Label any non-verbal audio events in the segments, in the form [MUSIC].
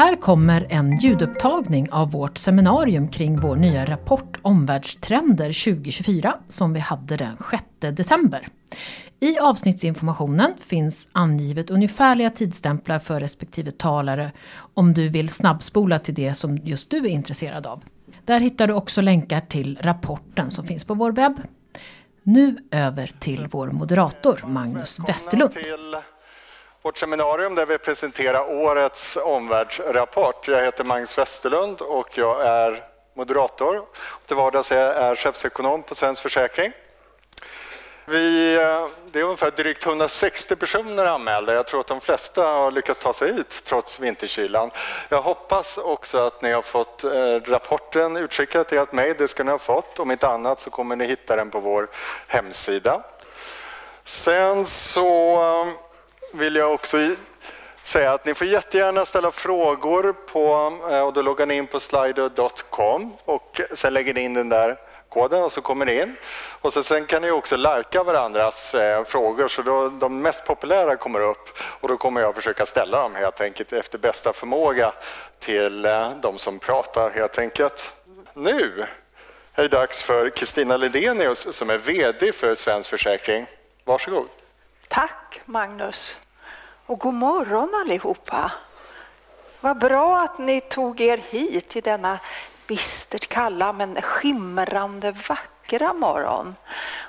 Här kommer en ljudupptagning av vårt seminarium kring vår nya rapport Omvärldstrender 2024 som vi hade den 6 december. I avsnittsinformationen finns angivet ungefärliga tidsstämplar för respektive talare om du vill snabbspola till det som just du är intresserad av. Där hittar du också länkar till rapporten som finns på vår webb. Nu över till vår moderator Magnus Westerlund vårt seminarium där vi presenterar årets omvärldsrapport. Jag heter Magnus Westerlund och jag är moderator. Till vardags är jag chefsekonom på Svensk Försäkring. Vi, eh, det är ungefär drygt 160 personer anmälda. Jag tror att de flesta har lyckats ta sig hit trots vinterkylan. Jag hoppas också att ni har fått eh, rapporten utskickad till ert mejl. Det ska ni ha fått. Om inte annat så kommer ni hitta den på vår hemsida. Sen så eh, vill jag också säga att ni får jättegärna ställa frågor på, och då loggar ni in på slido.com och sen lägger ni in den där koden och så kommer ni in. Och så sen kan ni också lajka varandras eh, frågor så då, de mest populära kommer upp och då kommer jag försöka ställa dem helt enkelt efter bästa förmåga till eh, de som pratar helt enkelt. Nu är det dags för Kristina Ledenius som är VD för Svensk Försäkring. Varsågod. Tack Magnus. Och god morgon allihopa. Vad bra att ni tog er hit till denna bistert kalla men skimrande vackra morgon.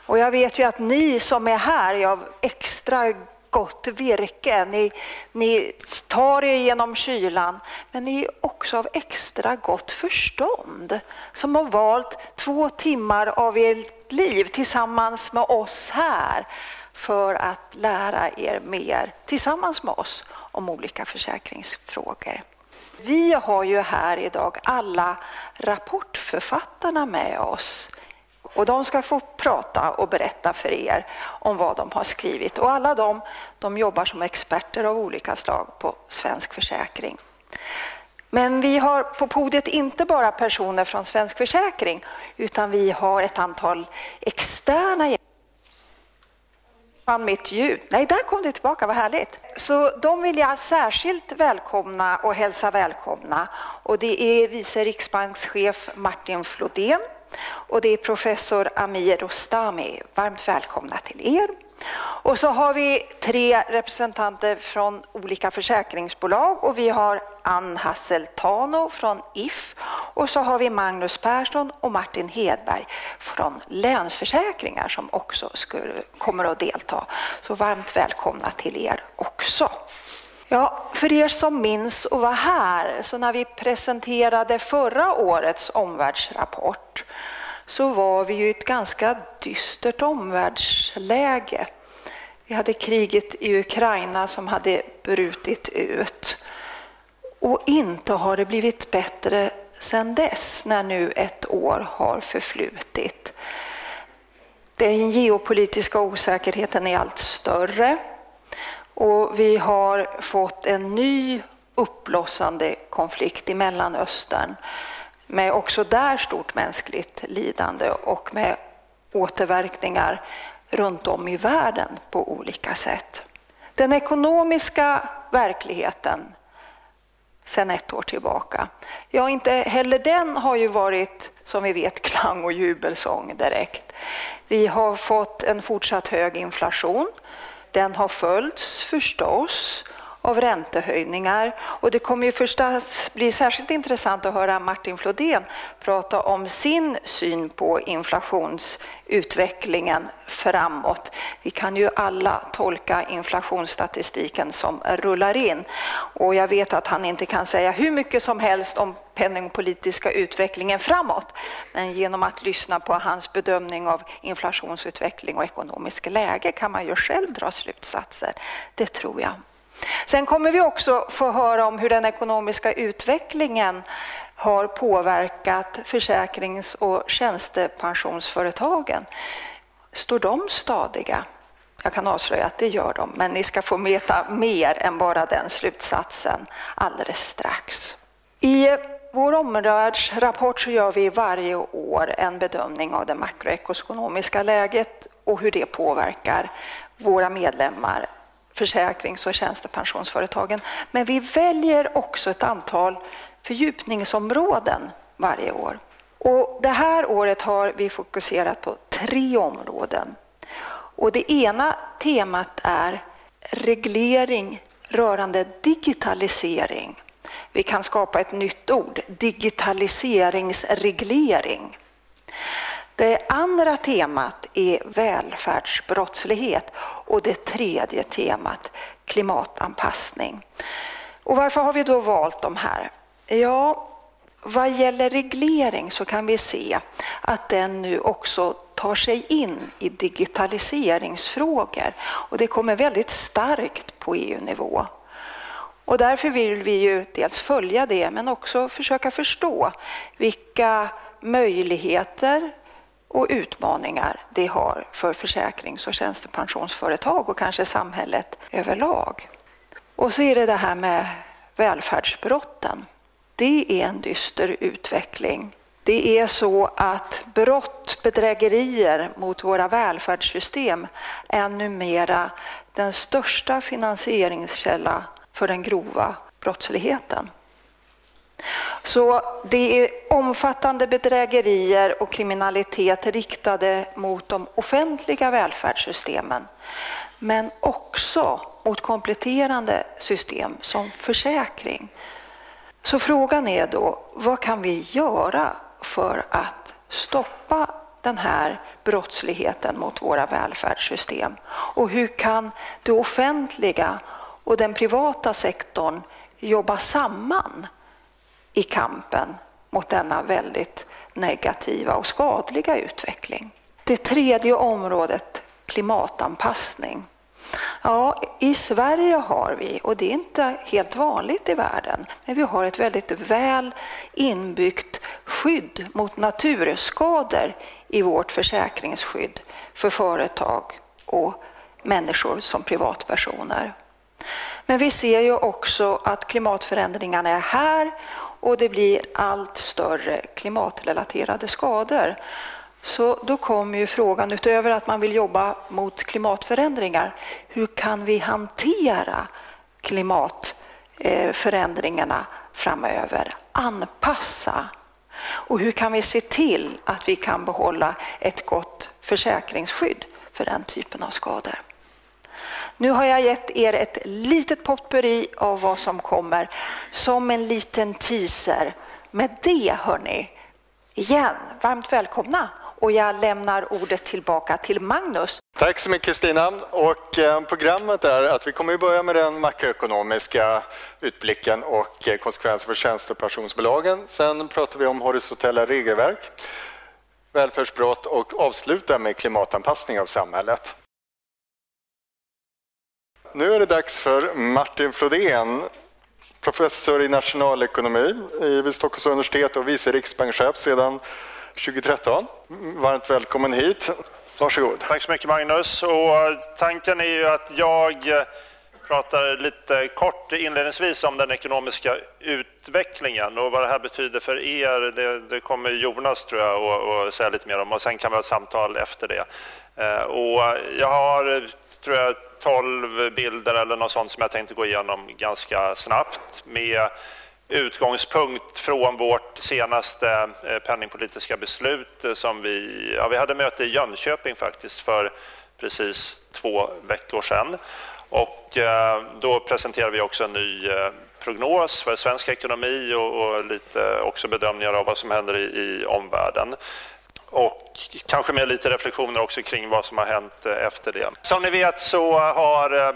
Och jag vet ju att ni som är här är av extra gott virke. Ni, ni tar er genom kylan, men ni är också av extra gott förstånd som har valt två timmar av ert liv tillsammans med oss här för att lära er mer tillsammans med oss om olika försäkringsfrågor. Vi har ju här idag alla rapportförfattarna med oss och de ska få prata och berätta för er om vad de har skrivit. Och alla de, de jobbar som experter av olika slag på Svensk Försäkring. Men vi har på podiet inte bara personer från Svensk Försäkring utan vi har ett antal externa Fann mitt ljud. Nej, där kom det tillbaka, vad härligt. Så de vill jag särskilt välkomna och hälsa välkomna. Och det är vice riksbankschef Martin Flodén och det är professor Amir Rostami. Varmt välkomna till er. Och så har vi tre representanter från olika försäkringsbolag och vi har Ann Hasseltano från If och så har vi Magnus Persson och Martin Hedberg från Länsförsäkringar som också skulle, kommer att delta. Så varmt välkomna till er också. Ja, för er som minns och var här, så när vi presenterade förra årets omvärldsrapport så var vi ju i ett ganska dystert omvärldsläge. Vi hade kriget i Ukraina som hade brutit ut. Och inte har det blivit bättre sedan dess, när nu ett år har förflutit. Den geopolitiska osäkerheten är allt större och vi har fått en ny uppblossande konflikt i Mellanöstern med också där stort mänskligt lidande och med återverkningar runt om i världen på olika sätt. Den ekonomiska verkligheten sedan ett år tillbaka. Ja, inte heller den har ju varit, som vi vet, [LAUGHS] klang och jubelsång direkt. Vi har fått en fortsatt hög inflation. Den har följts förstås av räntehöjningar. Och det kommer ju förstås bli särskilt intressant att höra Martin Flodén prata om sin syn på inflationsutvecklingen framåt. Vi kan ju alla tolka inflationsstatistiken som rullar in och jag vet att han inte kan säga hur mycket som helst om penningpolitiska utvecklingen framåt. Men genom att lyssna på hans bedömning av inflationsutveckling och ekonomisk läge kan man ju själv dra slutsatser. Det tror jag. Sen kommer vi också få höra om hur den ekonomiska utvecklingen har påverkat försäkrings och tjänstepensionsföretagen. Står de stadiga? Jag kan avslöja att det gör de, men ni ska få veta mer än bara den slutsatsen alldeles strax. I vår omvärldsrapport så gör vi varje år en bedömning av det makroekonomiska läget och hur det påverkar våra medlemmar, försäkrings och tjänstepensionsföretagen. Men vi väljer också ett antal fördjupningsområden varje år. Och det här året har vi fokuserat på tre områden. Och det ena temat är reglering rörande digitalisering. Vi kan skapa ett nytt ord, digitaliseringsreglering. Det andra temat är välfärdsbrottslighet och det tredje temat klimatanpassning. Och varför har vi då valt de här? Ja, vad gäller reglering så kan vi se att den nu också tar sig in i digitaliseringsfrågor och det kommer väldigt starkt på EU-nivå. Och därför vill vi ju dels följa det men också försöka förstå vilka möjligheter och utmaningar det har för försäkrings och tjänstepensionsföretag och kanske samhället överlag. Och så är det det här med välfärdsbrotten. Det är en dyster utveckling. Det är så att brott, bedrägerier mot våra välfärdssystem är numera den största finansieringskälla för den grova brottsligheten. Så det är omfattande bedrägerier och kriminalitet riktade mot de offentliga välfärdssystemen men också mot kompletterande system som försäkring. Så frågan är då, vad kan vi göra för att stoppa den här brottsligheten mot våra välfärdssystem? Och hur kan det offentliga och den privata sektorn jobba samman i kampen mot denna väldigt negativa och skadliga utveckling. Det tredje området, klimatanpassning. Ja, i Sverige har vi, och det är inte helt vanligt i världen, men vi har ett väldigt väl inbyggt skydd mot naturskador i vårt försäkringsskydd för företag och människor som privatpersoner. Men vi ser ju också att klimatförändringarna är här och det blir allt större klimatrelaterade skador. Så då kommer ju frågan, utöver att man vill jobba mot klimatförändringar, hur kan vi hantera klimatförändringarna eh, framöver? Anpassa. Och hur kan vi se till att vi kan behålla ett gott försäkringsskydd för den typen av skador? Nu har jag gett er ett litet potpurri av vad som kommer som en liten teaser. Med det, hörni, igen, varmt välkomna och jag lämnar ordet tillbaka till Magnus. Tack så mycket Stina. Och eh, programmet är att vi kommer att börja med den makroekonomiska utblicken och eh, konsekvenser för tjänstepensionsbolagen. Sen pratar vi om horisontella regelverk, välfärdsbrott och avslutar med klimatanpassning av samhället. Nu är det dags för Martin Flodén, professor i nationalekonomi vid Stockholms universitet och vice riksbankschef sedan 2013. Varmt välkommen hit. Varsågod. Tack så mycket Magnus. Och eh, tanken är ju att jag eh, pratar lite kort inledningsvis om den ekonomiska utvecklingen och vad det här betyder för er. Det, det kommer Jonas tror jag att säga lite mer om och sen kan vi ha ett samtal efter det. Eh, och jag har, tror jag, 12 bilder eller något sånt som jag tänkte gå igenom ganska snabbt med utgångspunkt från vårt senaste eh, penningpolitiska beslut eh, som vi, ja, vi hade möte i Jönköping faktiskt för precis två veckor sedan. Och eh, då presenterade vi också en ny prognos för svensk ekonomi och, lite också bedömningar av vad som händer i omvärlden och kanske med lite reflektioner också kring vad som har hänt eh, efter det. Som ni vet så har eh,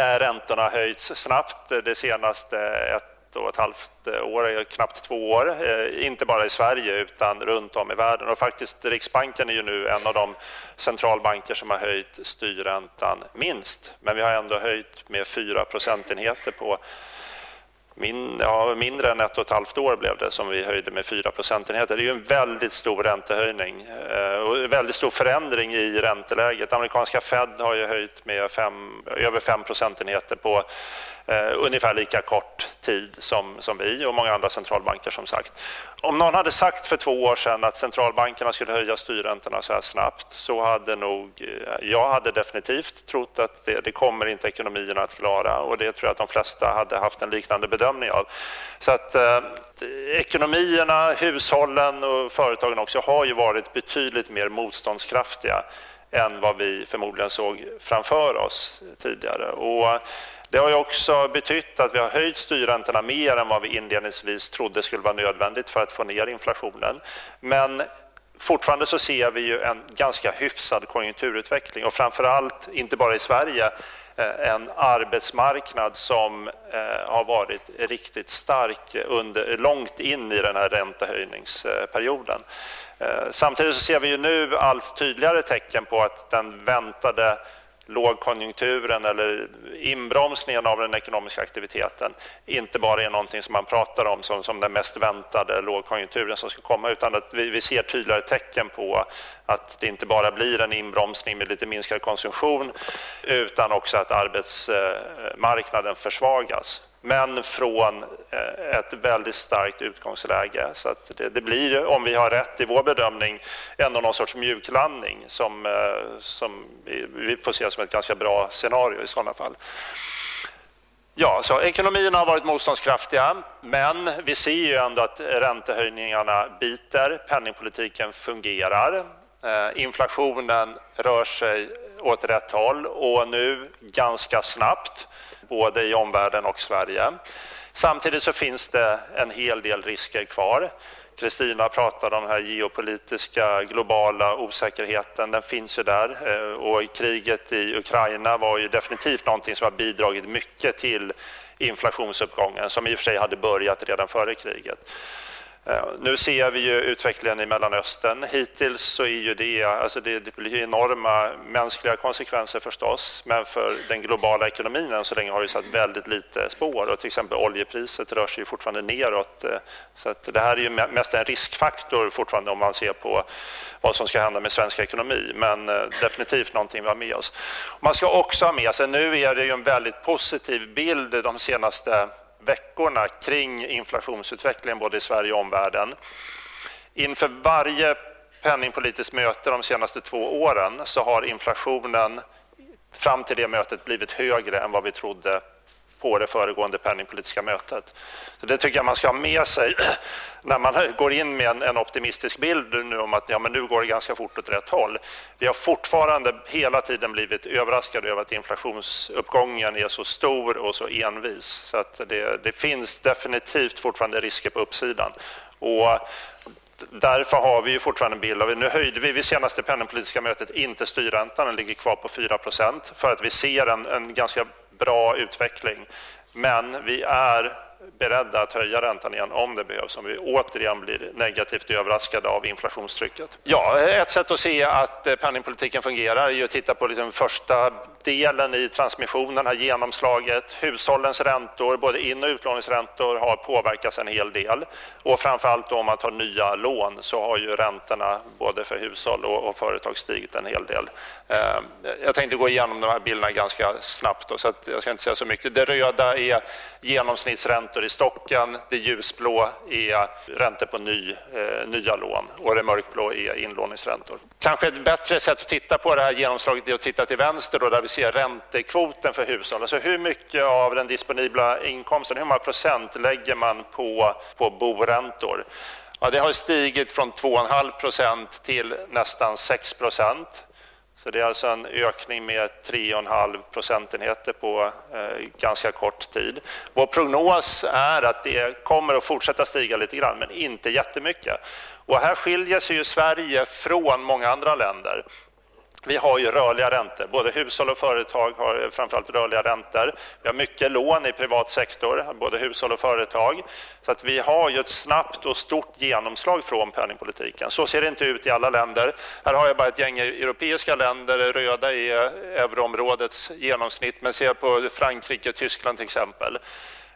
eh, räntorna höjts snabbt det senaste ett och ett halvt år, knappt två år. Inte bara i Sverige utan runt om i världen. Och faktiskt Riksbanken är ju nu en av de centralbanker som har höjt styrräntan minst. Men vi har ändå höjt med fyra procentenheter på min, ja, mindre än ett och ett halvt år blev det som vi höjde med 4 procentenheter. Det är ju en väldigt stor räntehöjning eh, och en väldigt stor förändring i ränteläget. Amerikanska Fed har ju höjt med fem, över 5 procentenheter på Eh, ungefär lika kort tid som, som vi och många andra centralbanker som sagt. Om någon hade sagt för två år sedan att centralbankerna skulle höja styrräntorna så här snabbt så hade nog eh, jag hade definitivt trott att det, det kommer inte ekonomierna att klara och det tror jag att de flesta hade haft en liknande bedömning av. Så att eh, ekonomierna, hushållen och företagen också har ju varit betydligt mer motståndskraftiga än vad vi förmodligen såg framför oss tidigare. Och det har ju också betytt att vi har höjt styrräntorna mer än vad vi inledningsvis trodde skulle vara nödvändigt för att få ner inflationen. Men fortfarande så ser vi ju en ganska hyfsad konjunkturutveckling och framför allt, inte bara i Sverige, eh, en arbetsmarknad som eh, har varit riktigt stark under, långt in i den här räntehöjningsperioden. Eh, samtidigt så ser vi ju nu allt tydligare tecken på att den väntade lågkonjunkturen eller inbromsningen av den ekonomiska aktiviteten inte bara är någonting som man pratar om som, som den mest väntade lågkonjunkturen som ska komma utan att vi, vi ser tydligare tecken på att det inte bara blir en inbromsning med lite minskad konsumtion utan också att arbetsmarknaden eh, försvagas men från eh, ett väldigt starkt utgångsläge. Så att det, det, blir, om vi har rätt i vår bedömning, ändå någon sorts mjuklandning som, eh, som vi får se som ett ganska bra scenario i sådana fall. Ja, så ekonomierna har varit motståndskraftiga, men vi ser ju ändå att räntehöjningarna biter, penningpolitiken fungerar, eh, inflationen rör sig åt rätt håll och nu ganska snabbt både i omvärlden och Sverige. Samtidigt så finns det en hel del risker kvar. Kristina pratade om den här geopolitiska globala osäkerheten. Den finns ju där eh, och kriget i Ukraina var ju definitivt någonting som har bidragit mycket till inflationsuppgången som i och för sig hade börjat redan före kriget. Eh, nu ser vi ju utvecklingen i Mellanöstern. Hittills så är ju det, alltså det, det blir enorma mänskliga konsekvenser förstås, men för den globala ekonomin än så länge har det satt väldigt lite spår och till exempel oljepriset rör sig fortfarande neråt. Eh, så att det här är ju mest en riskfaktor fortfarande om man ser på vad som ska hända med svensk ekonomi, men eh, definitivt någonting vi har med oss. Man ska också ha med sig, nu är det ju en väldigt positiv bild de senaste veckorna kring inflationsutvecklingen både i Sverige och omvärlden. Inför varje penningpolitiskt möte de senaste två åren så har inflationen fram till det mötet blivit högre än vad vi trodde på det föregående penningpolitiska mötet. Så det tycker jag man ska ha med sig [CLEARS THROAT] när man går in med en, en, optimistisk bild nu om att ja, men nu går det ganska fort åt rätt håll. Vi har fortfarande hela tiden blivit överraskade över att inflationsuppgången är så stor och så envis. Så att det, det finns definitivt fortfarande risker på uppsidan. Och därför har vi ju fortfarande en bild av, nu höjde vi vid senaste penningpolitiska mötet inte styrräntan, den ligger kvar på 4% för att vi ser en, en ganska bra utveckling. Men vi är beredda att höja räntan igen om det behövs, om vi återigen blir negativt överraskade av inflationstrycket. Ja, ett sätt att se att eh, penningpolitiken fungerar är att titta på liksom första delen i transmissionen, har genomslaget. Hushållens räntor, både in och utlåningsräntor, har påverkats en hel del. Och framförallt om man tar nya lån så har ju räntorna både för hushåll och företag stigit en hel del. Ehm, jag tänkte gå igenom de här bilderna ganska snabbt, då, så att jag ska inte säga så mycket. Det röda är genomsnittsräntor i stocken, det ljusblå är räntor på ny, eh, nya lån och det mörkblå är inlåningsräntor. Kanske ett bättre sätt att titta på det här genomslaget är att titta till vänster då, där vi ser räntekvoten för hushåll. Alltså hur mycket av den disponibla inkomsten, hur många procent lägger man på, på boräntor? Ja, det har stigit från 2,5 procent till nästan 6 procent. Så det är alltså en ökning med 3,5 procentenheter på eh, ganska kort tid. Vår prognos är att det kommer att fortsätta stiga lite grann, men inte jättemycket. Och här skiljer sig ju Sverige från många andra länder. Vi har ju rörliga räntor, både hushåll och företag har eh, framförallt rörliga räntor. Vi har mycket lån i privat sektor, både hushåll och företag. Så att vi har ju ett snabbt och stort genomslag från penningpolitiken. Så ser det inte ut i alla länder. Här har jag bara ett gäng europeiska länder, röda är euroområdets genomsnitt, men ser på Frankrike och Tyskland till exempel.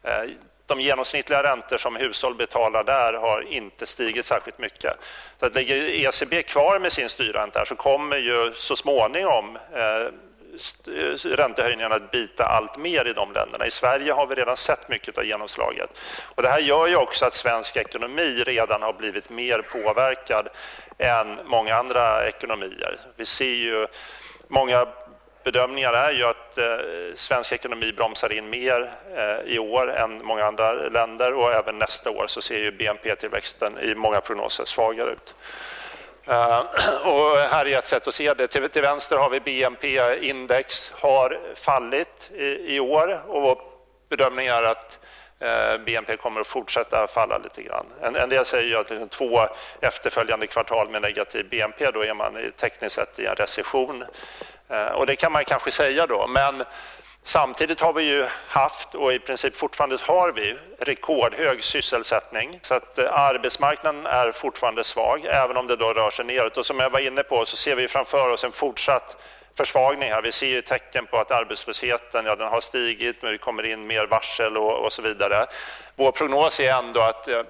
Eh, de genomsnittliga räntor som hushåll betalar där har inte stigit särskilt mycket. Så att ligger ECB kvar med sin styrränta så kommer ju så småningom eh, eh, räntehöjningarna att bita allt mer i de länderna. I Sverige har vi redan sett mycket av genomslaget. Och det här gör ju också att svensk ekonomi redan har blivit mer påverkad än många andra ekonomier. Vi ser ju många bedömningar är ju att eh, svensk ekonomi bromsar in mer eh, i år än många andra länder och även nästa år så ser ju BNP-tillväxten i många prognoser svagare ut. Eh, [CLEARS THROAT] och här är ett sätt att se det. Till, till vänster har vi BNP-index har fallit i, i, år och vår bedömning är att eh, BNP kommer att fortsätta falla lite grann. En, en del säger ju att liksom två efterföljande kvartal med negativ BNP, då är man tekniskt sett i en recession. Eh, och det kan man kanske säga då, men Samtidigt har vi ju haft och i princip fortfarande har vi rekordhög sysselsättning. Så att eh, arbetsmarknaden är fortfarande svag, även om det då rör sig neråt. Och som jag var inne på så ser vi framför oss en fortsatt försvagning här. Vi ser ju tecken på att arbetslösheten ja, den har stigit, men det kommer in mer varsel och, och så vidare. Vår prognos är ändå att eh,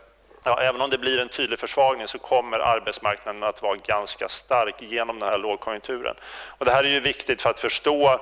ja, även om det blir en tydlig försvagning så kommer arbetsmarknaden att vara ganska stark genom den här lågkonjunkturen. Och det här är ju viktigt för att förstå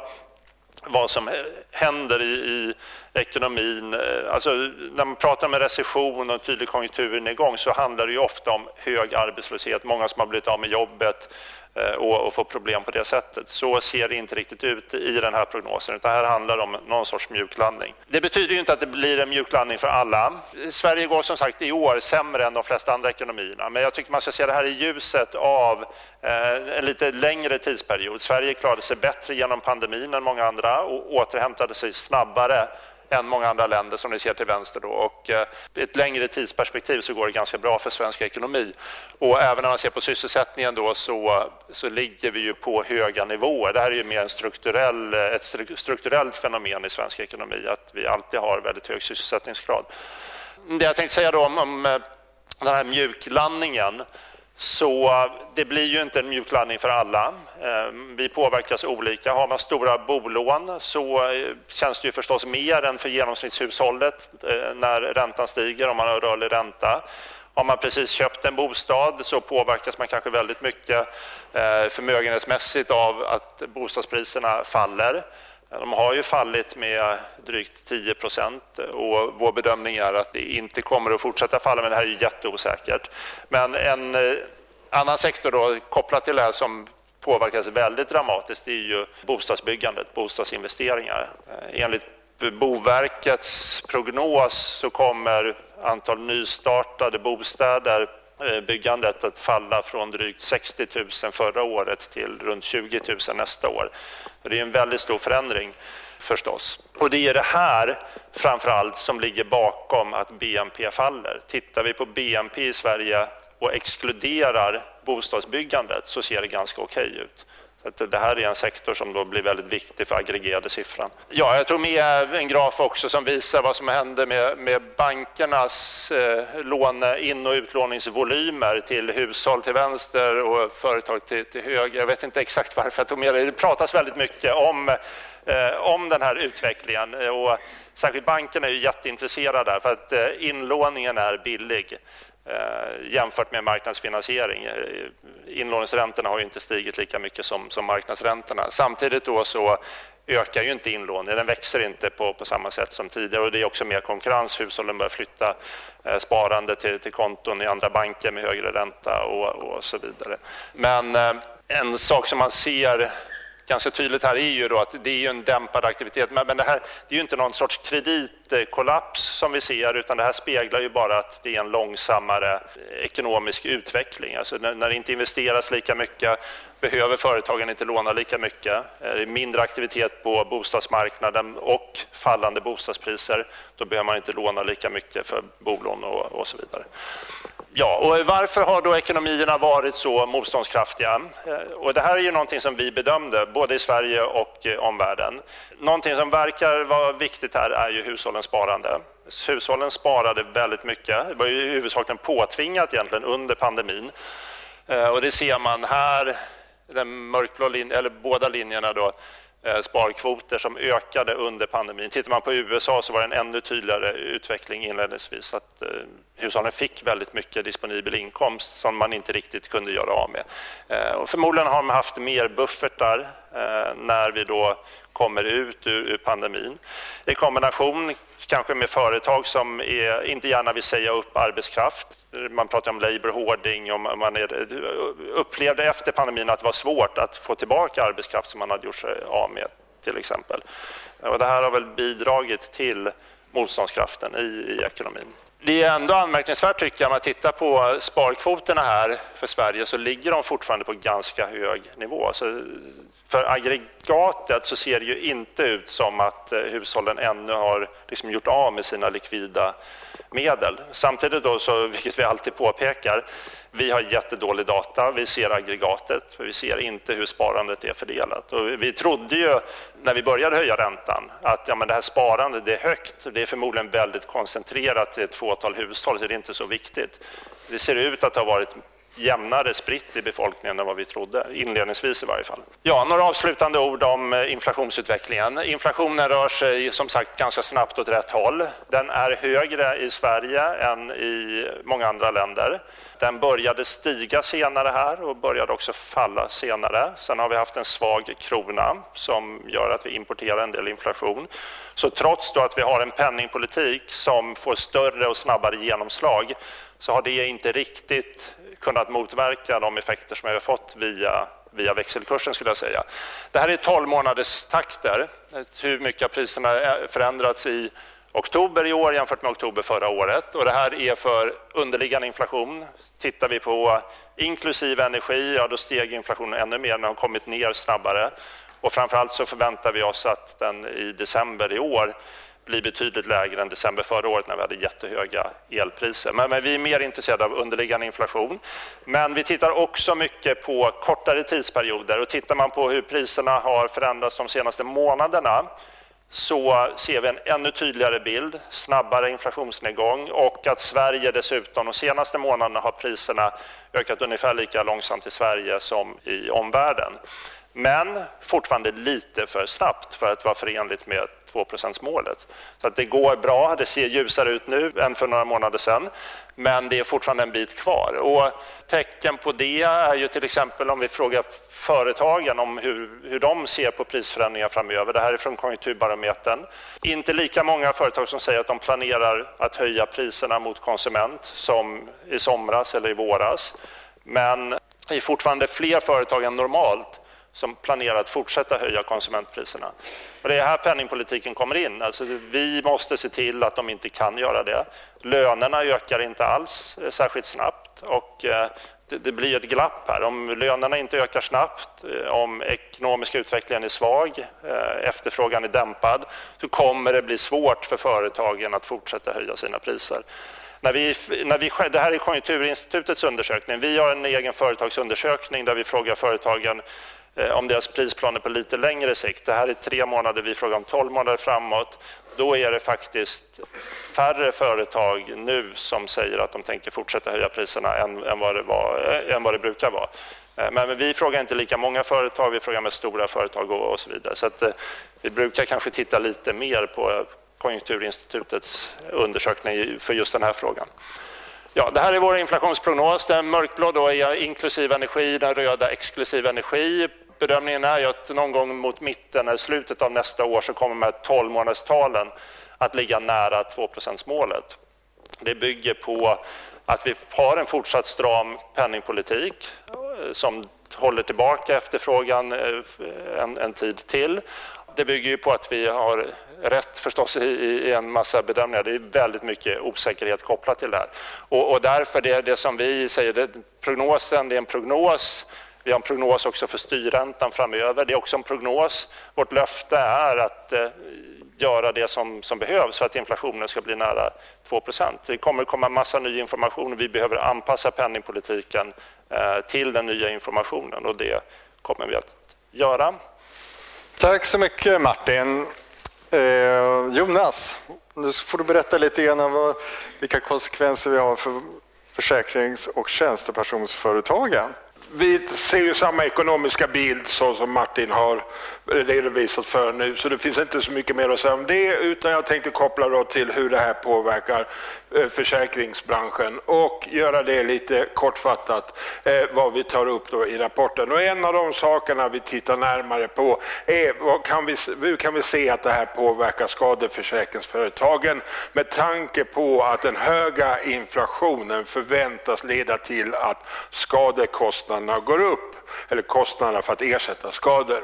vad som händer i, i ekonomin. Eh, alltså, när man pratar om en recession och en tydlig konjunkturnedgång så handlar det ju ofta om hög arbetslöshet, många som har blivit av med jobbet, Eh, och, och få problem på det sättet. Så ser det inte riktigt ut i den här prognosen, utan här handlar det om någon sorts mjuklandning. Det betyder ju inte att det blir en mjuklandning för alla. Sverige går som sagt i år sämre än de flesta andra ekonomierna, men jag tycker man ska se det här i ljuset av eh, en lite längre tidsperiod. Sverige klarade sig bättre genom pandemin än många andra och återhämtade sig snabbare än många andra länder som ni ser till vänster. Då. Och, eh, I ett längre tidsperspektiv så går det ganska bra för svensk ekonomi. Och även när man ser på sysselsättningen då så, så ligger vi ju på höga nivåer. Det här är ju mer en strukturell, eh, ett strukturellt fenomen i svensk ekonomi att vi alltid har väldigt hög sysselsättningsgrad. Det jag tänkte säga då om, om eh, den här mjuklandningen så eh, det blir ju inte en mjuklandning för alla. Eh, vi påverkas olika. Har man stora bolån så eh, känns det ju förstås mer än för genomsnittshushållet när räntan stiger, om man har rörlig ränta. Har man precis köpt en bostad så påverkas man kanske väldigt mycket förmögenhetsmässigt av att bostadspriserna faller. De har ju fallit med drygt 10 procent och vår bedömning är att det inte kommer att fortsätta falla, men det här är ju jätteosäkert. Men en eh, annan sektor då, kopplat till det här som påverkas väldigt dramatiskt det är ju bostadsbyggandet, bostadsinvesteringar. Eh, enligt Boverkets prognos så kommer antal nystartade bostäder eh, byggandet att falla från drygt 60 000 förra året till runt 20 000 nästa år. Det är en väldigt stor förändring förstås. Och det är det här framför allt som ligger bakom att BNP faller. Tittar vi på BNP i Sverige och exkluderar bostadsbyggandet så ser det ganska okej ut. Så det här är en sektor som då blir väldigt viktig för aggregerade siffran. Ja, jag tog med en graf också som visar vad som hände med, med bankernas eh, låne, in och utlåningsvolymer till hushåll till vänster och företag till, till höger. Jag vet inte exakt varför jag tog med det. Det pratas väldigt mycket om, eh, om den här utvecklingen. Och särskilt bankerna är ju jätteintresserade för att eh, inlåningen är billig. Eh, jämfört med marknadsfinansiering. Eh, inlåningsräntorna har ju inte stigit lika mycket som, som marknadsräntorna. Samtidigt då så ökar ju inte inlåningen, den växer inte på, på samma sätt som tidigare och det är också mer konkurrens. Hushållen börjar flytta eh, sparande till, till konton i andra banker med högre ränta och, och så vidare. Men eh, en sak som man ser ganska tydligt här är ju då att det är en dämpad aktivitet. Men, men det här det är ju inte någon sorts kreditkollaps som vi ser utan det här speglar ju bara att det är en långsammare eh, ekonomisk utveckling. Alltså när, när det inte investeras lika mycket behöver företagen inte låna lika mycket. Är det mindre aktivitet på bostadsmarknaden och fallande bostadspriser, då behöver man inte låna lika mycket för bolån och, och så vidare. Ja, och varför har då ekonomierna varit så motståndskraftiga? Eh, och det här är ju någonting som vi bedömde, både i Sverige och eh, omvärlden. Någonting som verkar vara viktigt här är ju hushållens sparande. Hushållen sparade väldigt mycket, det var ju huvudsakligen påtvingat egentligen under pandemin. Eh, och det ser man här, den mörkblå linjen, eller båda linjerna då, Eh, sparkvoter som ökade under pandemin. Tittar man på USA så var det en ännu tydligare utveckling inledningsvis. Att eh, hushållen fick väldigt mycket disponibel inkomst som man inte riktigt kunde göra av med. Eh, och förmodligen har man haft mer buffertar eh, när vi då kommer ut ur, pandemin. I kombination kanske med företag som är, inte gärna vill säga upp arbetskraft. Man pratar om Labour hoarding och man är, upplevde efter pandemin att det var svårt att få tillbaka arbetskraft som man hade gjort sig av med till exempel. Och det här har väl bidragit till motståndskraften i, i ekonomin. Det är ändå anmärkningsvärt tycker jag, om man tittar på sparkvoterna här för Sverige så ligger de fortfarande på ganska hög nivå. Så för aggregatet så ser det ju inte ut som att eh, hushållen ännu har liksom gjort av med sina likvida medel. Samtidigt, då, så, vilket vi alltid påpekar, vi har jättedålig data, vi ser aggregatet, vi ser inte hur sparandet är fördelat. Och vi trodde ju när vi började höja räntan att ja, men det här sparandet det är högt, det är förmodligen väldigt koncentrerat till ett fåtal hushåll, så det är inte så viktigt. Det ser ut att ha varit jämnare spritt i befolkningen än vad vi trodde, inledningsvis i varje fall. Ja, några avslutande ord om eh, inflationsutvecklingen. Inflationen rör sig som sagt ganska snabbt åt rätt håll. Den är högre i Sverige än i många andra länder. Den började stiga senare här och började också falla senare. Sen har vi haft en svag krona som gör att vi importerar en del inflation. Så trots då att vi har en penningpolitik som får större och snabbare genomslag så har det inte riktigt kunnat motverka de effekter som vi har fått via, via växelkursen skulle jag säga. Det här är 12 månaders takter, hur mycket priserna förändrats i oktober i år jämfört med oktober förra året. Och det här är för underliggande inflation. Tittar vi på inklusive energi, ja då steg inflationen ännu mer, den har kommit ner snabbare. Och framförallt så förväntar vi oss att den i december i år bli betydligt lägre än december förra året när vi hade jättehöga elpriser. Men, men, vi är mer intresserade av underliggande inflation. Men vi tittar också mycket på kortare tidsperioder och tittar man på hur priserna har förändrats de senaste månaderna så ser vi en ännu tydligare bild, snabbare inflationsnedgång och att Sverige dessutom de senaste månaderna har priserna ökat ungefär lika långsamt i Sverige som i omvärlden. Men fortfarande lite för snabbt för att vara förenligt med 2-procentsmålet. Så att det går bra, det ser ljusare ut nu än för några månader sedan. Men det är fortfarande en bit kvar. Och tecken på det är ju till exempel om vi frågar företagen om hur, hur de ser på prisförändringar framöver. Det här är från Konjunkturbarometern. Inte lika många företag som säger att de planerar att höja priserna mot konsument som i somras eller i våras. Men det är fortfarande fler företag än normalt som planerar att fortsätta höja konsumentpriserna. Och det är här penningpolitiken kommer in. Alltså vi måste se till att de inte kan göra det. Lönerna ökar inte alls eh, särskilt snabbt och eh, det blir ett glapp här. Om lönerna inte ökar snabbt, eh, om ekonomiska utvecklingen är svag, eh, efterfrågan är dämpad, så kommer det bli svårt för företagen att fortsätta höja sina priser. När vi, när vi, det här är Konjunkturinstitutets undersökning. Vi har en egen företagsundersökning där vi frågar företagen Eh, om deras prisplaner på lite längre sikt. Det här är tre månader, vi frågar om tolv månader framåt. Då är det faktiskt färre företag nu som säger att de tänker fortsätta höja priserna än, än, vad, det var, eh, än vad det brukar vara. Eh, men vi frågar inte lika många företag, vi frågar med stora företag och, och så vidare. Så att, vi brukar kanske titta lite mer på Konjunkturinstitutets undersökning för just den här frågan. Ja, det här är vår inflationsprognos. Den mörkblå då är inklusive energi, den röda exklusive energi bedömningen är ju att någon gång mot mitten eller slutet av nästa år så kommer de här 12 månaderstalen att ligga nära 2% målet. Det bygger på att vi har en fortsatt stram penningpolitik eh, som håller tillbaka efterfrågan eh, en, en tid till. Det bygger ju på att vi har rätt förstås i, i, en massa bedömningar. Det är väldigt mycket osäkerhet kopplat till det här. Och, och därför det, det som vi säger, det, prognosen det är en prognos vi har en prognos också för styrräntan framöver. Det är också en prognos. Vårt löfte är att eh, göra det som, som behövs för att inflationen ska bli nära 2% Det kommer komma massa ny information vi behöver anpassa penningpolitiken eh, till den nya informationen och det kommer vi att göra. Tack så mycket Martin. Eh, Jonas, nu får du berätta lite grann om vad, vilka konsekvenser vi har för försäkrings och tjänstepensionsföretagen vi ser ju samma ekonomiska bild så som Martin har redovisat för nu, så det finns inte så mycket mer att säga om det, utan jag tänkte koppla då till hur det här påverkar eh, försäkringsbranschen och göra det lite kortfattat eh, vad vi tar upp då i rapporten. Och en av de sakerna vi tittar närmare på är vad kan vi, hur kan vi se att det här påverkar skadeförsäkringsföretagen med tanke på att den höga inflationen förväntas leda till att skadekostnaderna går upp, eller kostnaderna för att ersätta skador.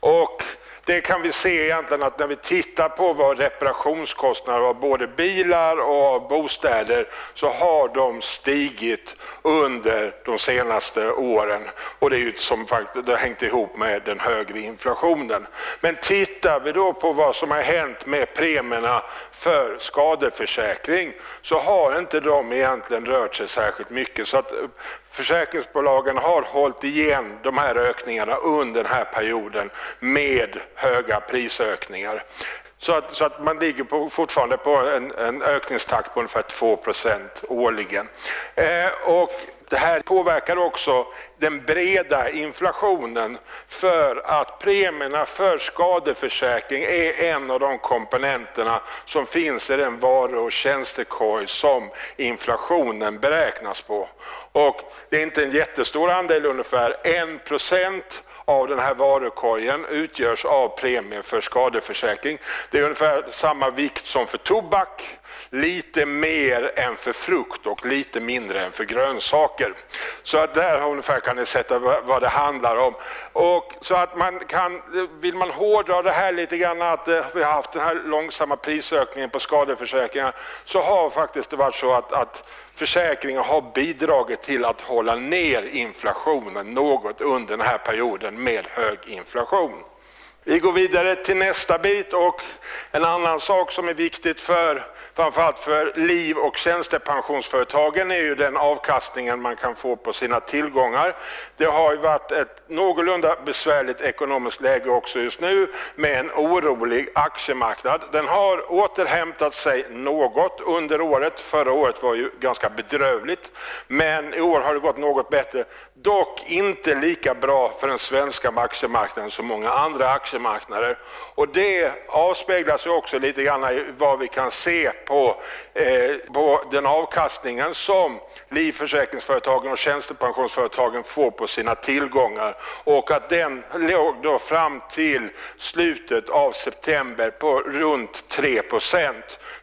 Och det kan vi se egentligen att när vi tittar på vad reparationskostnader av både bilar och av bostäder så har de stigit under de senaste åren. Och det är ju som faktiskt, det har hängt ihop med den högre inflationen. Men tittar vi då på vad som har hänt med premierna för skadeförsäkring så har inte de egentligen rört sig särskilt mycket. Så att försäkringsbolagen har hållit igen de här ökningarna under den här perioden med höga prisökningar. Så att, så att man ligger på, fortfarande på en, en ökningstakt på ungefär 2% årligen. Eh, och det här påverkar också den breda inflationen för att premierna för skadeförsäkring är en av de komponenterna som finns i den varu och tjänstekorg som inflationen beräknas på. Och det är inte en jättestor andel, ungefär 1 procent av den här varukorgen utgörs av premier för skadeförsäkring. Det är ungefär samma vikt som för tobak, lite mer än för frukt och lite mindre än för grönsaker. Så att där ungefär kan ni sätta vad det handlar om. Och så att man kan, vill man hårdra det här lite grann att eh, vi har haft den här långsamma prisökningen på skadeförsäkringar så har faktiskt det varit så att, att försäkringar har bidragit till att hålla ner inflationen något under den här perioden med hög inflation. Vi går vidare till nästa bit och en annan sak som är viktigt för framförallt för liv och tjänstepensionsföretagen är ju den avkastningen man kan få på sina tillgångar. Det har ju varit ett någorlunda besvärligt ekonomiskt läge också just nu med en orolig aktiemarknad. Den har återhämtat sig något under året. Förra året var ju ganska bedrövligt, men i år har det gått något bättre. Dock inte lika bra för den svenska aktiemarknaden som många andra aktiemarknader. Och det avspeglas också lite grann i vad vi kan se på, eh, på den avkastningen som livförsäkringsföretagen och tjänstepensionsföretagen får på sina tillgångar och att den låg då fram till slutet av september på runt 3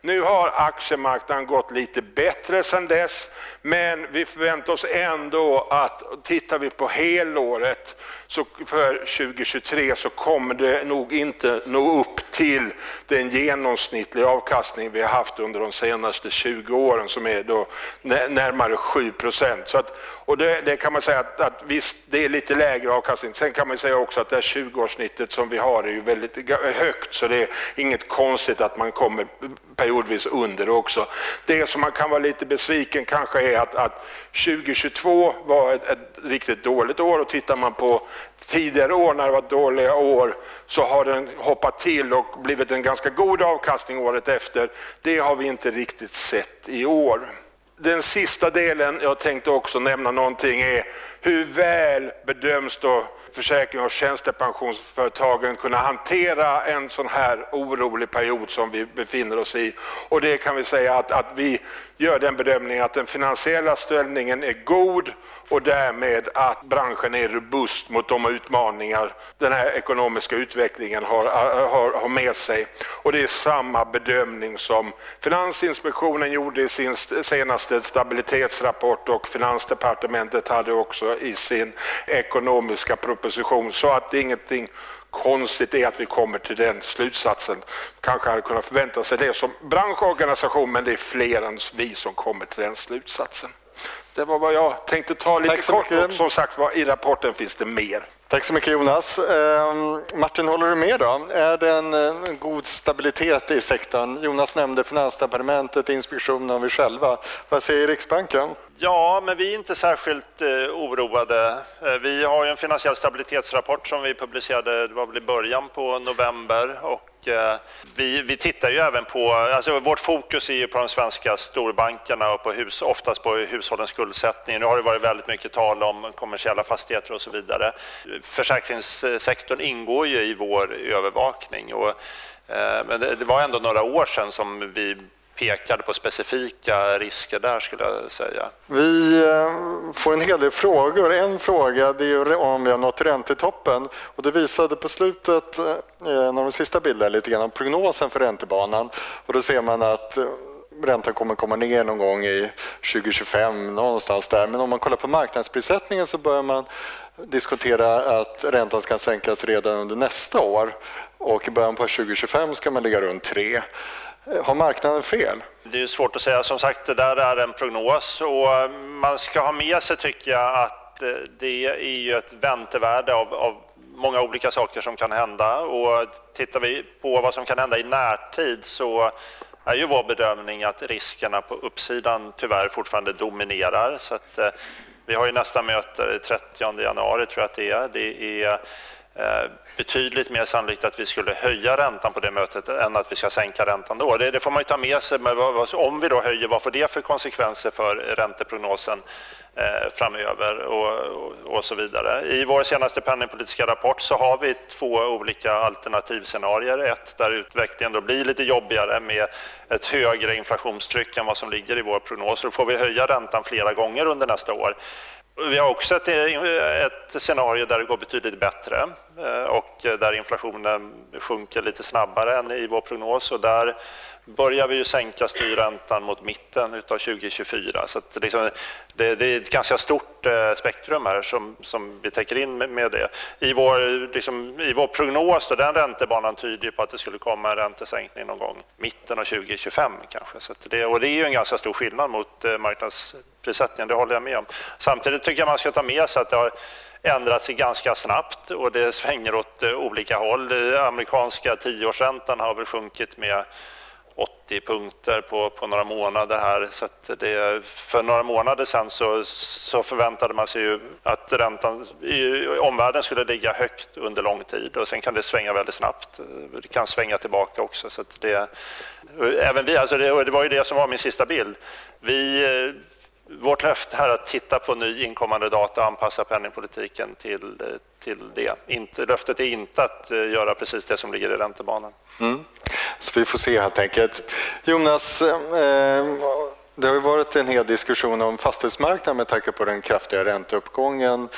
nu har aktiemarknaden gått lite bättre sedan dess men vi förväntar oss ändå att tittar vi på helåret så för 2023 så kommer det nog inte nå upp till den genomsnittliga avkastning vi har haft under de senaste 20 åren som är då närmare 7 procent och det, det, kan man säga att, att visst, det är lite lägre avkastning. Sen kan man säga också att det här 20-årssnittet som vi har är ju väldigt högt så det är inget konstigt att man kommer periodvis under också. Det som man kan vara lite besviken kanske är att, att 2022 var ett, ett riktigt dåligt år och tittar man på tidigare år när det var dåliga år så har den hoppat till och blivit en ganska god avkastning året efter. Det har vi inte riktigt sett i år. Den sista delen jag tänkte också nämna någonting är hur väl bedöms då försäkring och tjänstepensionsföretagen kunna hantera en sån här orolig period som vi befinner oss i. Och det kan vi säga att, att vi gör den bedömningen att den finansiella ställningen är god och därmed att branschen är robust mot de utmaningar den här ekonomiska utvecklingen har, har, har med sig. Och det är samma bedömning som Finansinspektionen gjorde i sin senaste stabilitetsrapport och Finansdepartementet hade också i sin ekonomiska proposition. Så att det är ingenting konstigt är att vi kommer till den slutsatsen. Kanske hade kunnat förvänta sig det som branschorganisation, men det är fler än vi som kommer till den slutsatsen. Det var vad jag tänkte ta lite kort och som sagt var i rapporten finns det mer. Tack så mycket Jonas. Eh, Martin, håller du med då? Är det en, en, eh, god stabilitet i sektorn? Jonas nämnde Finansdepartementet, inspektionen och vi själva. Vad säger Riksbanken? Ja, men vi är inte särskilt eh, oroade. Eh, vi har ju en finansiell stabilitetsrapport som vi publicerade det var väl i början på november och eh, vi, vi tittar ju även på, alltså vårt fokus är ju på de svenska storbankerna och på hus, oftast på hushållens skuldsättning. Nu har det varit väldigt mycket tal om kommersiella fastigheter och så vidare. Försäkringssektorn ingår ju i vår övervakning. Och, eh, men det var ändå några år sedan som vi pekade på specifika risker där skulle jag säga. Vi eh, får en hel del frågor. En fråga det är om vi har nått räntetoppen och det visade på slutet, eh, eh, en av de sista bilderna, lite grann om prognosen för räntebanan och då ser man att räntan kommer komma ner någon gång i 2025, någonstans där. Men om man kollar på marknadsprissättningen så börjar man diskutera att räntan ska sänkas redan under nästa år och i början på 2025 ska man ligga runt 3. Har marknaden fel? Det är svårt att säga. Som sagt, det där är en prognos och eh, man ska ha med sig, tycker jag, att eh, det är ju ett väntevärde av, av många olika saker som kan hända. Och tittar vi på vad som kan hända i närtid så är ju vår bedömning att riskerna på uppsidan tyvärr fortfarande dominerar. Så att, eh, vi har ju nästa möte 30 januari, tror jag att det är. Det är Eh, betydligt mer sannolikt att vi skulle höja räntan på det mötet än att vi ska sänka räntan då. Det, det får man ju ta med sig. Men om vi då höjer, vad får det för konsekvenser för ränteprognosen eh, framöver och, och, och, så vidare. I vår senaste penningpolitiska rapport så har vi två olika alternativscenarier. Ett där utvecklingen då blir lite jobbigare med ett högre inflationstryck än vad som ligger i vår prognos. Då får vi höja räntan flera gånger under nästa år. Vi har också ett, ett scenario där det går betydligt bättre eh, och där inflationen sjunker lite snabbare än i vår prognos. Och där börjar vi ju sänka styrräntan mot mitten av 2024. Så det, liksom, det, det, är ett ganska stort eh, spektrum här som, som vi täcker in med det. I vår, liksom, i vår prognos, då, den räntebanan tyder på att det skulle komma en räntesänkning någon gång mitten av 2025 kanske. Så det, och det är ju en ganska stor skillnad mot eh, marknads prissättningen, det håller jag med om. Samtidigt tycker jag man ska ta med sig att det har ändrat sig ganska snabbt och det svänger åt eh, olika håll. Den Amerikanska tioårsräntan har väl sjunkit med 80 punkter på, på några månader här. Så det, för några månader sedan så, så förväntade man sig ju att räntan i omvärlden skulle ligga högt under lång tid och sen kan det svänga väldigt snabbt. Det kan svänga tillbaka också. Så det, även vi, alltså det, det var ju det som var min sista bild. Vi eh, vårt löfte är att titta på ny inkommande data och anpassa penningpolitiken till, eh, till det. Inte, löftet är inte att eh, göra precis det som ligger i räntebanan. Mm. Så vi får se helt enkelt. Jonas, eh, det har ju varit en hel diskussion om fastighetsmarknaden med tanke på den kraftiga ränteuppgången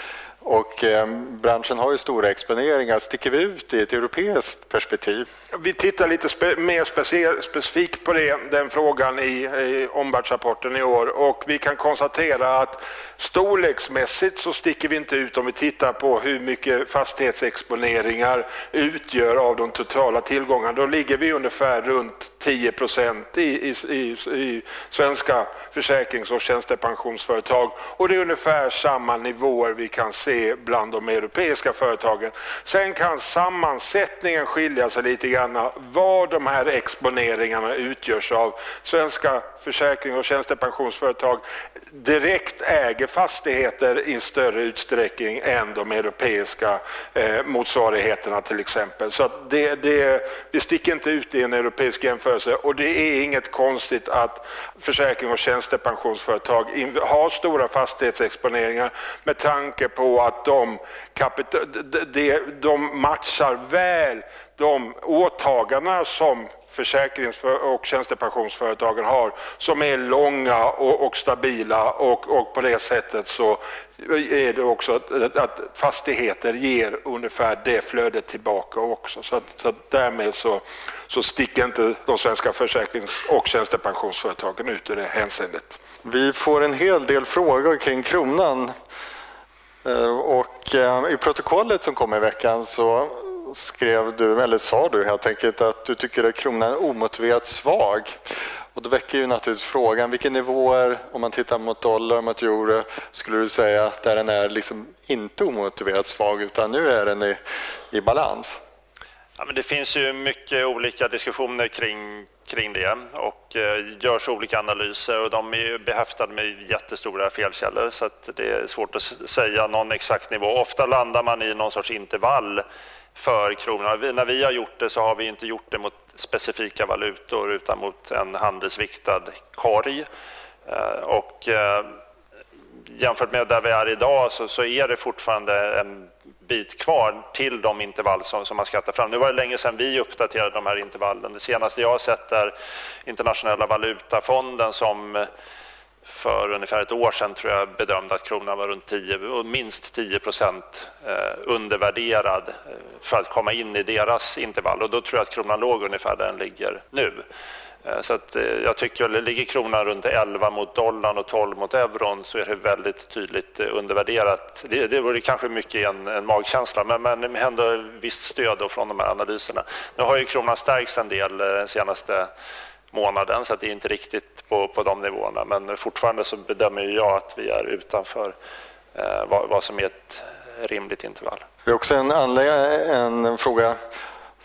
och eh, branschen har ju stora exponeringar. Sticker vi ut i ett europeiskt perspektiv? Vi tittar lite spe mer specie specifikt på det, den frågan i, i omvärldsrapporten i år och vi kan konstatera att storleksmässigt så sticker vi inte ut om vi tittar på hur mycket fastighetsexponeringar utgör av de totala tillgångarna. Då ligger vi ungefär runt 10 procent i, i, i, i svenska försäkrings och tjänstepensionsföretag och det är ungefär samma nivåer vi kan se bland de europeiska företagen. Sen kan sammansättningen skilja sig lite grann vad de här exponeringarna utgörs av. Svenska försäkrings och tjänstepensionsföretag direkt äger fastigheter i större utsträckning än de europeiska eh, motsvarigheterna till exempel. Så det, det, vi sticker inte ut i en europeisk jämförelse och det är inget konstigt att försäkrings och tjänstepensionsföretag har stora fastighetsexponeringar med tanke på att de, de, de matchar väl de åtaganden som försäkrings och tjänstepensionsföretagen har som är långa och, och stabila och, och, på det sättet så är det också att, att, fastigheter ger ungefär det flödet tillbaka också. Så, att, så att därmed så, så sticker inte de svenska försäkrings och tjänstepensionsföretagen ut i det hänseendet. Vi får en hel del frågor kring kronan. Eh, och eh, i protokollet som kom i veckan så skrev du, eller sa du helt enkelt, att du tycker att kronan är omotiverat svag. Och då väcker ju naturligtvis frågan, vilka nivåer, om man tittar mot dollar, mot euro, skulle du säga där den är liksom inte omotiverat svag, utan nu är den i, i balans? Ja, men det finns ju mycket olika diskussioner kring, kring det och eh, görs olika analyser och de är behäftade med jättestora felkällor så att det är svårt att säga någon exakt nivå. Ofta landar man i någon sorts intervall för kronan. När vi har gjort det så har vi inte gjort det mot specifika valutor utan mot en handelsviktad korg. Eh, och eh, jämfört med där vi är idag så, så är det fortfarande en bit kvar till de intervall som, som man ta fram. Nu var det länge sedan vi uppdaterade de här intervallen. Det senaste jag har sett är Internationella valutafonden som eh, för ungefär ett år sedan tror jag bedömde att kronan var runt 10, minst 10 procent eh, undervärderad eh, för att komma in i deras intervall. Och då tror jag att kronan låg ungefär där den ligger nu. Eh, så att eh, jag tycker att ligger kronan runt 11 mot dollarn och 12 mot euron så är det väldigt tydligt eh, undervärderat. Det, det vore kanske mycket en, en magkänsla men, men ändå visst stöd från de här analyserna. Nu har ju kronan stärkts en del den senaste månaden så att det är inte riktigt på, på de nivåerna. Men fortfarande så bedömer jag att vi är utanför eh, vad, vad, som är ett rimligt intervall. Vi har också en, en fråga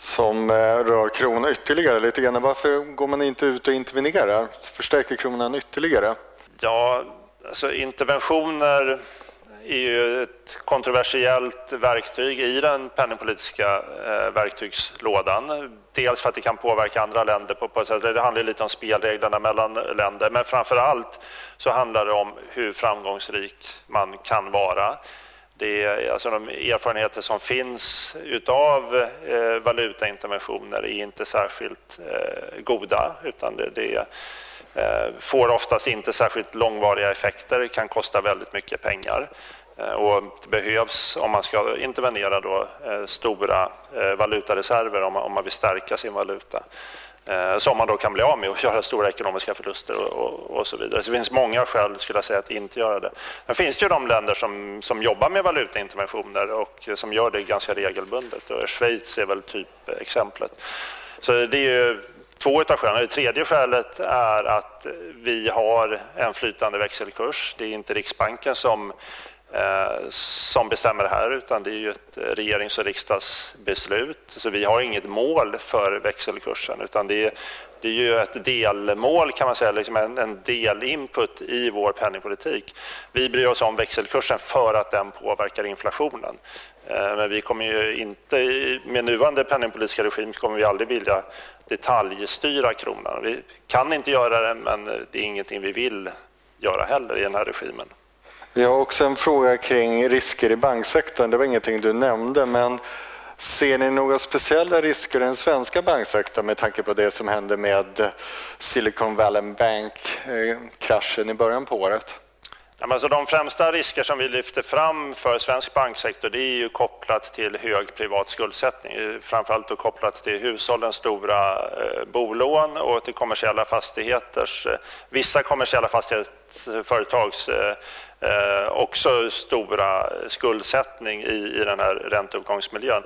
som eh, rör kronan ytterligare lite grann. Varför går man inte ut och intervenerar? Förstärker kronan ytterligare? Ja, alltså interventioner är ju ett kontroversiellt verktyg i den penningpolitiska eh, verktygslådan. Dels för att det kan påverka andra länder på, på sätt. Det handlar lite om spelreglerna mellan länder, men framför allt så handlar det om hur framgångsrik man kan vara. Det är, alltså de erfarenheter som finns utav eh, valutainterventioner är inte särskilt eh, goda, utan det, det eh, får oftast inte särskilt långvariga effekter, kan kosta väldigt mycket pengar. Eh, och det behövs, om man ska intervenera, då, eh, stora eh, valutareserver om man, om man vill stärka sin valuta Eh, som man då kan bli av med och göra stora ekonomiska förluster och, och, och, så vidare. Så det finns många skäl skulle jag säga, att inte göra det. Men finns det ju de länder som, som jobbar med valutainterventioner och som gör det ganska regelbundet. Och Schweiz är väl typ exemplet. Så det är ju två av skälen. Det tredje skälet är att vi har en flytande växelkurs. Det är inte Riksbanken som Eh, som bestämmer det här utan det är ju ett regerings och riksdagsbeslut. Så vi har inget mål för växelkursen utan det är, det är ju ett delmål kan man säga, liksom en, en delinput i vår penningpolitik. Vi bryr oss om växelkursen för att den påverkar inflationen. Eh, men vi kommer ju inte, med nuvarande penningpolitiska regim kommer vi aldrig vilja detaljstyra kronan. Vi kan inte göra det men det är ingenting vi vill göra heller i den här regimen. Vi har också en fråga kring risker i banksektorn. Det var ingenting du nämnde, men ser ni några speciella risker i den svenska banksektorn med tanke på det som hände med Silicon Valley Bank-kraschen eh, i början på året? Alltså de främsta risker som vi lyfter fram för svensk banksektor det är ju kopplat till hög privat skuldsättning. Eh, framförallt då kopplat till hushållens stora eh, bolån och till kommersiella fastigheters, vissa kommersiella fastighetsföretags eh, också stora skuldsättning i, i den här ränteuppgångsmiljön.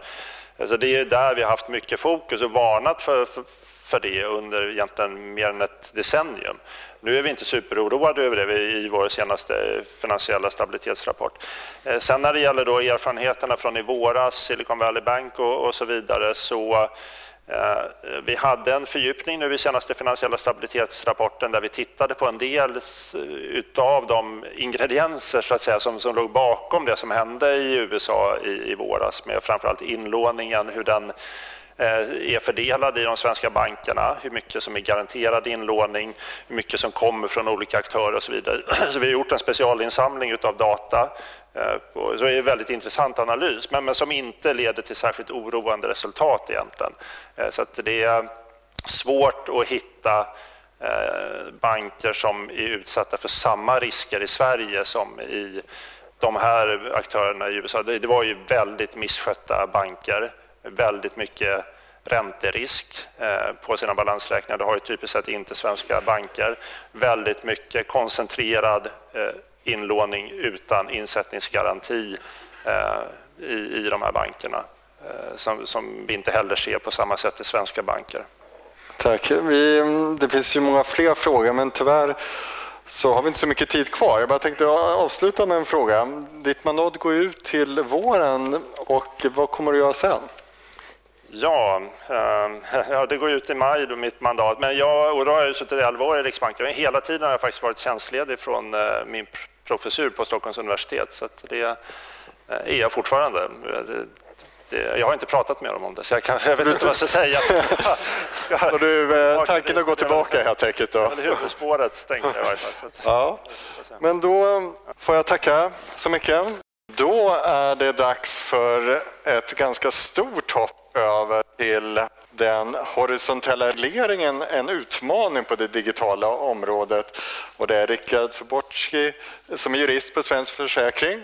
Så det är där vi har haft mycket fokus och varnat för, för, för det under egentligen mer än ett decennium. Nu är vi inte superoroade över det i vår senaste finansiella stabilitetsrapport. Eh, sen när det gäller då erfarenheterna från i våras, Silicon Valley Bank och, och så vidare, så Eh, vi hade en fördjupning nu i senaste finansiella stabilitetsrapporten där vi tittade på en del eh, av de ingredienser så att säga, som, som låg bakom det som hände i USA i, i våras med framförallt inlåningen, hur den Eh, är fördelad i de svenska bankerna, hur mycket som är garanterad inlåning, hur mycket som kommer från olika aktörer och så vidare. [CLEARS THROAT] Så vi har gjort en specialinsamling av data eh, så det är en väldigt intressant analys, men, men som inte leder till särskilt oroande resultat egentligen. Eh, så att det är svårt att hitta banker som är utsatta för samma risker i Sverige som i de här aktörerna i USA. Det var ju väldigt misskötta banker, väldigt mycket ränterisk eh, på sina balansräkningar. Det har ju typiskt sett inte svenska banker. Väldigt mycket koncentrerad eh, inlåning utan insättningsgaranti eh, i, de här bankerna som, som vi inte heller ser på samma sätt i svenska banker. Tack. Vi, det finns ju många fler frågor men tyvärr så har vi inte så mycket tid kvar. Jag bara tänkte avsluta med en fråga. Ditt mandat går ut till våren och vad kommer du göra sen? Ja, äh, [LAUGHS] ja, det går ut i maj då mitt mandat. Men jag, och då har jag suttit 11 år i Riksbanken. Hela tiden har jag faktiskt varit tjänstledig från äh, min professur på Stockholms universitet. Så det eh, är jag fortfarande. Det, det, jag har inte pratat med dem om det, så jag, kan, jag vet inte vad jag ska säga. [LAUGHS] Så du, eh, tanken att gå tillbaka helt enkelt då? Huvudspåret, tänkte jag i varje fall. Ja. Men då får jag tacka så mycket. Då är det dags för ett ganska stort hopp över till den horisontella regleringen, en utmaning på det digitala området. Och det är Rickard Soborski som är jurist på Svensk Försäkring.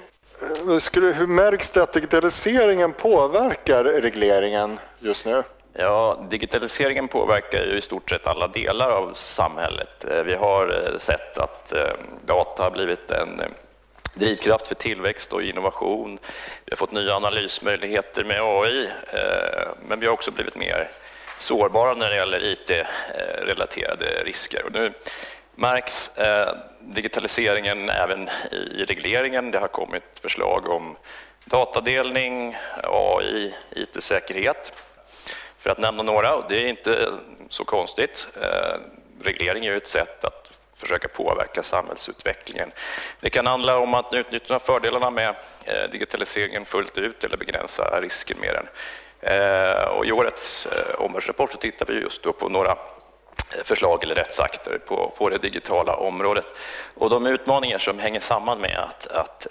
Hur märks det att digitaliseringen påverkar regleringen just nu? Ja, digitaliseringen påverkar ju i stort sett alla delar av samhället. Eh, vi har eh, sett att eh, data har blivit en drivkraft för tillväxt och innovation. Vi har fått nya analysmöjligheter med AI, eh, men vi har också blivit mer sårbara när det gäller IT-relaterade risker. Och nu märks eh, digitaliseringen även i regleringen. Det har kommit förslag om datadelning, AI, IT-säkerhet. För att nämna några, och det är inte så konstigt. Eh, reglering är ju ett sätt att försöka påverka samhällsutvecklingen. Det kan handla om att utnyttja fördelarna med eh, digitaliseringen fullt ut eller begränsa risken med den. Eh, och I årets eh, omvärldsrapport så tittar vi just då på några förslag eller rättsakter på, på det digitala området. Och de utmaningar som hänger samman med att, att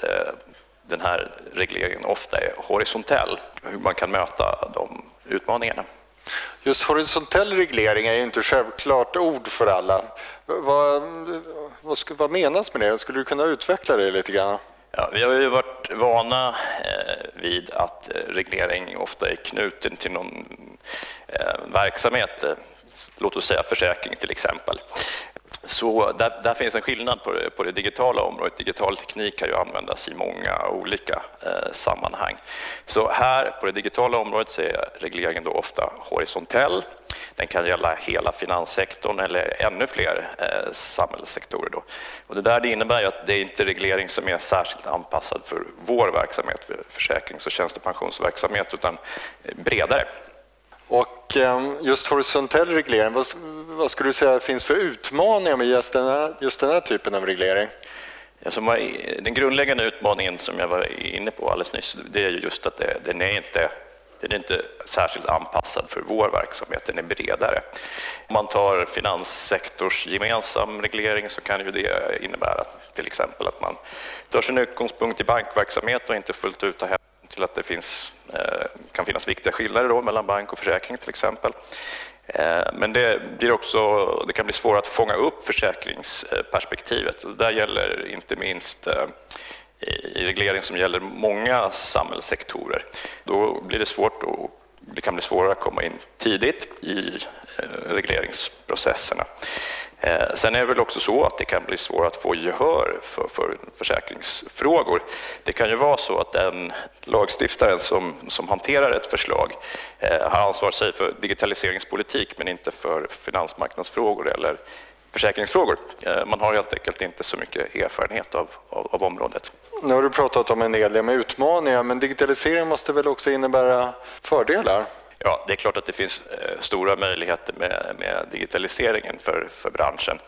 den här regleringen ofta är horisontell, hur man kan möta de utmaningarna. Just horisontell reglering är ju inte självklart ord för alla. Vad, vad, vad menas med det? Skulle du kunna utveckla det lite grann? Ja, vi har ju varit vana eh, vid att eh, reglering ofta är knuten till någon eh, verksamhet, låt oss säga försäkring till exempel. Så där, där, finns en skillnad på det, på det, digitala området. Digital teknik kan ju användas i många olika eh, sammanhang. Så här på det digitala området så är regleringen då ofta horisontell. Den kan gälla hela finanssektorn eller ännu fler eh, samhällssektorer. Då. Och det där det innebär ju att det är inte reglering som är särskilt anpassad för vår verksamhet, för försäkrings och tjänstepensionsverksamhet, utan eh, bredare. Och ehm, just horisontell reglering, vad, vad skulle du säga finns för utmaningar med just den här, just den här typen av reglering? Alltså, den grundläggande utmaningen som jag var inne på alldeles nyss, det är just att det, den är inte den är inte särskilt anpassad för vår verksamhet, den är bredare. Om man tar finanssektors gemensam reglering så kan ju det innebära till exempel att man tar sin utgångspunkt i bankverksamhet och inte fullt ut tar hem till att det finns, eh, kan finnas viktiga skillnader då mellan bank och försäkring till exempel. Eh, men det, blir också, det kan bli svårare att fånga upp försäkringsperspektivet. Det där gäller inte minst eh, i reglering som gäller många samhällssektorer. Då blir det svårt att det kan bli svårare att komma in tidigt i eh, regleringsprocesserna. Eh, sen är det väl också så att det kan bli svårt att få gehör för, för försäkringsfrågor. Det kan ju vara så att den lagstiftaren som, som hanterar ett förslag eh, har ansvar sig för digitaliseringspolitik men inte för finansmarknadsfrågor eller försäkringsfrågor. Eh, man har helt enkelt inte så mycket erfarenhet av, av, av området. Nu har du pratat om en hel del med utmaningar, men digitalisering måste väl också innebära fördelar? Ja, det är klart att det finns eh, stora möjligheter med, med digitaliseringen för, för branschen.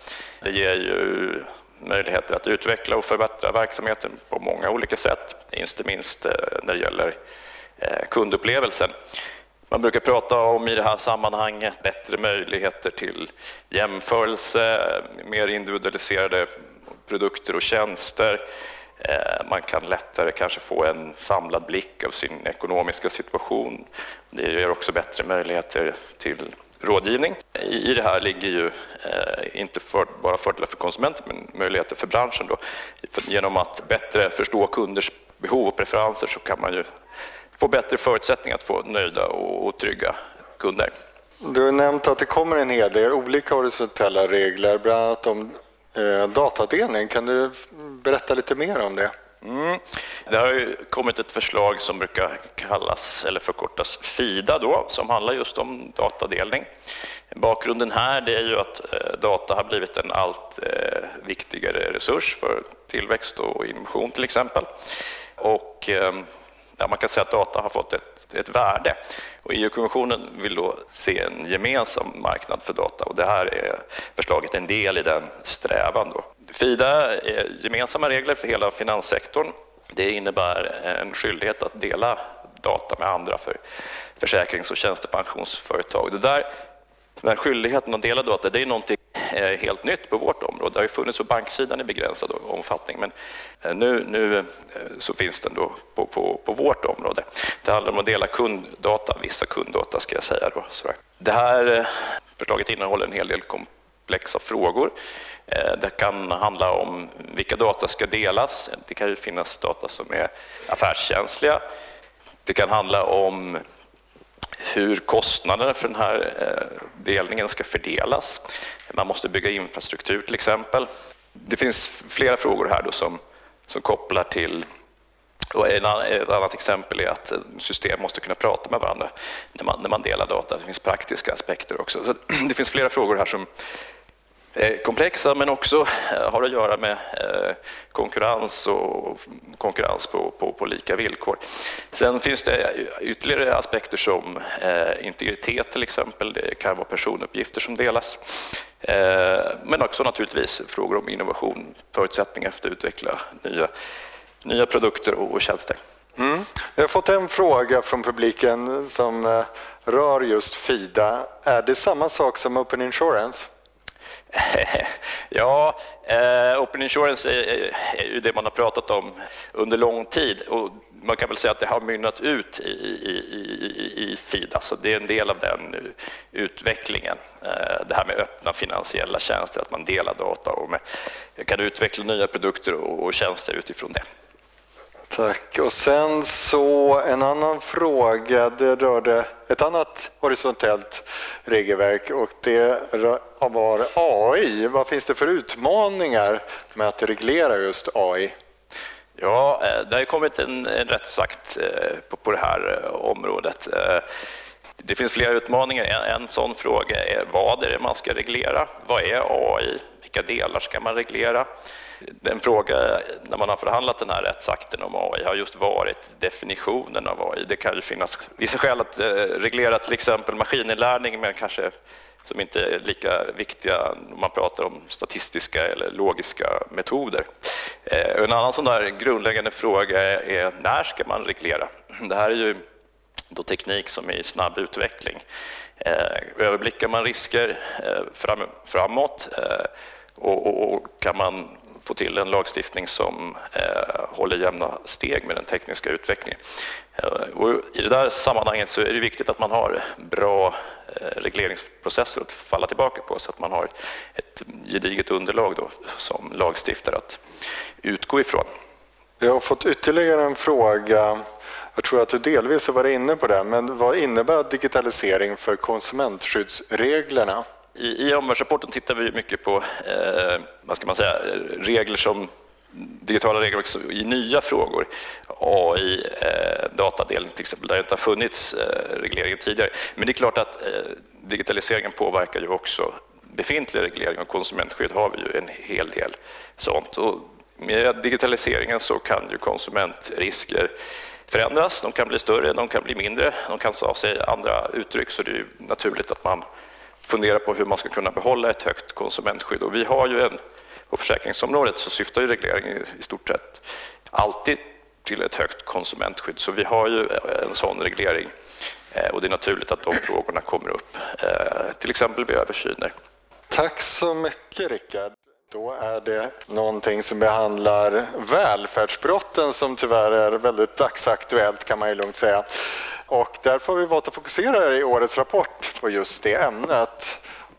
Det ger ju möjligheter att utveckla och förbättra verksamheten på många olika sätt, inte minst eh, när det gäller kundupplevelsen. Man brukar prata om i det här sammanhanget bättre möjligheter till jämförelse, mer individualiserade produkter och tjänster, eh, man kan lättare kanske få en samlad blick av sin ekonomiska situation. Det ger också bättre möjligheter till rådgivning. I det här ligger ju eh, inte för, bara fördelar för konsumenter men möjligheter för branschen. Då. genom att bättre förstå kunders behov och preferenser så kan man ju få bättre förutsättningar att få nöjda och, och trygga kunder. Du har nämnt att det kommer en hel del olika horisontella regler, bland annat om eh, datadelning. Kan du berätta lite mer om det? Mm. Det har ju kommit ett förslag som brukar kallas eller förkortas FIDA då, som handlar just om datadelning. Bakgrunden här är ju att eh, data har blivit en allt eh, viktigare resurs för tillväxt och innovation till exempel. Och ehm, ja, man kan säga att data har fått ett, ett värde. Och EU-kommissionen vill då se en gemensam marknad för data och det här är förslaget en del i den strävan. Då. FIDA är gemensamma regler för hela finanssektorn. Det innebär en skyldighet att dela data med andra för försäkrings och tjänstepensionsföretag. Det där, den skyldigheten att dela data det är någonting Eh, helt nytt på vårt område. Det har ju funnits på banksidan i begränsad omfattning men eh, nu, nu eh, så finns den då på, på, på vårt område. Det handlar om att dela kunddata, vissa kunddata ska jag säga. Då. Det här förslaget innehåller en hel del komplexa frågor. Det kan handla om vilka data ska delas. Det kan ju finnas data som är affärskänsliga. Det kan handla om hur kostnaderna för den här eh, delningen ska fördelas. Man måste bygga infrastruktur till exempel. Det finns flera frågor här då som, som kopplar till och ett annat exempel är att system måste kunna prata med varandra när man, när man delar data. Det finns praktiska aspekter också. Så [CLEARS THROAT] det finns flera frågor här som Eh, komplexa men också eh, har att göra med eh, konkurrens och konkurrens på, på, på, lika villkor. Sen finns det ytterligare aspekter som integritet till exempel. Det kan vara personuppgifter som delas. Men också naturligtvis frågor om innovation, förutsättningar för att utveckla nya, nya produkter och tjänster. Mm. Jag har fått en fråga från publiken som rör just Fida. Är det samma sak som Open Insurance? [LAUGHS] ja, eh, Open Insurance är, är ju det man har pratat om under lång tid och man kan väl säga att det har mynnat ut i, i, i, i FID, alltså det är en del av den utvecklingen. Eh, det här med öppna finansiella tjänster, att man delar data och med, kan utveckla nya produkter och, och tjänster utifrån det. Tack. Och sen så en annan fråga, det rörde ett annat horisontellt regelverk och det var AI. Vad finns det för utmaningar med att reglera just AI? Ja, eh, det har kommit en, en rättsakt eh, på, på det här eh, området. Det finns flera utmaningar. En, en sån fråga är vad är det man ska reglera? Vad är AI? Vilka delar ska man reglera? En fråga när man har förhandlat den här rättsakten om AI har just varit definitionen av AI. Det kan ju finnas vissa skäl att eh, reglera till exempel maskininlärning men kanske som inte är lika viktiga om man pratar om statistiska eller logiska metoder. Eh, en annan sån där grundläggande fråga är när ska man reglera? Det här är ju då teknik som är i snabb utveckling. Eh, överblickar man risker framåt och kan man få till en lagstiftning som eh, håller jämna steg med den tekniska utvecklingen. Eh, och I det där sammanhanget så är det viktigt att man har bra eh, regleringsprocesser att falla tillbaka på så att man har ett gediget underlag då, som lagstiftare att utgå ifrån. Jag har fått ytterligare en fråga. Jag tror att du delvis har varit inne på det, men vad innebär digitalisering för konsumentskyddsreglerna? I, i omvärldsrapporten tittar vi mycket på eh, vad ska man säga, regler som digitala regelverk i nya frågor. AI, eh, datadelning till exempel, där det inte har funnits eh, reglering tidigare. Men det är klart att eh, digitaliseringen påverkar ju också befintlig reglering och konsumentskydd har vi ju en hel del sånt. Och med digitaliseringen så kan ju konsumentrisker förändras. De kan bli större, de kan bli mindre, de kan ta sig andra uttryck så det är naturligt att man fundera på hur man ska kunna behålla ett högt konsumentskydd. Och vi har ju en, på försäkringsområdet så syftar ju regleringen i stort sett alltid till ett högt konsumentskydd. Så vi har ju eh, en sån reglering eh, och det är naturligt att de frågorna kommer upp, eh, till exempel vid översyner. Tack så mycket Rickard. Då är det någonting som behandlar välfärdsbrotten som tyvärr är väldigt dagsaktuellt kan man ju lugnt säga. Och därför har vi valt att fokusera i årets rapport på just det ämnet.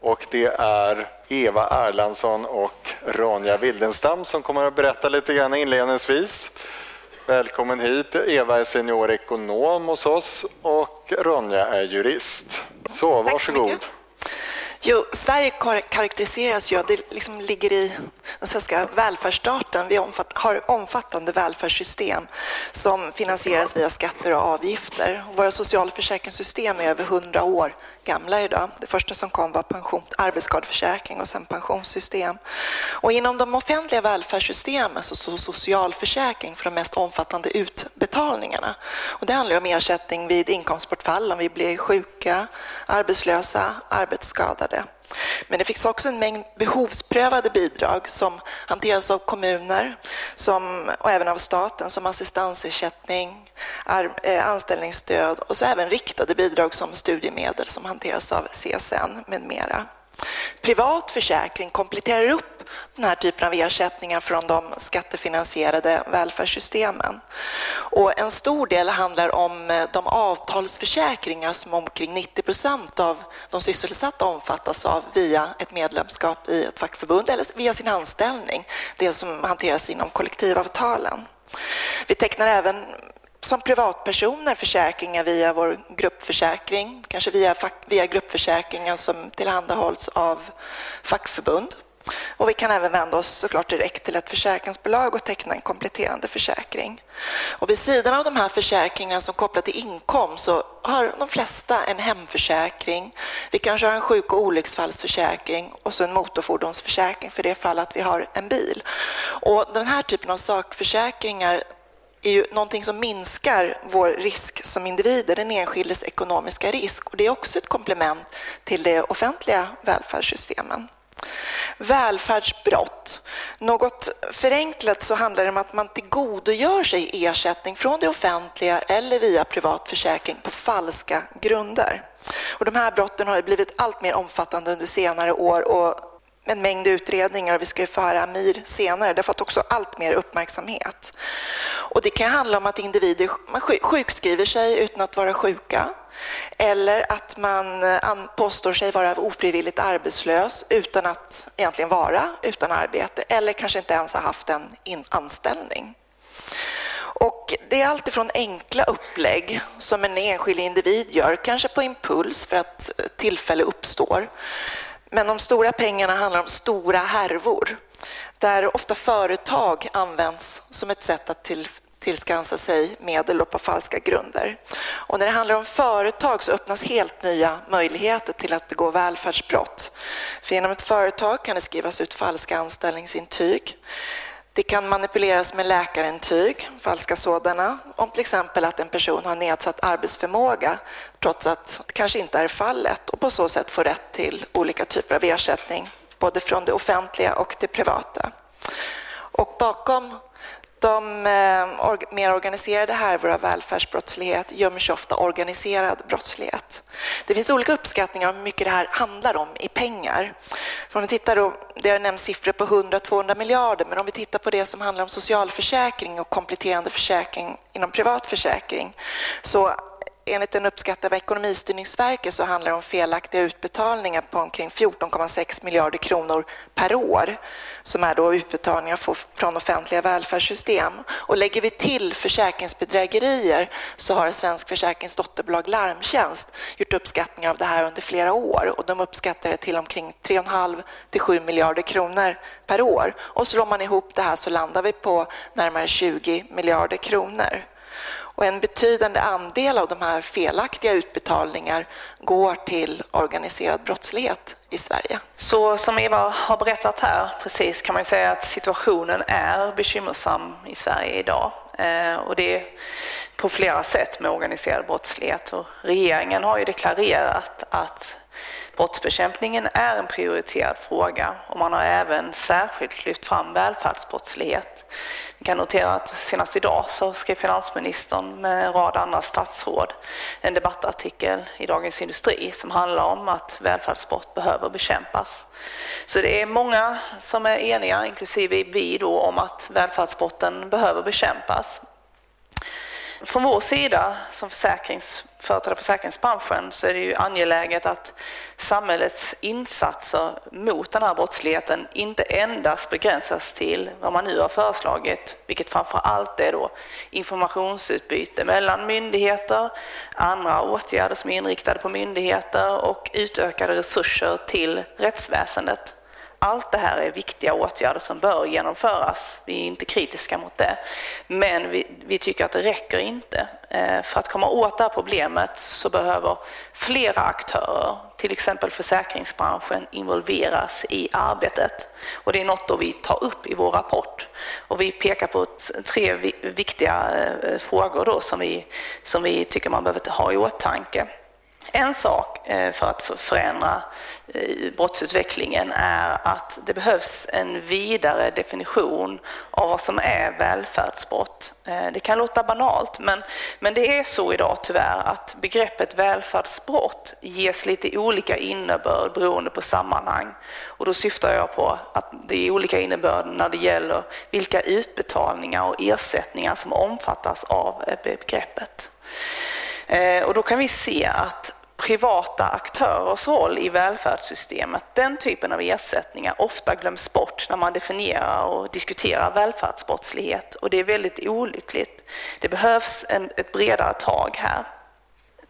Och det är Eva Erlandsson och Ronja Wildenstam som kommer att berätta lite grann inledningsvis. Välkommen hit. Eva är senior ekonom hos oss och Ronja är jurist. Så varsågod. Jo, Sverige karaktäriseras ju, det liksom ligger i den svenska välfärdsstaten. Vi har omfattande välfärdssystem som finansieras via skatter och avgifter. Våra socialförsäkringssystem är över 100 år gamla idag. Det första som kom var pension, arbetsskadeförsäkring och sen pensionssystem. Och inom de offentliga välfärdssystemen så står socialförsäkring för de mest omfattande utbetalningarna. Och det handlar om ersättning vid inkomstbortfall om vi blir sjuka, arbetslösa, arbetsskadade. Men det finns också en mängd behovsprövade bidrag som hanteras av kommuner som, och även av staten som assistansersättning, eh, anställningsstöd och så även riktade bidrag som studiemedel som hanteras av CSN med mera. Privat försäkring kompletterar upp den här typen av ersättningar från de skattefinansierade välfärdssystemen. Och en stor del handlar om eh, de avtalsförsäkringar som omkring 90 procent av de sysselsatta omfattas av via ett medlemskap i ett fackförbund eller via sin anställning, det som hanteras inom kollektivavtalen. Vi tecknar även som privatpersoner försäkringar via vår gruppförsäkring, kanske via, via gruppförsäkringen som tillhandahålls av fackförbund. Och vi kan även vända oss såklart direkt till ett försäkringsbolag och teckna en kompletterande försäkring. Och vid sidan av de här försäkringarna som kopplar till inkomst så har de flesta en hemförsäkring. Vi kanske har en sjuk och olycksfallsförsäkring och så en motorfordonsförsäkring för det fall att vi har en bil. Och den här typen av sakförsäkringar är ju någonting som minskar vår risk som individer, den enskildes ekonomiska risk. Och det är också ett komplement till de offentliga välfärdssystemen. Välfärdsbrott. Något förenklat så handlar det om att man tillgodogör sig ersättning från det offentliga eller via privat försäkring på falska grunder. Och de här brotten har blivit allt mer omfattande under senare år och en mängd utredningar och vi ska ju få höra Amir senare. Det har fått också allt mer uppmärksamhet. Och det kan handla om att individer sjukskriver sig utan att vara sjuka eller att man eh, påstår sig vara ofrivilligt arbetslös utan att egentligen vara utan arbete eller kanske inte ens ha haft en anställning. Och det är alltifrån enkla upplägg som en enskild individ gör, kanske på impuls för att eh, tillfälle uppstår. Men de stora pengarna handlar om stora härvor där ofta företag används som ett sätt att till, tillskansa sig medel på falska grunder. Och när det handlar om företag så öppnas helt nya möjligheter till att begå välfärdsbrott. För genom ett företag kan det skrivas ut falska anställningsintyg. Det kan manipuleras med läkarintyg, falska sådana, om till exempel att en person har nedsatt arbetsförmåga trots att det kanske inte är fallet och på så sätt få rätt till olika typer av ersättning, både från det offentliga och det privata. Och bakom de eh, mer organiserade härvor av välfärdsbrottslighet gömmer sig ofta organiserad brottslighet. Det finns olika uppskattningar om hur mycket det här handlar om i pengar. För om vi tittar då, det har nämnts siffror på 100-200 miljarder, men om vi tittar på det som handlar om socialförsäkring och kompletterande försäkring inom privat försäkring så enligt en uppskattning av Ekonomistyrningsverket så handlar det om felaktiga utbetalningar på omkring 14,6 miljarder kronor per år som är då utbetalningar från offentliga välfärdssystem. Och lägger vi till försäkringsbedrägerier så har Svensk Försäkrings dotterbolag Larmtjänst gjort uppskattningar av det här under flera år och de uppskattar det till omkring 3,5 till 7 miljarder kronor per år. Och slår man ihop det här så landar vi på närmare 20 miljarder kronor. Och en betydande andel av de här felaktiga utbetalningar går till organiserad brottslighet i Sverige. Så som Eva har berättat här precis kan man säga att situationen är bekymmersam i Sverige idag. Eh, och det är på flera sätt med organiserad brottslighet. Och regeringen har ju deklarerat att Brottsbekämpningen är en prioriterad fråga och man har även särskilt lyft fram välfärdsbrottslighet. Vi kan notera att senast idag så skrev finansministern med en rad andra statsråd en debattartikel i Dagens Industri som handlar om att välfärdsbrott behöver bekämpas. Så det är många som är eniga, inklusive vi då, om att välfärdsbrotten behöver bekämpas. Från vår sida som försäkrings företrädare för försäkringsbranschen så är det ju angeläget att samhällets insatser mot den här brottsligheten inte endast begränsas till vad man nu har föreslagit, vilket framför allt är då informationsutbyte mellan myndigheter, andra åtgärder som är inriktade på myndigheter och utökade resurser till rättsväsendet. Allt det här är viktiga åtgärder som bör genomföras. Vi är inte kritiska mot det. Men vi, vi tycker att det räcker inte. Eh, för att komma åt det här problemet så behöver flera aktörer, till exempel försäkringsbranschen, involveras i arbetet. Och det är något vi tar upp i vår rapport. Och vi pekar på tre viktiga eh, frågor då som, vi, som vi tycker man behöver ha i åtanke. En sak eh, för att förändra eh, brottsutvecklingen är att det behövs en vidare definition av vad som är välfärdsbrott. Eh, det kan låta banalt, men, men det är så idag tyvärr att begreppet välfärdsbrott ges lite olika innebörd beroende på sammanhang. Och då syftar jag på att det är olika innebörd när det gäller vilka utbetalningar och ersättningar som omfattas av begreppet. Eh, och då kan vi se att privata aktörers roll i välfärdssystemet, den typen av ersättningar ofta glöms bort när man definierar och diskuterar välfärdsbrottslighet och det är väldigt olyckligt. Det behövs en, ett bredare tag här.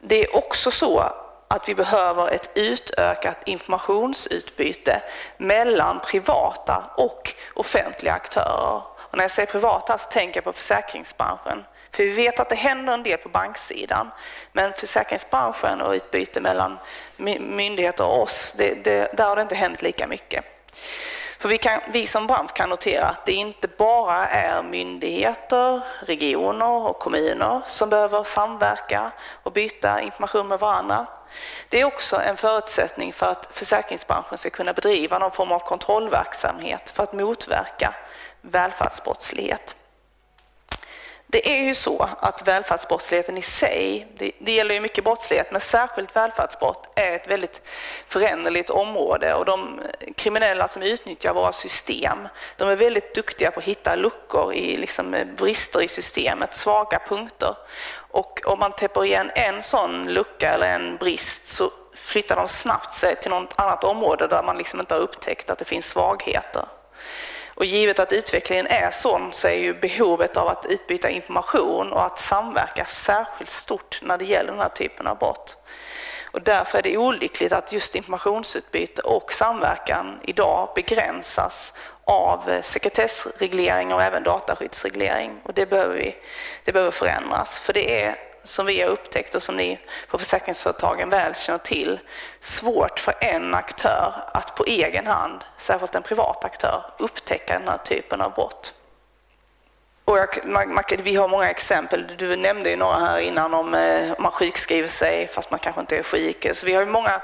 Det är också så att vi behöver ett utökat informationsutbyte mellan privata och offentliga aktörer. Och när jag säger privata så tänker jag på försäkringsbranschen. För vi vet att det händer en del på banksidan. Men försäkringsbranschen och utbyte mellan myndigheter och oss, det, det, där har det inte hänt lika mycket. För vi, kan, vi som bransch kan notera att det inte bara är myndigheter, regioner och kommuner som behöver samverka och byta information med varandra. Det är också en förutsättning för att försäkringsbranschen ska kunna bedriva någon form av kontrollverksamhet för att motverka välfärdsbrottslighet. Det är ju så att välfärdsbrottsligheten i sig, det, det, gäller ju mycket brottslighet, men särskilt välfärdsbrott är ett väldigt föränderligt område och de kriminella som utnyttjar våra system, de är väldigt duktiga på att hitta luckor i liksom brister i systemet, svaga punkter. Och om man täpper igen en sån lucka eller en brist så flyttar de snabbt sig till något annat område där man liksom inte har upptäckt att det finns svagheter. Och givet att utvecklingen är sån så är ju behovet av att utbyta information och att samverka särskilt stort när det gäller den här typen av brott. Och därför är det olyckligt att just informationsutbyte och samverkan idag begränsas av sekretessreglering och även dataskyddsreglering. Och det behöver, vi, det behöver förändras, för det är som vi har upptäckt och som ni på försäkringsföretagen väl känner till, svårt för en aktör att på egen hand, särskilt en privat aktör, upptäcka den här typen av brott. Och jag, man, man, vi har många exempel. Du nämnde ju några här innan om, eh, om man sjukskriver sig fast man kanske inte är sjuk. Så vi har ju många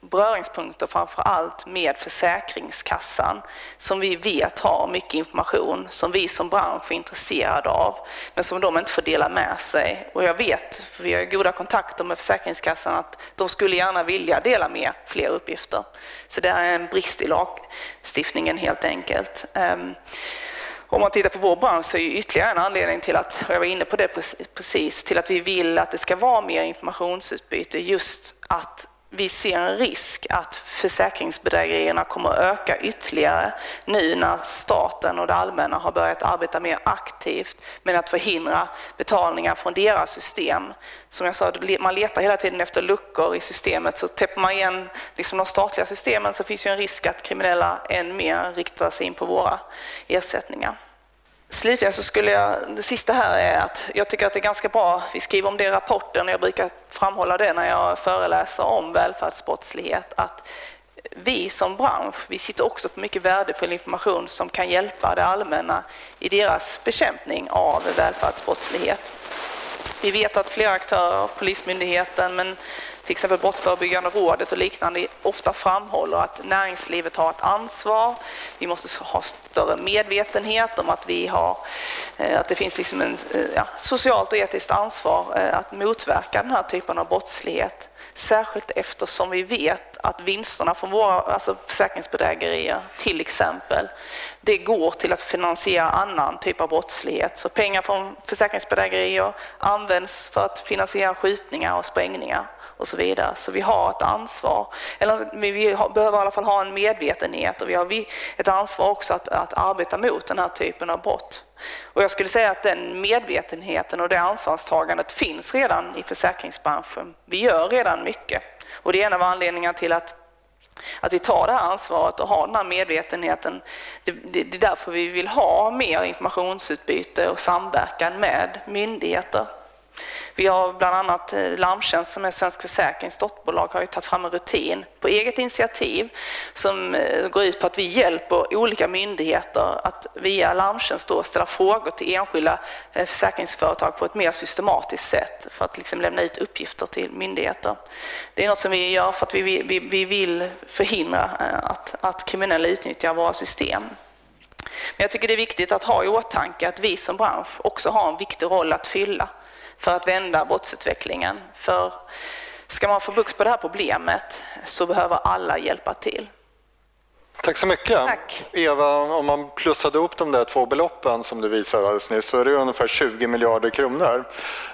beröringspunkter framför allt med Försäkringskassan som vi vet har mycket information som vi som bransch är intresserade av men som de inte får dela med sig. Och jag vet, för vi har goda kontakter med Försäkringskassan, att de skulle gärna vilja dela med fler uppgifter. Så det är en brist i lagstiftningen helt enkelt. Ehm, om man tittar på vår bransch så är ytterligare en anledning till att, och jag var inne på det precis, till att vi vill att det ska vara mer informationsutbyte just att vi ser en risk att försäkringsbedrägerierna kommer att öka ytterligare nu när staten och det allmänna har börjat arbeta mer aktivt med att förhindra betalningar från deras system. Som jag sa, man letar hela tiden efter luckor i systemet så täpper man igen liksom de statliga systemen så finns ju en risk att kriminella än mer riktar sig in på våra ersättningar. Slutligen så skulle jag, det sista här är att jag tycker att det är ganska bra, vi skriver om det i rapporten, och jag brukar framhålla det när jag föreläser om välfärdsbrottslighet, att vi som bransch, vi sitter också på mycket värdefull information som kan hjälpa det allmänna i deras bekämpning av välfärdsbrottslighet. Vi vet att flera aktörer, Polismyndigheten, men till exempel Brottsförebyggande rådet och liknande ofta framhåller att näringslivet har ett ansvar. Vi måste ha större medvetenhet om att, vi har, eh, att det finns liksom en eh, ja, socialt och etiskt ansvar eh, att motverka den här typen av brottslighet. Särskilt eftersom vi vet att vinsterna från våra alltså försäkringsbedrägerier till exempel, det går till att finansiera annan typ av brottslighet. Så pengar från försäkringsbedrägerier används för att finansiera skjutningar och sprängningar och så vidare. Så vi har ett ansvar, eller vi behöver i alla fall ha en medvetenhet och vi har ett ansvar också att, att arbeta mot den här typen av brott. Och jag skulle säga att den medvetenheten och det ansvarstagandet finns redan i försäkringsbranschen. Vi gör redan mycket och det är en av anledningarna till att att vi tar det här ansvaret och har den här medvetenheten. Det, det, det är därför vi vill ha mer informationsutbyte och samverkan med myndigheter. Vi har bland annat eh, Larmtjänst som är Svensk Försäkrings dotterbolag har ju tagit fram en rutin på eget initiativ som eh, går ut på att vi hjälper olika myndigheter att via Larmtjänst då ställa frågor till enskilda eh, försäkringsföretag på ett mer systematiskt sätt för att liksom lämna ut uppgifter till myndigheter. Det är något som vi gör för att vi, vi, vi vill förhindra att, att kriminella utnyttjar våra system. Men jag tycker det är viktigt att ha i åtanke att vi som bransch också har en viktig roll att fylla för att vända brottsutvecklingen. För ska man få bukt på det här problemet så behöver alla hjälpa till. Tack så mycket. Tack. Eva, om man plussade upp de där två beloppen som du visade alldeles nyss så är det ungefär 20 miljarder kronor.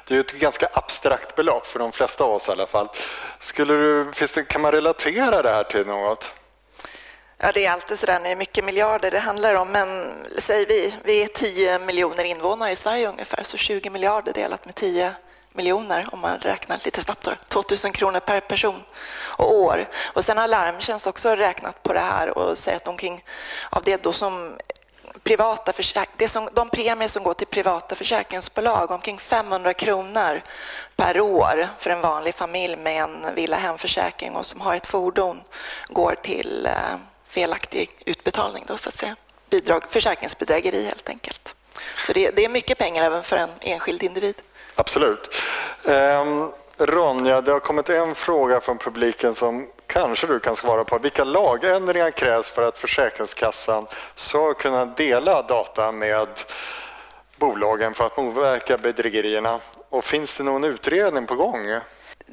Det är ett ganska abstrakt belopp för de flesta av oss i alla fall. Skulle du, det, kan man relatera det här till något? Ja, det är alltid så där när det är mycket miljarder det handlar om, men säger vi, vi är 10 miljoner invånare i Sverige ungefär, så 20 miljarder delat med 10 miljoner om man räknar lite snabbt. Då. 2000 kronor per person och år. Och sen har Larmtjänst också räknat på det här och säger att omkring av det då som privata det som, de premier som går till privata försäkringsbolag, omkring 500 kronor per år för en vanlig familj med en villa hemförsäkring och som har ett fordon, går till eh, felaktig utbetalning, då, så att säga. Bidrag, försäkringsbedrägeri helt enkelt. Så det, det är mycket pengar även för en enskild individ. Absolut. Ehm, Ronja, det har kommit en fråga från publiken som kanske du kan svara på. Vilka lagändringar krävs för att Försäkringskassan ska kunna dela data med bolagen för att motverka bedrägerierna? Och finns det någon utredning på gång?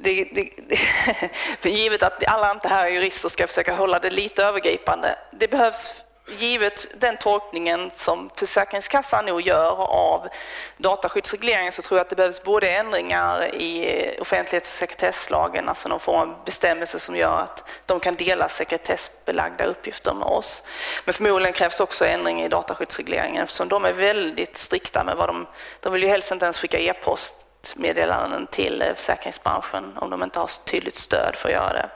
Det, det, [LAUGHS] det, givet att alla inte här är jurister ska jag försöka hålla det lite övergripande. Det behövs givet den tolkningen som Försäkringskassan nog gör av dataskyddsregleringen så tror jag att det behövs både ändringar i offentlighets och sekretesslagen, alltså någon form av bestämmelse som gör att de kan dela sekretessbelagda uppgifter med oss. Men förmodligen krävs också ändring i dataskyddsregleringen eftersom de är väldigt strikta med vad de... De vill ju helst inte ens skicka e-post meddelanden till försäkringsbranschen om de inte har tydligt stöd för att göra det.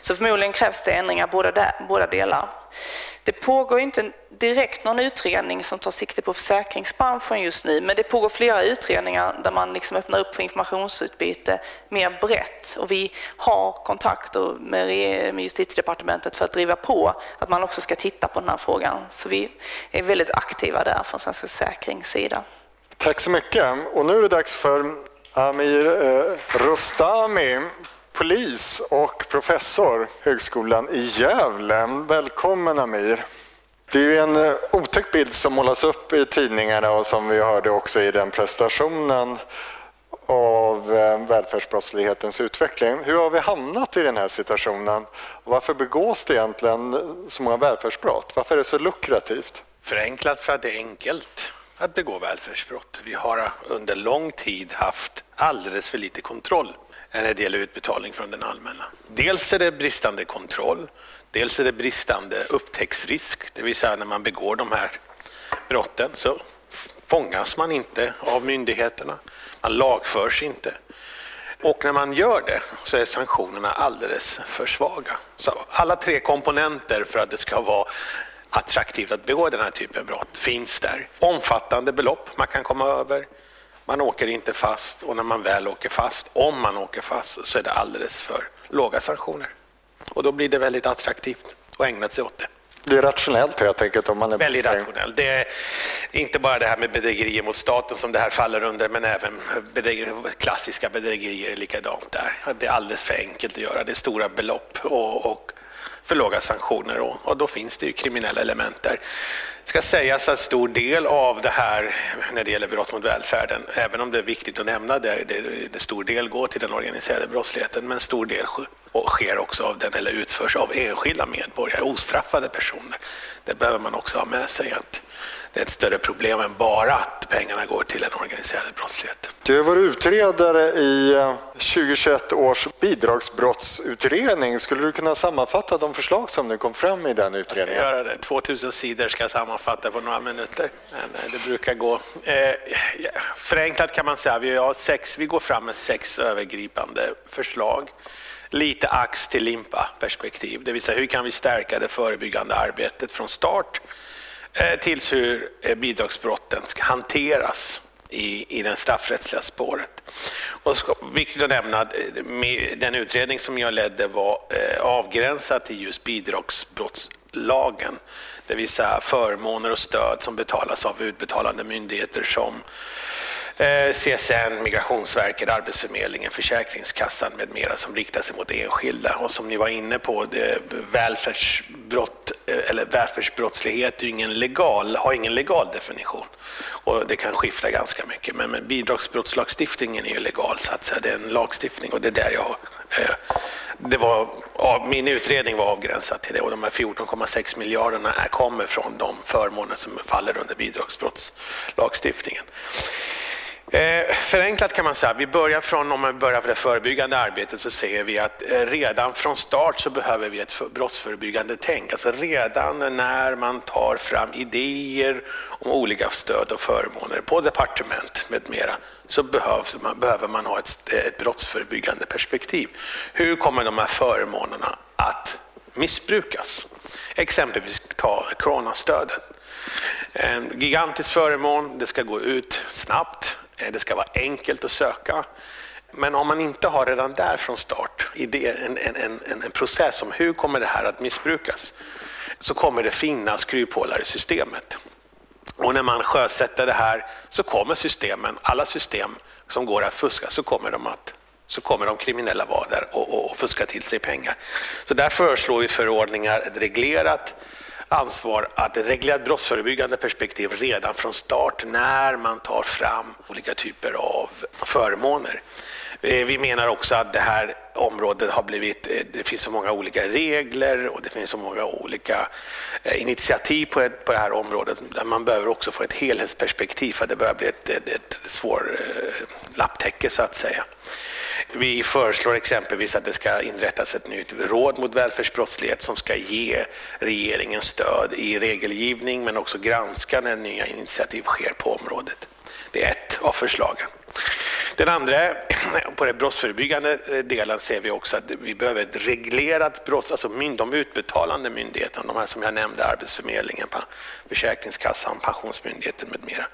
Så förmodligen krävs det ändringar båda, där, båda delar. Det pågår inte direkt någon utredning som tar sikte på försäkringsbranschen just nu, men det pågår flera utredningar där man liksom öppnar upp för informationsutbyte mer brett. Och vi har kontakter med justitiedepartementet för att driva på att man också ska titta på den här frågan. Så vi är väldigt aktiva där från Svensk Försäkrings sida. Tack så mycket. Och nu är det dags för Amir eh, Rostami, polis och professor Högskolan i Gävle. Välkommen Amir. Det är ju en eh, otäck bild som målas upp i tidningarna och som vi hörde också i den prestationen av eh, välfärdsbrottslighetens utveckling. Hur har vi hamnat i den här situationen? Varför begås det egentligen så många välfärdsbrott? Varför är det så lukrativt? Förenklat för att det är enkelt att begå välfärdsbrott. Vi har under lång tid haft alldeles för lite kontroll när det gäller utbetalning från den allmänna. Dels är det bristande kontroll, dels är det bristande upptäcktsrisk, det vill säga när man begår de här brotten så fångas man inte av myndigheterna, man lagförs inte. Och när man gör det så är sanktionerna alldeles för svaga. Så alla tre komponenter för att det ska vara attraktivt att begå den här typen av brott finns där. Omfattande belopp man kan komma över. Man åker inte fast och när man väl åker fast, om man åker fast, så är det alldeles för låga sanktioner. Och då blir det väldigt attraktivt att ägna sig åt det. Det är rationellt helt enkelt om man är Väldigt rationellt. Det är inte bara det här med bedrägerier mot staten som det här faller under, men även bedrägerier, klassiska bedrägerier är likadant där. Det är alldeles för enkelt att göra. Det är stora belopp och, och för låga sanktioner och, och då finns det ju kriminella element där. Det ska sägas att stor del av det här när det gäller brott mot välfärden, även om det är viktigt att nämna det, det, det stor del går till den organiserade brottsligheten, men stor del sker också av den eller utförs av enskilda medborgare, ostraffade personer. Det behöver man också ha med sig att det är ett större problem än bara att pengarna går till en organiserad brottslighet. Du varit utredare i 2021 eh, års bidragsbrottsutredning. Skulle du kunna sammanfatta de förslag som nu kom fram i den utredningen? Jag ska göra det. 2000 sidor ska jag sammanfatta på några minuter. Men eh, det brukar gå. Eh, förenklat kan man säga att vi, har sex, vi går fram med sex övergripande förslag lite ax till limpa perspektiv, det vill säga hur kan vi stärka det förebyggande arbetet från start Eh, tills hur eh, bidragsbrotten ska hanteras i, i det straffrättsliga spåret. Och så, viktigt att nämna att eh, den utredning som jag ledde var avgränsad till just bidragsbrottslagen, det vill säga förmåner och stöd som betalas av utbetalande myndigheter som Eh, CSN, Migrationsverket, Arbetsförmedlingen, Försäkringskassan med mera som riktar sig mot enskilda. Och som ni var inne på, det, välfärdsbrott eh, eller välfärdsbrottslighet är ingen legal, har ingen legal definition. Och det kan skifta ganska mycket. Men, men bidragsbrottslagstiftningen är ju legal så att säga. Det är en lagstiftning och det är där jag eh, det var, min utredning var avgränsad till det och de här 14,6 miljarderna kommer från de förmåner som faller under bidragsbrottslagstiftningen. Eh, förenklat kan man säga, vi börjar från, om man börjar för det förebyggande arbetet så säger vi att eh, redan från start så behöver vi ett brottsförebyggande tänk. Alltså redan när man tar fram idéer om olika stöd och förmåner på departement med mera så behövs, man, behöver man ha ett, ett brottsförebyggande perspektiv. Hur kommer de här förmånerna att missbrukas? Exempelvis ta coronastödet. En gigantisk förmån, det ska gå ut snabbt, Eh, det ska vara enkelt att söka. Men om man inte har redan där från start en, en, en, en process om hur kommer det här att missbrukas så kommer det finnas kryphålar i systemet. Och när man sjösätter det här så kommer systemen, alla system som går att fuska, så kommer de att så kommer de kriminella vara där och, och fuska till sig pengar. Så där föreslår vi förordningar, reglerat ansvar att ett brottsförebyggande perspektiv redan från start när man tar fram olika typer av förmåner. Eh, vi menar också att det här området har blivit, eh, det finns så många olika regler och det finns så många olika eh, initiativ på, ett, på det här området där man behöver också få ett helhetsperspektiv för att det börjar bli ett, ett, ett svårt lapptäcke så att säga. Vi föreslår exempelvis att det ska inrättas ett nytt råd mot välfärdsbrottslighet som ska ge regeringen stöd i regelgivning men också granska när nya initiativ sker på området. Det är ett av förslagen. Den andra, [CLEARS THROAT] på den brottsförebyggande eh, delen ser vi också att vi behöver ett reglerat brott, alltså de utbetalande myndigheterna, de här som jag nämnde, Arbetsförmedlingen, Försäkringskassan, Pensionsmyndigheten med mera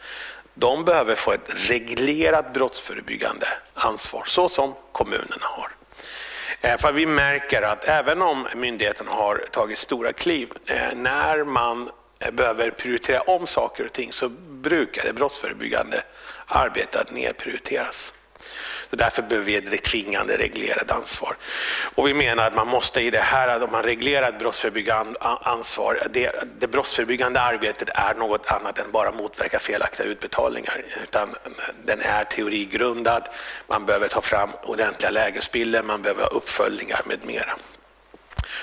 de behöver få ett reglerat brottsförebyggande ansvar, så som kommunerna har. Eh, för vi märker att även om myndigheten har tagit stora kliv, eh, när man eh, behöver prioritera om saker och ting så brukar det brottsförebyggande arbetet nedprioriteras. Så därför behöver vi ett tvingande reglerat ansvar. Och vi menar att man måste i det här, om man reglerar ett brottsförebyggande ansvar, det, det brottsförebyggande arbetet är något annat än bara motverka felaktiga utbetalningar. Utan den är teorigrundad, man behöver ta fram ordentliga lägesbilder, man behöver ha uppföljningar med mera.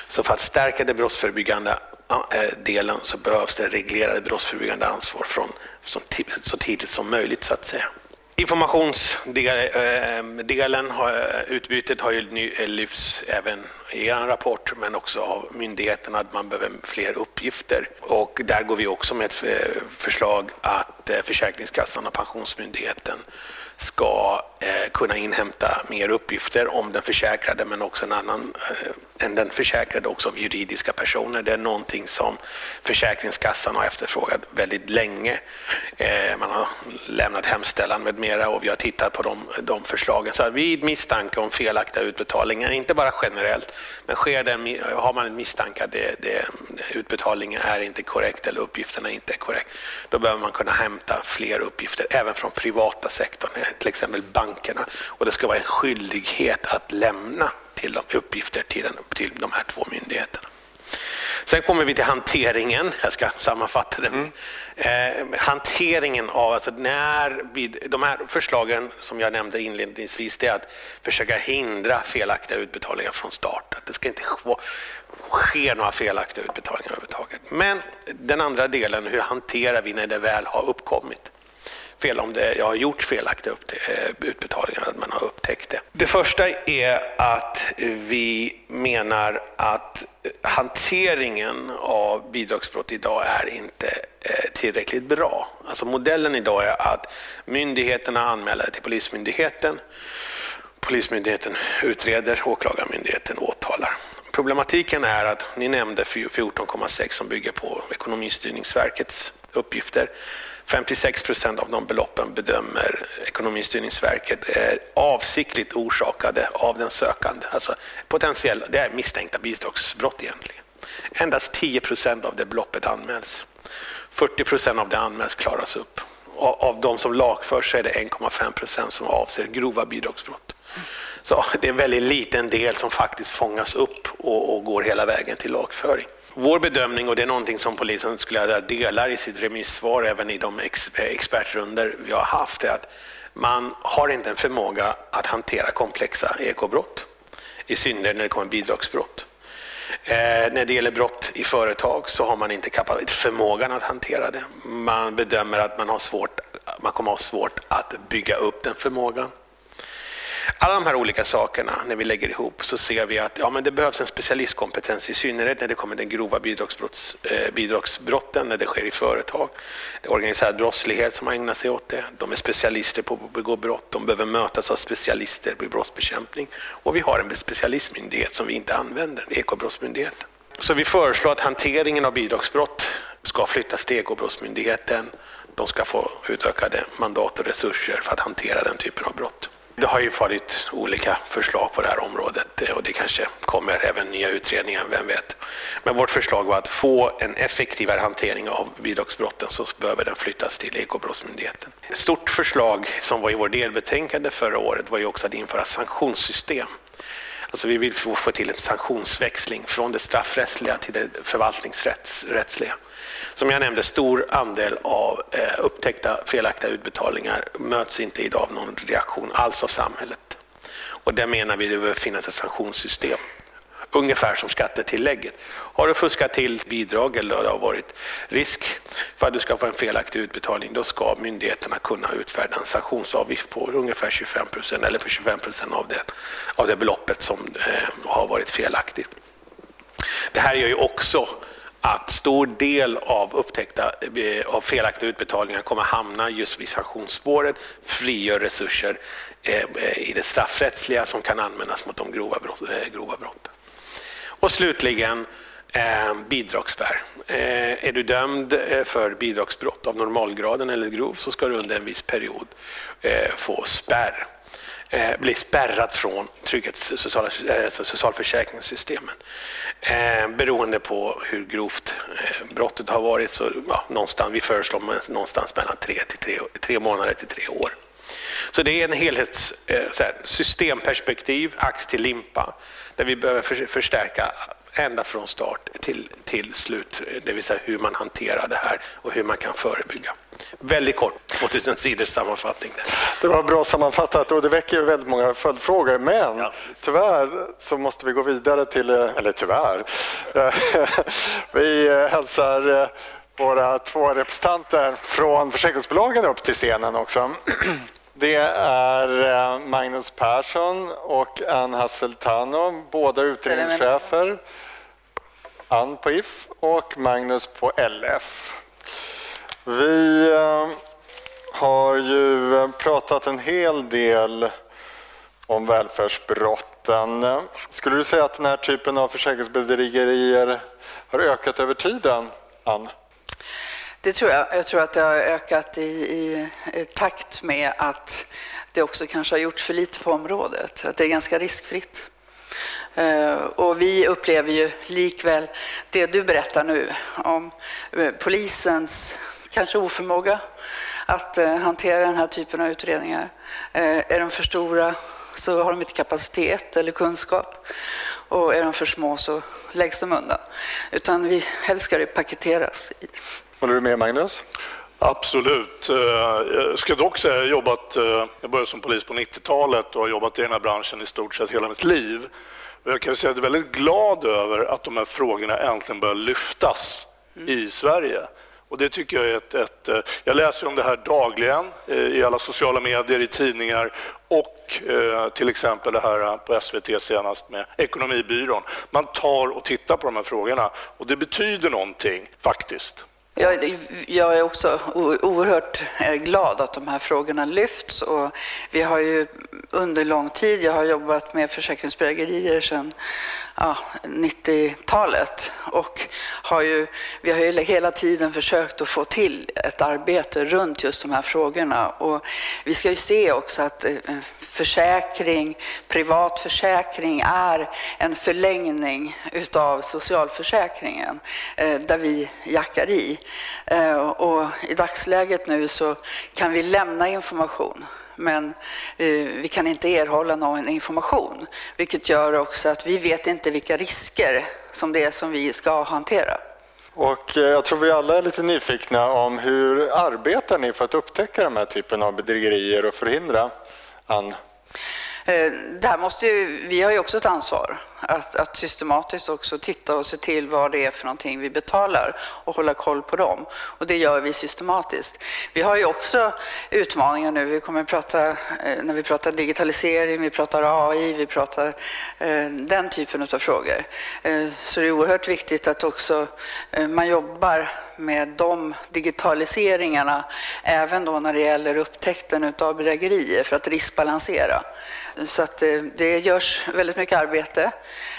Så för att stärka det brottsförebyggande eh, delen så behövs det reglerade brottsförebyggande ansvar från så tidigt som möjligt så att säga. Informationsdelen, eh, utbytet har ju eh, lyfts även i er rapport men också av myndigheterna att man behöver fler uppgifter. Och där går vi också med ett eh, förslag att Försäkringskassan och Pensionsmyndigheten ska kunna inhämta mer uppgifter om den försäkrade men också en annan än den försäkrade också av juridiska personer. Det är någonting som Försäkringskassan har efterfrågat väldigt länge. Eh, man har lämnat hemställan med mera och vi har tittat på de, de förslagen. Så vid misstanke om felaktiga utbetalningar, inte bara generellt, men sker det, har man en misstanke att det, det, utbetalningen är inte korrekt eller uppgifterna inte är korrekt, då behöver man kunna hämta fler uppgifter även från privata sektorn, till exempel bankerna. Och det ska vara en skyldighet att lämna till de uppgifter till, den, till de här två myndigheterna. Sen kommer vi till hanteringen, jag ska sammanfatta det. Mm. Eh, hanteringen av, alltså när vi, de här förslagen som jag nämnde inledningsvis, det är att försöka hindra felaktiga utbetalningar från start. Att det ska inte ske några felaktiga utbetalningar överhuvudtaget. Men den andra delen, hur hanterar vi när det väl har uppkommit? Fel om det jag har gjort felaktiga eh, utbetalningar, att man har upptäckt det. Det första är att vi menar att hanteringen av bidragsbrott idag är inte eh, tillräckligt bra. Alltså modellen idag är att myndigheterna anmäler till Polismyndigheten, Polismyndigheten utreder, Åklagarmyndigheten åtalar. Problematiken är att ni nämnde 14,6 som bygger på Ekonomistyrningsverkets uppgifter. 56 procent av de beloppen bedömer Ekonomistyrningsverket är avsiktligt orsakade av den sökande. Alltså potentiella, det är misstänkta bidragsbrott egentligen. Endast 10 procent av det beloppet anmäls. 40 procent av det anmäls klaras upp. Av de som lagförs är det 1,5 procent som avser grova bidragsbrott. Så det är en väldigt liten del som faktiskt fångas upp och, och går hela vägen till lagföring. Vår bedömning, och det är någonting som polisen skulle delar i sitt remissvar även i de ex, expertrunder vi har haft, är att man har inte en förmåga att hantera komplexa ekobrott, i synnerhet när det kommer bidragsbrott. Eh, när det gäller brott i företag så har man inte förmågan att hantera det. Man bedömer att man, har svårt, man kommer ha svårt att bygga upp den förmågan. Alla de här olika sakerna, när vi lägger ihop, så ser vi att ja, men det behövs en specialistkompetens, i synnerhet när det kommer den grova bidragsbrotts, eh, bidragsbrotten, när det sker i företag. Det är organiserad brottslighet som ägnar sig åt det. De är specialister på att begå brott. De behöver mötas av specialister på brottsbekämpning. Och vi har en specialistmyndighet som vi inte använder, Ekobrottsmyndigheten. Så vi föreslår att hanteringen av bidragsbrott ska flyttas till Ekobrottsmyndigheten. De ska få utökade mandat och resurser för att hantera den typen av brott. Det har ju varit olika förslag på det här området eh, och det kanske kommer även nya utredningar, vem vet. Men vårt förslag var att få en effektivare hantering av bidragsbrotten så behöver den flyttas till Ekobrottsmyndigheten. Ett stort förslag som var i vår delbetänkande förra året var ju också att införa sanktionssystem. Alltså vi vill få till en sanktionsväxling från det straffrättsliga till det förvaltningsrättsliga. Som jag nämnde, stor andel av eh, upptäckta felaktiga utbetalningar möts inte idag av någon reaktion alls av samhället. Och där menar vi att det behöver finnas ett sanktionssystem. Ungefär som skattetillägget. Har du fuskat till bidrag eller det har varit risk för att du ska få en felaktig utbetalning, då ska myndigheterna kunna utfärda en sanktionsavgift på ungefär 25 procent eller på 25 procent av det, av det beloppet som eh, har varit felaktigt. Det här gör ju också att stor del av upptäckta eh, av felaktiga utbetalningar kommer hamna just vid sanktionsspåret, frigör resurser eh, eh, i det straffrättsliga som kan användas mot de grova, brott, grova brotten. Och slutligen bidragsspärr. Är du dömd för bidragsbrott av normalgraden eller grov så ska du under en viss period få spärr eh, blir spärrat från trygghets, eh, socialförsäkringssystemen. Eh, beroende på hur grovt eh, brottet har varit så ja, någonstans, vi föreslår någonstans mellan tre, till tre, tre månader till tre år. Så det är en helhets eh, här, systemperspektiv, ax till limpa, där vi behöver för, förstärka ända från start till, till slut, eh, det vill säga hur man hanterar det här och hur man kan förebygga. Väldigt kort, 2000 sidors sammanfattning. Det var bra sammanfattat och det väcker väldigt många följdfrågor. Men ja. tyvärr så måste vi gå vidare till, eller tyvärr, [LAUGHS] vi hälsar våra två representanter från försäkringsbolagen upp till scenen också. [CLEARS THROAT] Det är Magnus Persson och Ann Hasseltano, båda utredningschefer. Ann på If och Magnus på LF. Vi eh, har ju eh, pratat en hel del om välfärdsbrotten. Skulle du säga att den här typen av försäkringsbedrägerier har ökat över tiden, Ann? Det tror jag. Jag tror att det har ökat i, i, i takt med att det också kanske har gjorts för lite på området. Att det är ganska riskfritt. Eh, och vi upplever ju likväl det du berättar nu om polisens kanske oförmåga att eh, hantera den här typen av utredningar. Eh, är de för stora så har de inte kapacitet eller kunskap. Och är de för små så läggs de undan. Utan vi helst ska det paketeras. Håller du med Magnus? Absolut. Eh, jag ska dock säga att jag jobbat, jag började som polis på 90-talet och har jobbat i den här branschen i stort sett hela mitt liv. Och jag kan säga att jag är väldigt glad över att de här frågorna äntligen börjar lyftas mm. i Sverige. Och det tycker jag är ett, ett, eh, Jag läser om det här dagligen eh, i alla sociala medier, i tidningar och eh, till exempel det här eh, på SVT senast med Ekonomibyrån. Man tar och tittar på de här frågorna och det betyder någonting faktiskt. Jag, jag, är också oerhört glad att de här frågorna lyfts. Och vi har ju under lång tid, jag har jobbat med försäkringsbedrägerier sedan ja, 90-talet och har ju, vi har ju hela tiden försökt att få till ett arbete runt just de här frågorna. Och vi ska ju se också att eh, försäkring, privat försäkring är en förlängning utav socialförsäkringen eh, där vi jackar i. Eh, och i dagsläget nu så kan vi lämna information men eh, vi kan inte erhålla någon information. Vilket gör också att vi vet inte vilka risker som det är som vi ska hantera. Och eh, jag tror vi alla är lite nyfikna om hur arbetar ni för att upptäcka den här typen av bedrägerier och förhindra? Ann? Eh, där måste ju, vi har ju också ett ansvar att, att, systematiskt också titta och se till vad det är för någonting vi betalar och hålla koll på dem. Och det gör vi systematiskt. Vi har ju också utmaningar nu. Vi kommer att prata, eh, när vi pratar digitalisering, vi pratar AI, vi pratar eh, den typen av frågor. Eh, så det är oerhört viktigt att också man jobbar med de digitaliseringarna även då när det gäller upptäckten av bedrägerier för att riskbalansera. Så att det, det görs väldigt mycket arbete.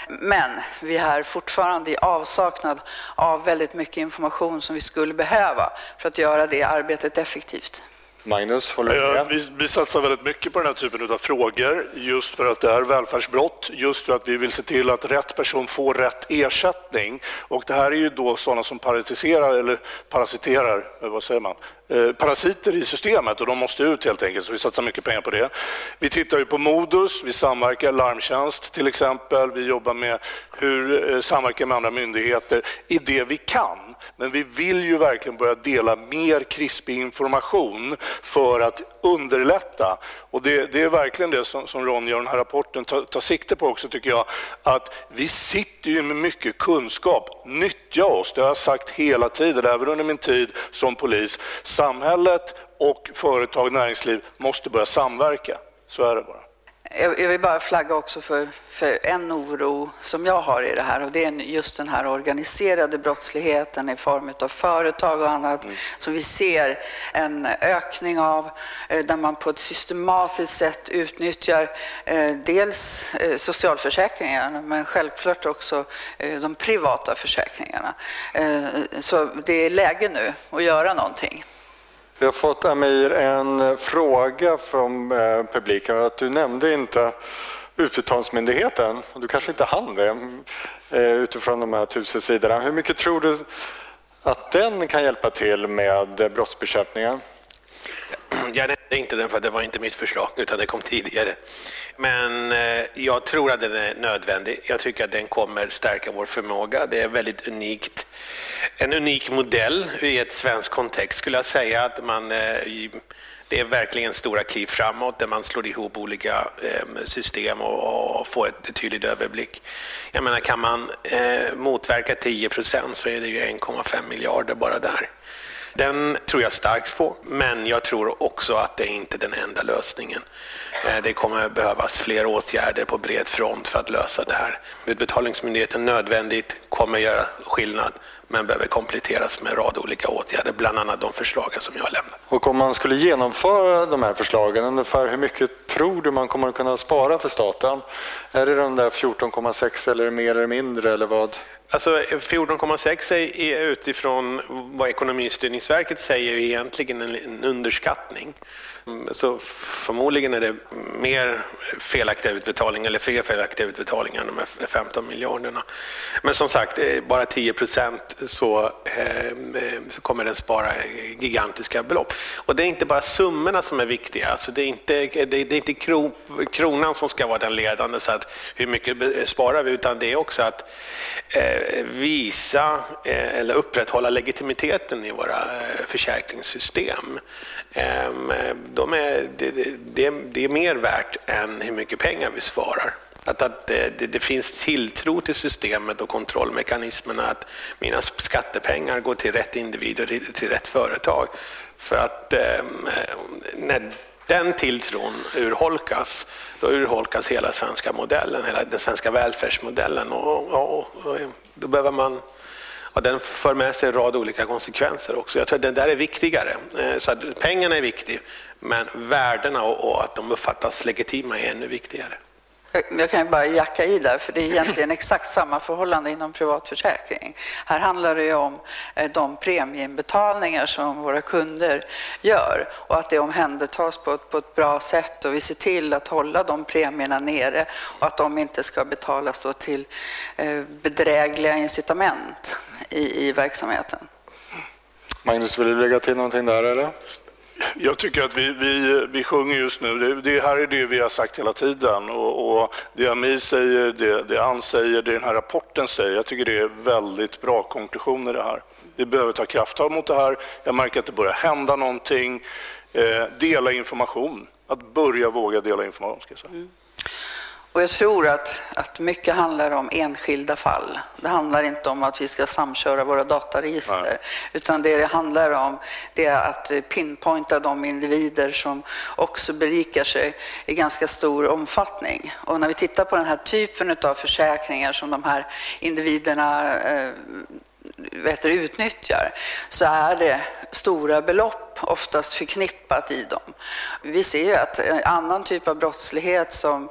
Men vi är fortfarande i avsaknad av väldigt mycket information som vi skulle behöva för att göra det arbetet effektivt. Magnus, håller du med? Vi, vi satsar väldigt mycket på den här typen av frågor just för att det är välfärdsbrott, just för att vi vill se till att rätt person får rätt ersättning. Och det här är ju då sådana som parasiterar, eller parasiterar, vad säger man, Eh, parasiter i systemet och de måste ut helt enkelt, så vi satsar mycket pengar på det. Vi tittar ju på Modus, vi samverkar, larmtjänst till exempel, vi jobbar med hur eh, samverka med andra myndigheter i det vi kan. Men vi vill ju verkligen börja dela mer krispig information för att underlätta. Och det, det är verkligen det som, som Ronja och den här rapporten tar, tar sikte på också tycker jag, att vi sitter ju med mycket kunskap. Nyttja oss, det har jag sagt hela tiden, även under min tid som polis samhället och företag, näringsliv måste börja samverka. Så är det bara. Jag vill bara flagga också för, för, en oro som jag har i det här och det är just den här organiserade brottsligheten i form av företag och annat mm. som vi ser en ökning av eh, där man på ett systematiskt sätt utnyttjar eh, dels eh, socialförsäkringarna men självklart också de privata försäkringarna. Så det är läge nu att göra någonting. Vi har fått Amir en fråga från eh, publiken. Att du nämnde inte Utbetalningsmyndigheten. Du kanske inte hann det mm, eh, utifrån de här tusen sidorna. Hur mycket tror du att den kan hjälpa till med brottsbekämpningen? Jag nämnde inte den för det var inte mitt förslag utan det kom tidigare. Men eh, jag tror att den är nödvändig. Jag tycker att den kommer stärka vår förmåga. Det är väldigt unikt en unik modell i ett svensk kontext skulle jag säga. att man eh, det är verkligen stora kliv framåt där man slår ihop olika eh, system och får ett tydligt överblick. Jag menar, kan man motverka 10 procent så är det ju 1,5 miljarder bara där. Den tror jag starkt på, men jag tror också att det inte är den enda lösningen. Eh, det kommer behövas fler åtgärder på bred front för att lösa det här. Utbetalningsmyndigheten nödvändigt, kommer göra skillnad, men behöver kompletteras med en rad olika åtgärder, bland annat de förslagen som jag har lämnat. Och om man skulle genomföra de här förslagen, ungefär hur mycket tror du man kommer att kunna spara för staten? Är det de där 14,6 eller mer eller mindre eller vad? Alltså 14,6 är utifrån vad Ekonomistyrningsverket säger egentligen en underskattning. Så förmodligen är det mer felaktiga utbetalningar eller fler felaktiga utbetalningar än de här 15 miljarderna. Men som sagt, eh, bara 10 procent så, eh, eh, så kommer den spara gigantiska belopp. Och det är inte bara summorna som är viktiga. Alltså det, är inte, det, är inte kronan som ska vara den ledande, så att hur mycket sparar vi, utan det är också att eh, visa eh, eller upprätthålla legitimiteten i våra eh, försäkringssystem. Ehm, de är, det, det, det, är mer värt än hur mycket pengar vi svarar. Att, att det, det, finns tilltro till systemet och kontrollmekanismerna att mina skattepengar går till rätt individ och till, till rätt företag. För att eh, när den tilltron urholkas, då urholkas hela svenska modellen, hela den svenska välfärdsmodellen. Och, och, och då behöver man och den för med sig en rad olika konsekvenser också. Jag tror att det där är viktigare. Eh, så att pengarna är viktiga, men värdena och, att de uppfattas legitima är ännu viktigare. Jag kan ju bara jacka i där, för det är egentligen [LAUGHS] exakt samma förhållande inom privatförsäkring. Här handlar det ju om eh, de premieinbetalningar som våra kunder gör och att det omhändertas på ett, på ett bra sätt och vi ser till att hålla de premierna nere och att de inte ska betalas till eh, bedrägliga incitament i, i verksamheten. Magnus, vill du lägga till någonting där eller? Jag tycker att vi, vi, vi sjunger just nu. Det, det här är det vi har sagt hela tiden. Och, och det Amir säger, det, det Ann säger, det den här rapporten säger. Jag tycker det är väldigt bra konklusioner det här. Vi behöver ta krafttag mot det här. Jag märker att det börjar hända någonting. Eh, dela information. Att börja våga dela information. Ska jag säga. Mm. Och jag tror att, att mycket handlar om enskilda fall. Det handlar inte om att vi ska samköra våra dataregister. Nej. Utan det det handlar om det är att pinpointa de individer som också berikar sig i ganska stor omfattning. Och när vi tittar på den här typen av försäkringar som de här individerna eh, vet, utnyttjar så är det stora belopp oftast förknippat i dem. Vi ser ju att en annan typ av brottslighet som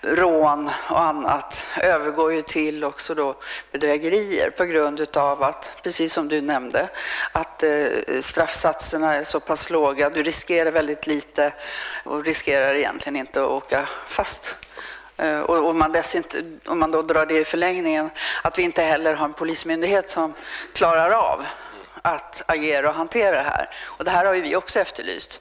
rån och annat övergår ju till också då bedrägerier på grund utav att, precis som du nämnde, att eh, straffsatserna är så pass låga. Du riskerar väldigt lite och riskerar egentligen inte att åka fast Eh, och om man, dessutom, om man då drar det i förlängningen, att vi inte heller har en polismyndighet som klarar av att agera och hantera det här. Och det här har ju vi också efterlyst.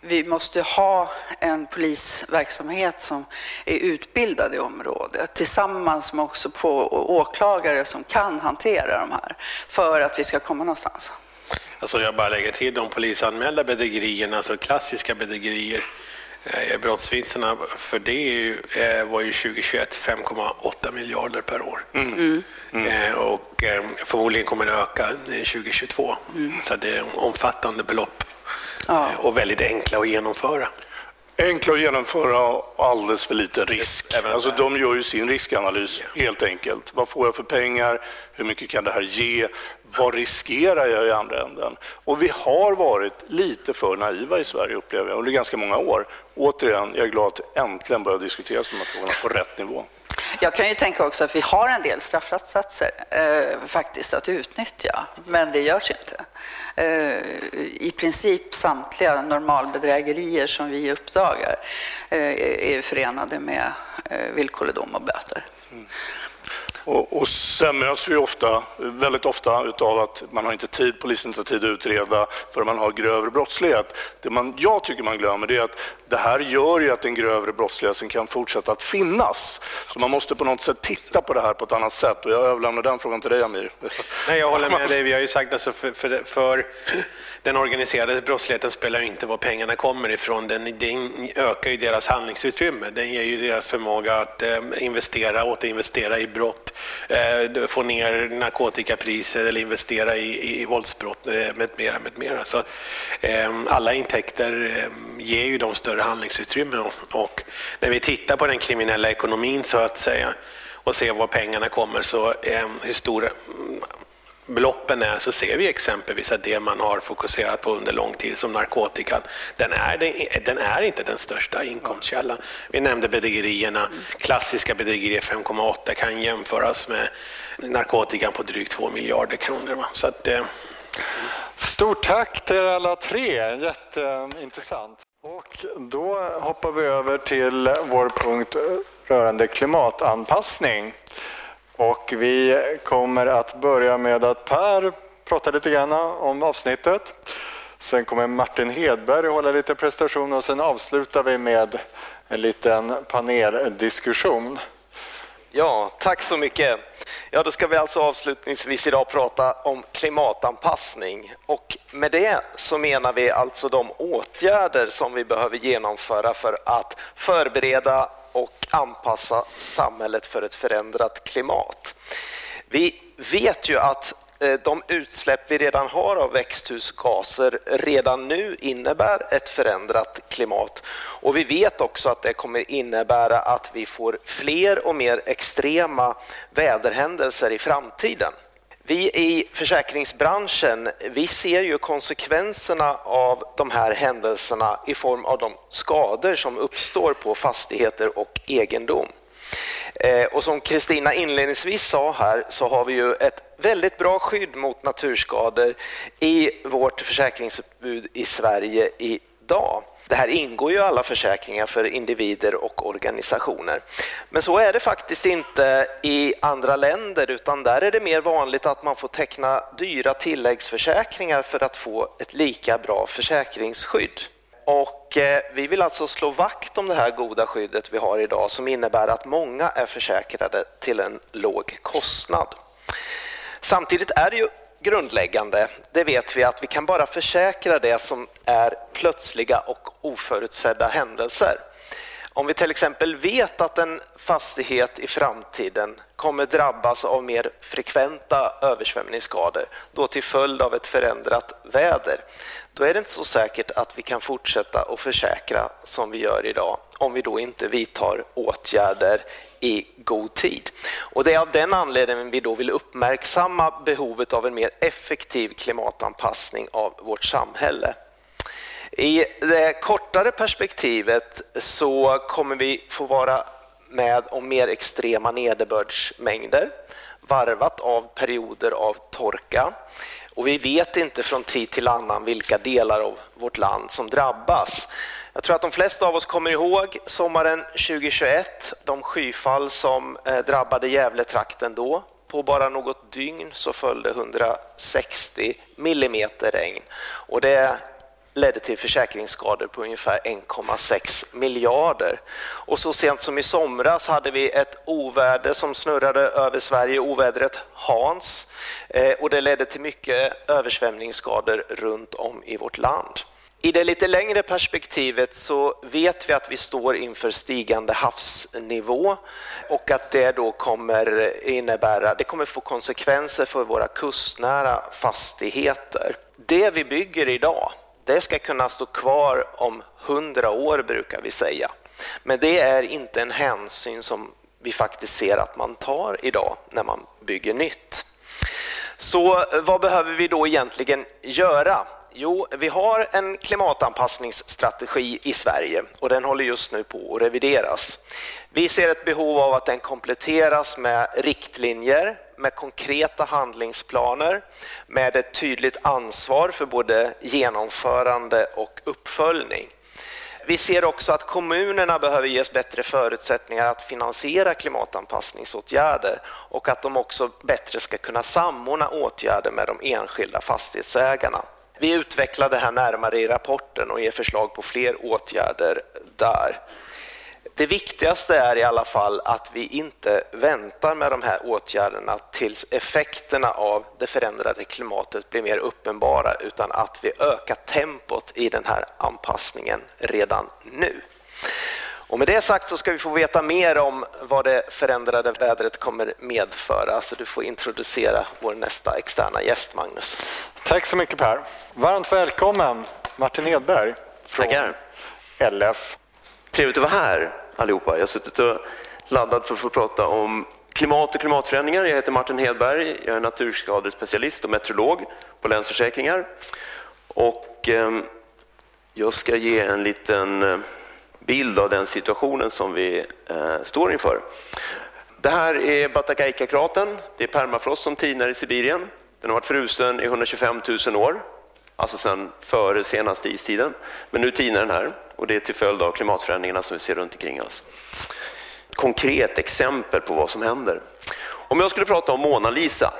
Vi måste ha en polisverksamhet som är utbildad i området tillsammans med också på åklagare som kan hantera de här för att vi ska komma någonstans. Alltså jag bara lägger till de polisanmälda bedrägerierna, alltså klassiska bedrägerier brottsvinsterna för det eh, var ju 2021 5,8 miljarder per år. Mm. Mm. mm. Eh, och förmodligen kommer det öka 2022. Mm. Så det är omfattande belopp ja. och väldigt enkla att genomföra. Enkla att genomföra och alldeles för liten risk. Alltså, de gör ju sin riskanalys helt enkelt. Vad får jag för pengar? Hur mycket kan det här ge? Vad riskerar jag i andra änden? Och vi har varit lite för naiva i Sverige upplever jag under ganska många år. Återigen, jag är glad att äntligen börja diskutera de här frågorna på rätt nivå. Jag kan ju tänka också att vi har en del straffsatser eh, faktiskt att utnyttja, men det görs inte. Eh, I princip samtliga normalbedrägerier som vi uppdagar eh, är förenade med eh, villkorlig dom och böter. Mm. Och, och sen möts vi ofta, väldigt ofta av att man har inte tid, polisen inte har tid att utreda för man har grövre brottslighet. Det man, jag tycker man glömmer det är att det här gör ju att den grövre brottsligheten kan fortsätta att finnas. Så man måste på något sätt titta på det här på ett annat sätt och jag överlämnar den frågan till dig Amir. Nej, jag håller med [LAUGHS] dig. Vi har ju sagt alltså för, för, för den organiserade brottsligheten spelar inte var pengarna kommer ifrån. Den, den ökar ju deras handlingsutrymme. Den ger ju deras förmåga att eh, investera, återinvestera i brott, eh, få ner narkotikapriser eller investera i, i våldsbrott eh, med mera. Med mera. Så, eh, alla intäkter eh, ger ju dem större handlingsutrymme och, och när vi tittar på den kriminella ekonomin så att säga och ser var pengarna kommer så eh, hur stor beloppen är så ser vi exempelvis att det man har fokuserat på under lång tid som narkotikan, den är, den är inte den största inkomstkällan. Vi nämnde bedrägerierna, klassiska bedrägerier 5,8 kan jämföras med narkotikan på drygt 2 miljarder kronor. Så att, eh... Stort tack till alla tre, jätteintressant. Och då hoppar vi över till vår punkt rörande klimatanpassning. Och vi kommer att börja med att Per pratar lite grann om avsnittet. Sen kommer Martin Hedberg hålla lite presentation och sen avslutar vi med en liten paneldiskussion. Ja, tack så mycket. Ja, då ska vi alltså avslutningsvis idag prata om klimatanpassning. Och med det så menar vi alltså de åtgärder som vi behöver genomföra för att förbereda och anpassa samhället för ett förändrat klimat. Vi vet ju att eh, de utsläpp vi redan har av växthusgaser redan nu innebär ett förändrat klimat. Och vi vet också att det kommer innebära att vi får fler och mer extrema väderhändelser i framtiden. Vi i försäkringsbranschen vi ser ju konsekvenserna av de här händelserna i form av de skador som uppstår på fastigheter och egendom. Eh, och som Kristina inledningsvis sa här så har vi ju ett väldigt bra skydd mot naturskador i vårt försäkringsutbud i Sverige idag. Det här ingår ju i alla försäkringar för individer och organisationer. Men så är det faktiskt inte i andra länder utan där är det mer vanligt att man får teckna dyra tilläggsförsäkringar för att få ett lika bra försäkringsskydd. Och eh, vi vill alltså slå vakt om det här goda skyddet vi har idag som innebär att många är försäkrade till en låg kostnad. Samtidigt är det ju grundläggande, det vet vi att vi kan bara försäkra det som är plötsliga och oförutsedda händelser. Om vi till exempel vet att en fastighet i framtiden kommer drabbas av mer frekventa översvämningsskador, då till följd av ett förändrat väder, då är det inte så säkert att vi kan fortsätta att försäkra som vi gör idag, om vi då inte vidtar åtgärder i god tid. Och det är av den anledningen vi då vill uppmärksamma behovet av en mer effektiv klimatanpassning av vårt samhälle. I det kortare perspektivet så kommer vi få vara med om mer extrema nederbördsmängder varvat av perioder av torka. Och vi vet inte från tid till annan vilka delar av vårt land som drabbas. Jag tror att de flesta av oss kommer ihåg sommaren 2021, de skyfall som eh, drabbade Gävletrakten då. På bara något dygn så följde 160 millimeter regn och det ledde till försäkringsskador på ungefär 1,6 miljarder. Och så sent som i somras hade vi ett oväder som snurrade över Sverige, ovädret Hans, eh, och det ledde till mycket översvämningsskador runt om i vårt land. I det lite längre perspektivet så vet vi att vi står inför stigande havsnivå och att det då kommer innebära, det kommer få konsekvenser för våra kustnära fastigheter. Det vi bygger idag, det ska kunna stå kvar om hundra år brukar vi säga. Men det är inte en hänsyn som vi faktiskt ser att man tar idag när man bygger nytt. Så vad behöver vi då egentligen göra? Jo, vi har en klimatanpassningsstrategi i Sverige och den håller just nu på att revideras. Vi ser ett behov av att den kompletteras med riktlinjer, med konkreta handlingsplaner, med ett tydligt ansvar för både genomförande och uppföljning. Vi ser också att kommunerna behöver ges bättre förutsättningar att finansiera klimatanpassningsåtgärder och att de också bättre ska kunna samordna åtgärder med de enskilda fastighetsägarna. Vi utvecklar det här närmare i rapporten och ger förslag på fler åtgärder där. Det viktigaste är i alla fall att vi inte väntar med de här åtgärderna tills effekterna av det förändrade klimatet blir mer uppenbara utan att vi ökar tempot i den här anpassningen redan nu. Och med det sagt så ska vi få veta mer om vad det förändrade vädret kommer medföra. Så du får introducera vår nästa externa gäst, Magnus. Tack så mycket Per. Varmt välkommen Martin Hedberg från Tackar. LF. Trevligt att vara här allihopa. Jag har suttit och laddat för att få prata om klimat och klimatförändringar. Jag heter Martin Hedberg, jag är naturskadespecialist och meteorolog på Länsförsäkringar. Och eh, jag ska ge en liten eh, bild av den situationen som vi eh, står inför. Det här är Batakaika-kratern. Det är permafrost som tinar i Sibirien. Den har varit frusen i 125 000 år, alltså sedan före senaste istiden. Men nu tinar den här och det är till följd av klimatförändringarna som vi ser runt omkring oss. Konkret exempel på vad som händer. Om jag skulle prata om Mona Lisa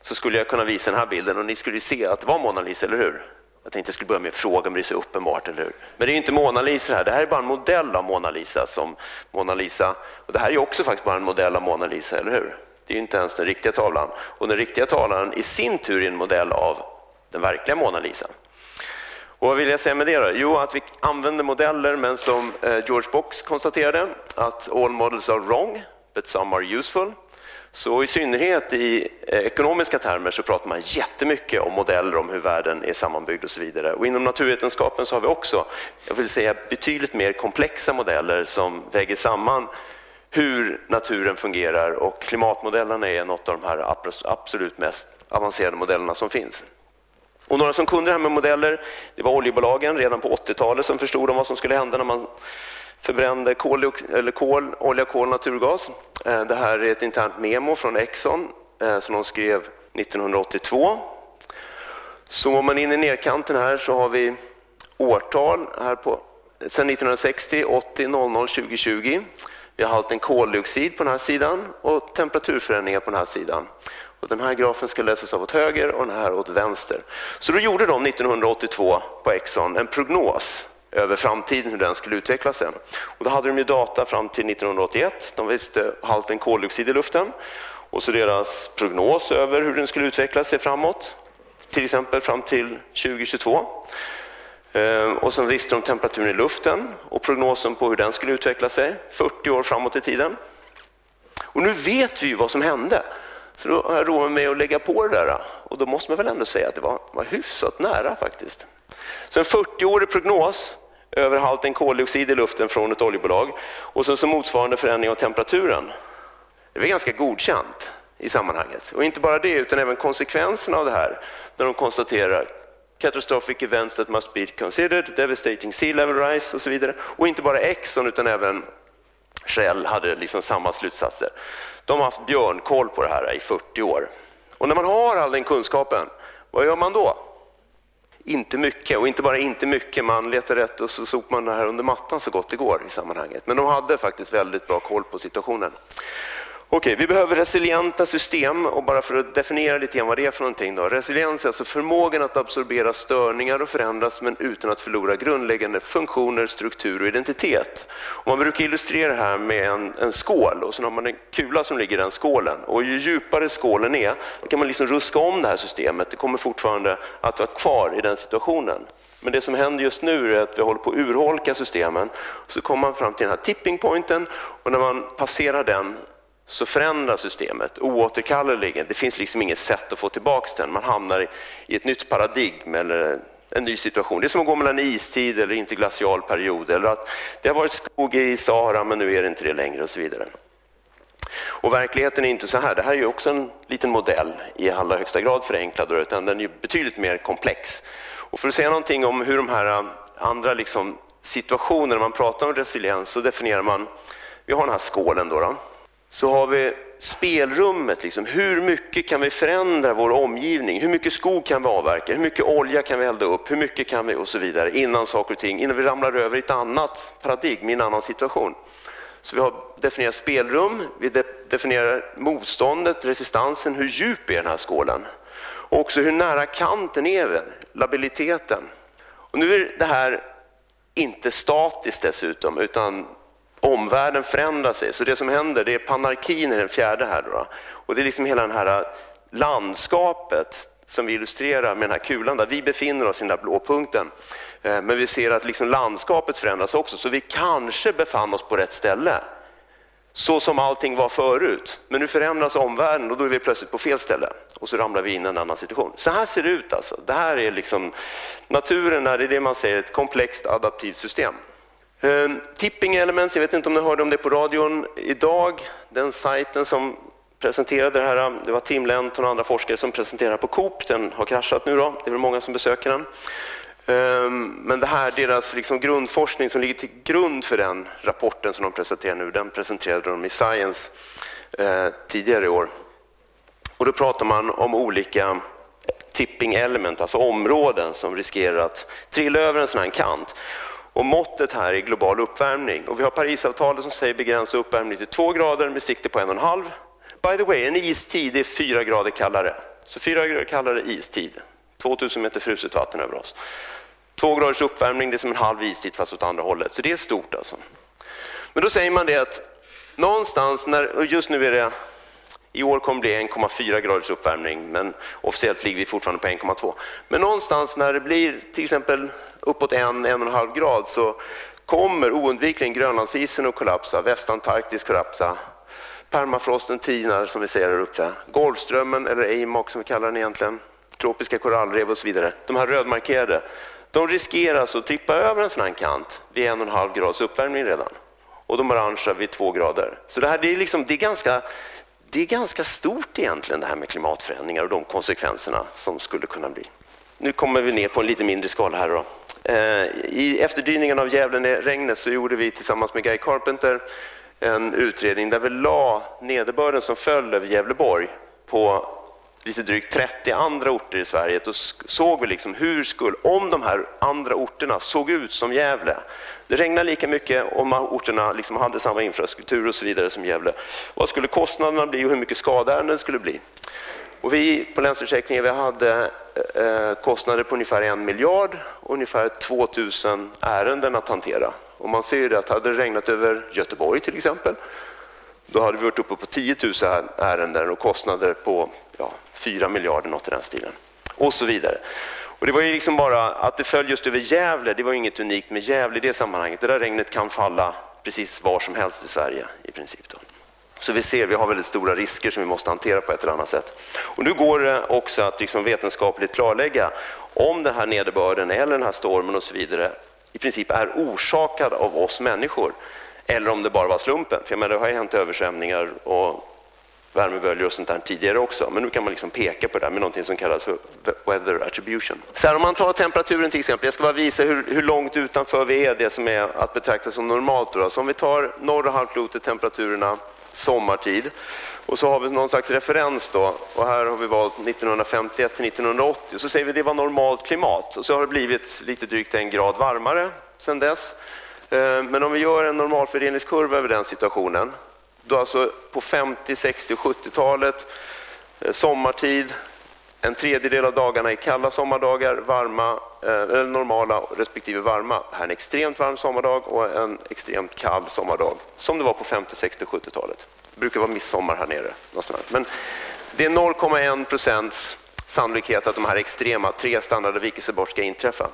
så skulle jag kunna visa den här bilden och ni skulle se att det var Mona Lisa, eller hur? Jag tänkte jag skulle börja med en fråga men det är så uppenbart, eller hur? Men det är inte Mona Lisa här, det här är bara en modell av Mona Lisa. Som Mona Lisa. Och det här är också faktiskt bara en modell av Mona Lisa, eller hur? Det är inte ens den riktiga tavlan. Och den riktiga tavlan i sin tur är en modell av den verkliga Mona Lisa. Och vad vill jag säga med det då? Jo, att vi använder modeller, men som eh, George Box konstaterade, att all models are wrong, but some are useful. Så i synnerhet i eh, ekonomiska termer så pratar man jättemycket om modeller om hur världen är sammanbyggd och så vidare. Och inom naturvetenskapen så har vi också, jag vill säga betydligt mer komplexa modeller som väger samman hur naturen fungerar och klimatmodellerna är något av de här absolut mest avancerade modellerna som finns. Och några som kunde det här med modeller, det var oljebolagen redan på 80-talet som förstod om vad som skulle hända när man förbrände kol, eller kol, olja, kol, naturgas. Eh, det här är ett internt memo från Exxon eh, som de skrev 1982. Zoomar man in i nerkanten här så har vi årtal här på sedan 1960, 80, 00, 2020. Vi har halten koldioxid på den här sidan och temperaturförändringar på den här sidan. Och den här grafen ska läsas av åt höger och den här åt vänster. Så då gjorde de 1982 på Exxon en prognos över framtiden, hur den skulle utveckla sig. Och då hade de ju data fram till 1981. De visste halten koldioxid i luften och så deras prognos över hur den skulle utveckla sig framåt, till exempel fram till 2022. Eh, och sen visste de temperaturen i luften och prognosen på hur den skulle utveckla sig 40 år framåt i tiden. Och nu vet vi ju vad som hände. Så då har jag roat mig att lägga på det där. Och då måste man väl ändå säga att det var, var hyfsat nära faktiskt. Så en 40-årig prognos över halten koldioxid i luften från ett oljebolag och så, så motsvarande förändring av temperaturen. Det är ganska godkänt i sammanhanget. Och inte bara det, utan även konsekvenserna av det här. När de konstaterar catastrophic events that must be considered, devastating sea level rise och så vidare. Och inte bara Exxon utan även Shell hade liksom samma slutsatser. De har haft björnkoll på det här i 40 år. Och när man har all den kunskapen, vad gör man då? Inte mycket, och inte bara inte mycket, man letar rätt och så sopar man det här under mattan så gott det går i sammanhanget. Men de hade faktiskt väldigt bra koll på situationen. Okej, vi behöver resilienta system och bara för att definiera lite grann vad det är för någonting. Då. Resiliens är alltså förmågan att absorbera störningar och förändras men utan att förlora grundläggande funktioner, struktur och identitet. Och man brukar illustrera det här med en, en skål och så har man en kula som ligger i den skålen. Och ju djupare skålen är, då kan man liksom ruska om det här systemet. Det kommer fortfarande att vara kvar i den situationen. Men det som händer just nu är att vi håller på att urholka systemen. Så kommer man fram till den här tipping pointen och när man passerar den så förändras systemet oåterkalleligen. Det finns liksom inget sätt att få tillbaka den. Man hamnar i ett nytt paradigm eller en ny situation. Det är som att gå mellan istid eller interglacial period. Eller att det har varit skog i Sahara men nu är det inte det längre och så vidare. Och verkligheten är inte så här. Det här är ju också en liten modell i allra högsta grad förenklad, utan den är betydligt mer komplex. Och för att säga någonting om hur de här äh, andra liksom situationerna, man pratar om resiliens, så definierar man, vi har den här skålen då, då så har vi spelrummet. Liksom. Hur mycket kan vi förändra vår omgivning? Hur mycket skog kan vi avverka? Hur mycket olja kan vi elda upp? Hur mycket kan vi och så vidare innan saker och ting, innan vi ramlar över i ett annat paradigm, i en annan situation. Så vi har definierat spelrum, vi definierar motståndet, resistansen, hur djup är den här skålen? Och också hur nära kanten är vi, labiliteten. Och nu är det här inte statiskt dessutom, utan omvärlden förändrar sig. Så det som händer det är panarkin i den fjärde här. Då. Och det är liksom hela det här äh, landskapet som vi illustrerar med den här kulan där vi befinner oss i den där blå punkten. Äh, men vi ser att liksom landskapet förändras också, så vi kanske befann oss på rätt ställe. Så som allting var förut. Men nu förändras omvärlden och då är vi plötsligt på fel ställe. Och så ramlar vi in i en annan situation. Så här ser det ut alltså. Det här är liksom, naturen är det man säger ett komplext adaptivt system. Ehm, tipping Elements, jag vet inte om ni hörde om det på radion idag. Den sajten som presenterade det här, det var Tim Lenton och andra forskare som presenterade på Coop. Den har kraschat nu då, det är väl många som besöker den. Ehm, men det här, deras liksom grundforskning som ligger till grund för den rapporten som de presenterar nu, den presenterade de i Science eh, tidigare i år. Och då pratar man om olika tipping element, alltså områden som riskerar att trilla över en sån här kant. Och måttet här är global uppvärmning. Och vi har Parisavtalet som säger begränsa uppvärmning till 2 grader med sikte på en och en halv. By the way, en istid är 4 grader kallare. Så 4 grader kallare istid. 2000 meter fruset vatten över oss. 2 graders uppvärmning det är som en halv istid fast åt andra hållet. Så det är stort alltså. Men då säger man det att någonstans, när, och just nu är det i år kommer det bli 1,4 graders uppvärmning, men officiellt ligger vi fortfarande på 1,2. Men någonstans när det blir till exempel uppåt en, en och en halv grad så kommer oundvikligen Grönlandsisen att kollapsa, Västantarktis kollapsa, permafrosten tinar som vi ser här uppe, Golfströmmen eller AMOC som vi kallar den egentligen, tropiska korallrev och så vidare. De här rödmarkerade, de riskerar alltså att trippa över en sån här kant vid en och en halv grads uppvärmning redan. Och de orangea vid två grader. Så det här det är, liksom, det är, ganska, det är ganska stort egentligen det här med klimatförändringar och de konsekvenserna som skulle kunna bli. nu kommer vi ner på en lite mindre skala här. Då. Eh, I efterdyningen av Gävle-regnet så gjorde vi tillsammans med Guy Carpenter en utredning där vi la nederbörden som föll över Gävleborg på lite drygt 30 andra orter i Sverige. Då såg vi liksom hur skulle, om de här andra orterna såg ut som Gävle. Det regnade lika mycket om orterna liksom hade samma infrastruktur och så vidare som Gävle. Vad skulle kostnaderna bli och hur mycket skadeärenden skulle bli? Och vi på Länsförsäkringen vi hade eh, eh kostnader på ungefär en miljard och ungefär 2000 ärenden att hantera. Och man ser ju att hade det regnat över Göteborg till exempel, då hade vi varit uppe på 10 000 ärenden och kostnader på ja, 4 miljarder, något i den stilen. Och så vidare. Och det var ju liksom bara att det föll just över Gävle, det var inget unikt med Gävle i det sammanhanget. Det där regnet kan falla precis var som helst i Sverige i princip. Då. Så vi ser, vi har väldigt stora risker som vi måste hantera på ett eller annat sätt. Och nu går det också att liksom vetenskapligt klarlägga om den här nederbörden eller den här stormen och så vidare i princip är orsakad av oss människor eller om det bara var slumpen. För jag menar, det har ju hänt översvämningar och värmeböljor och sånt där tidigare också, men nu kan man liksom peka på det med någonting som kallas för weather attribution. Så här, om man tar temperaturen till exempel, jag ska bara visa hur, hur långt utanför vi är det som är att betrakta som normalt. Då. Så om vi tar norra halvklotet, temperaturerna sommartid. Och så har vi någon slags referens då, och här har vi valt 1951 till 1980. Så säger vi att det var normalt klimat och så har det blivit lite drygt en grad varmare sedan dess. Eh, men om vi gör en normalfördelningskurva över den situationen, då alltså på 50, 60 och 70-talet, sommartid, en tredjedel av dagarna är kalla sommardagar, varma, eh, eller normala respektive varma. Här är en extremt varm sommardag och en extremt kall sommardag, som det var på 50, 60 och 70-talet. Det brukar vara midsommar här nere. Men det är 0,1 procents sannolikhet att de här extrema tre standardavvikelser ska inträffa.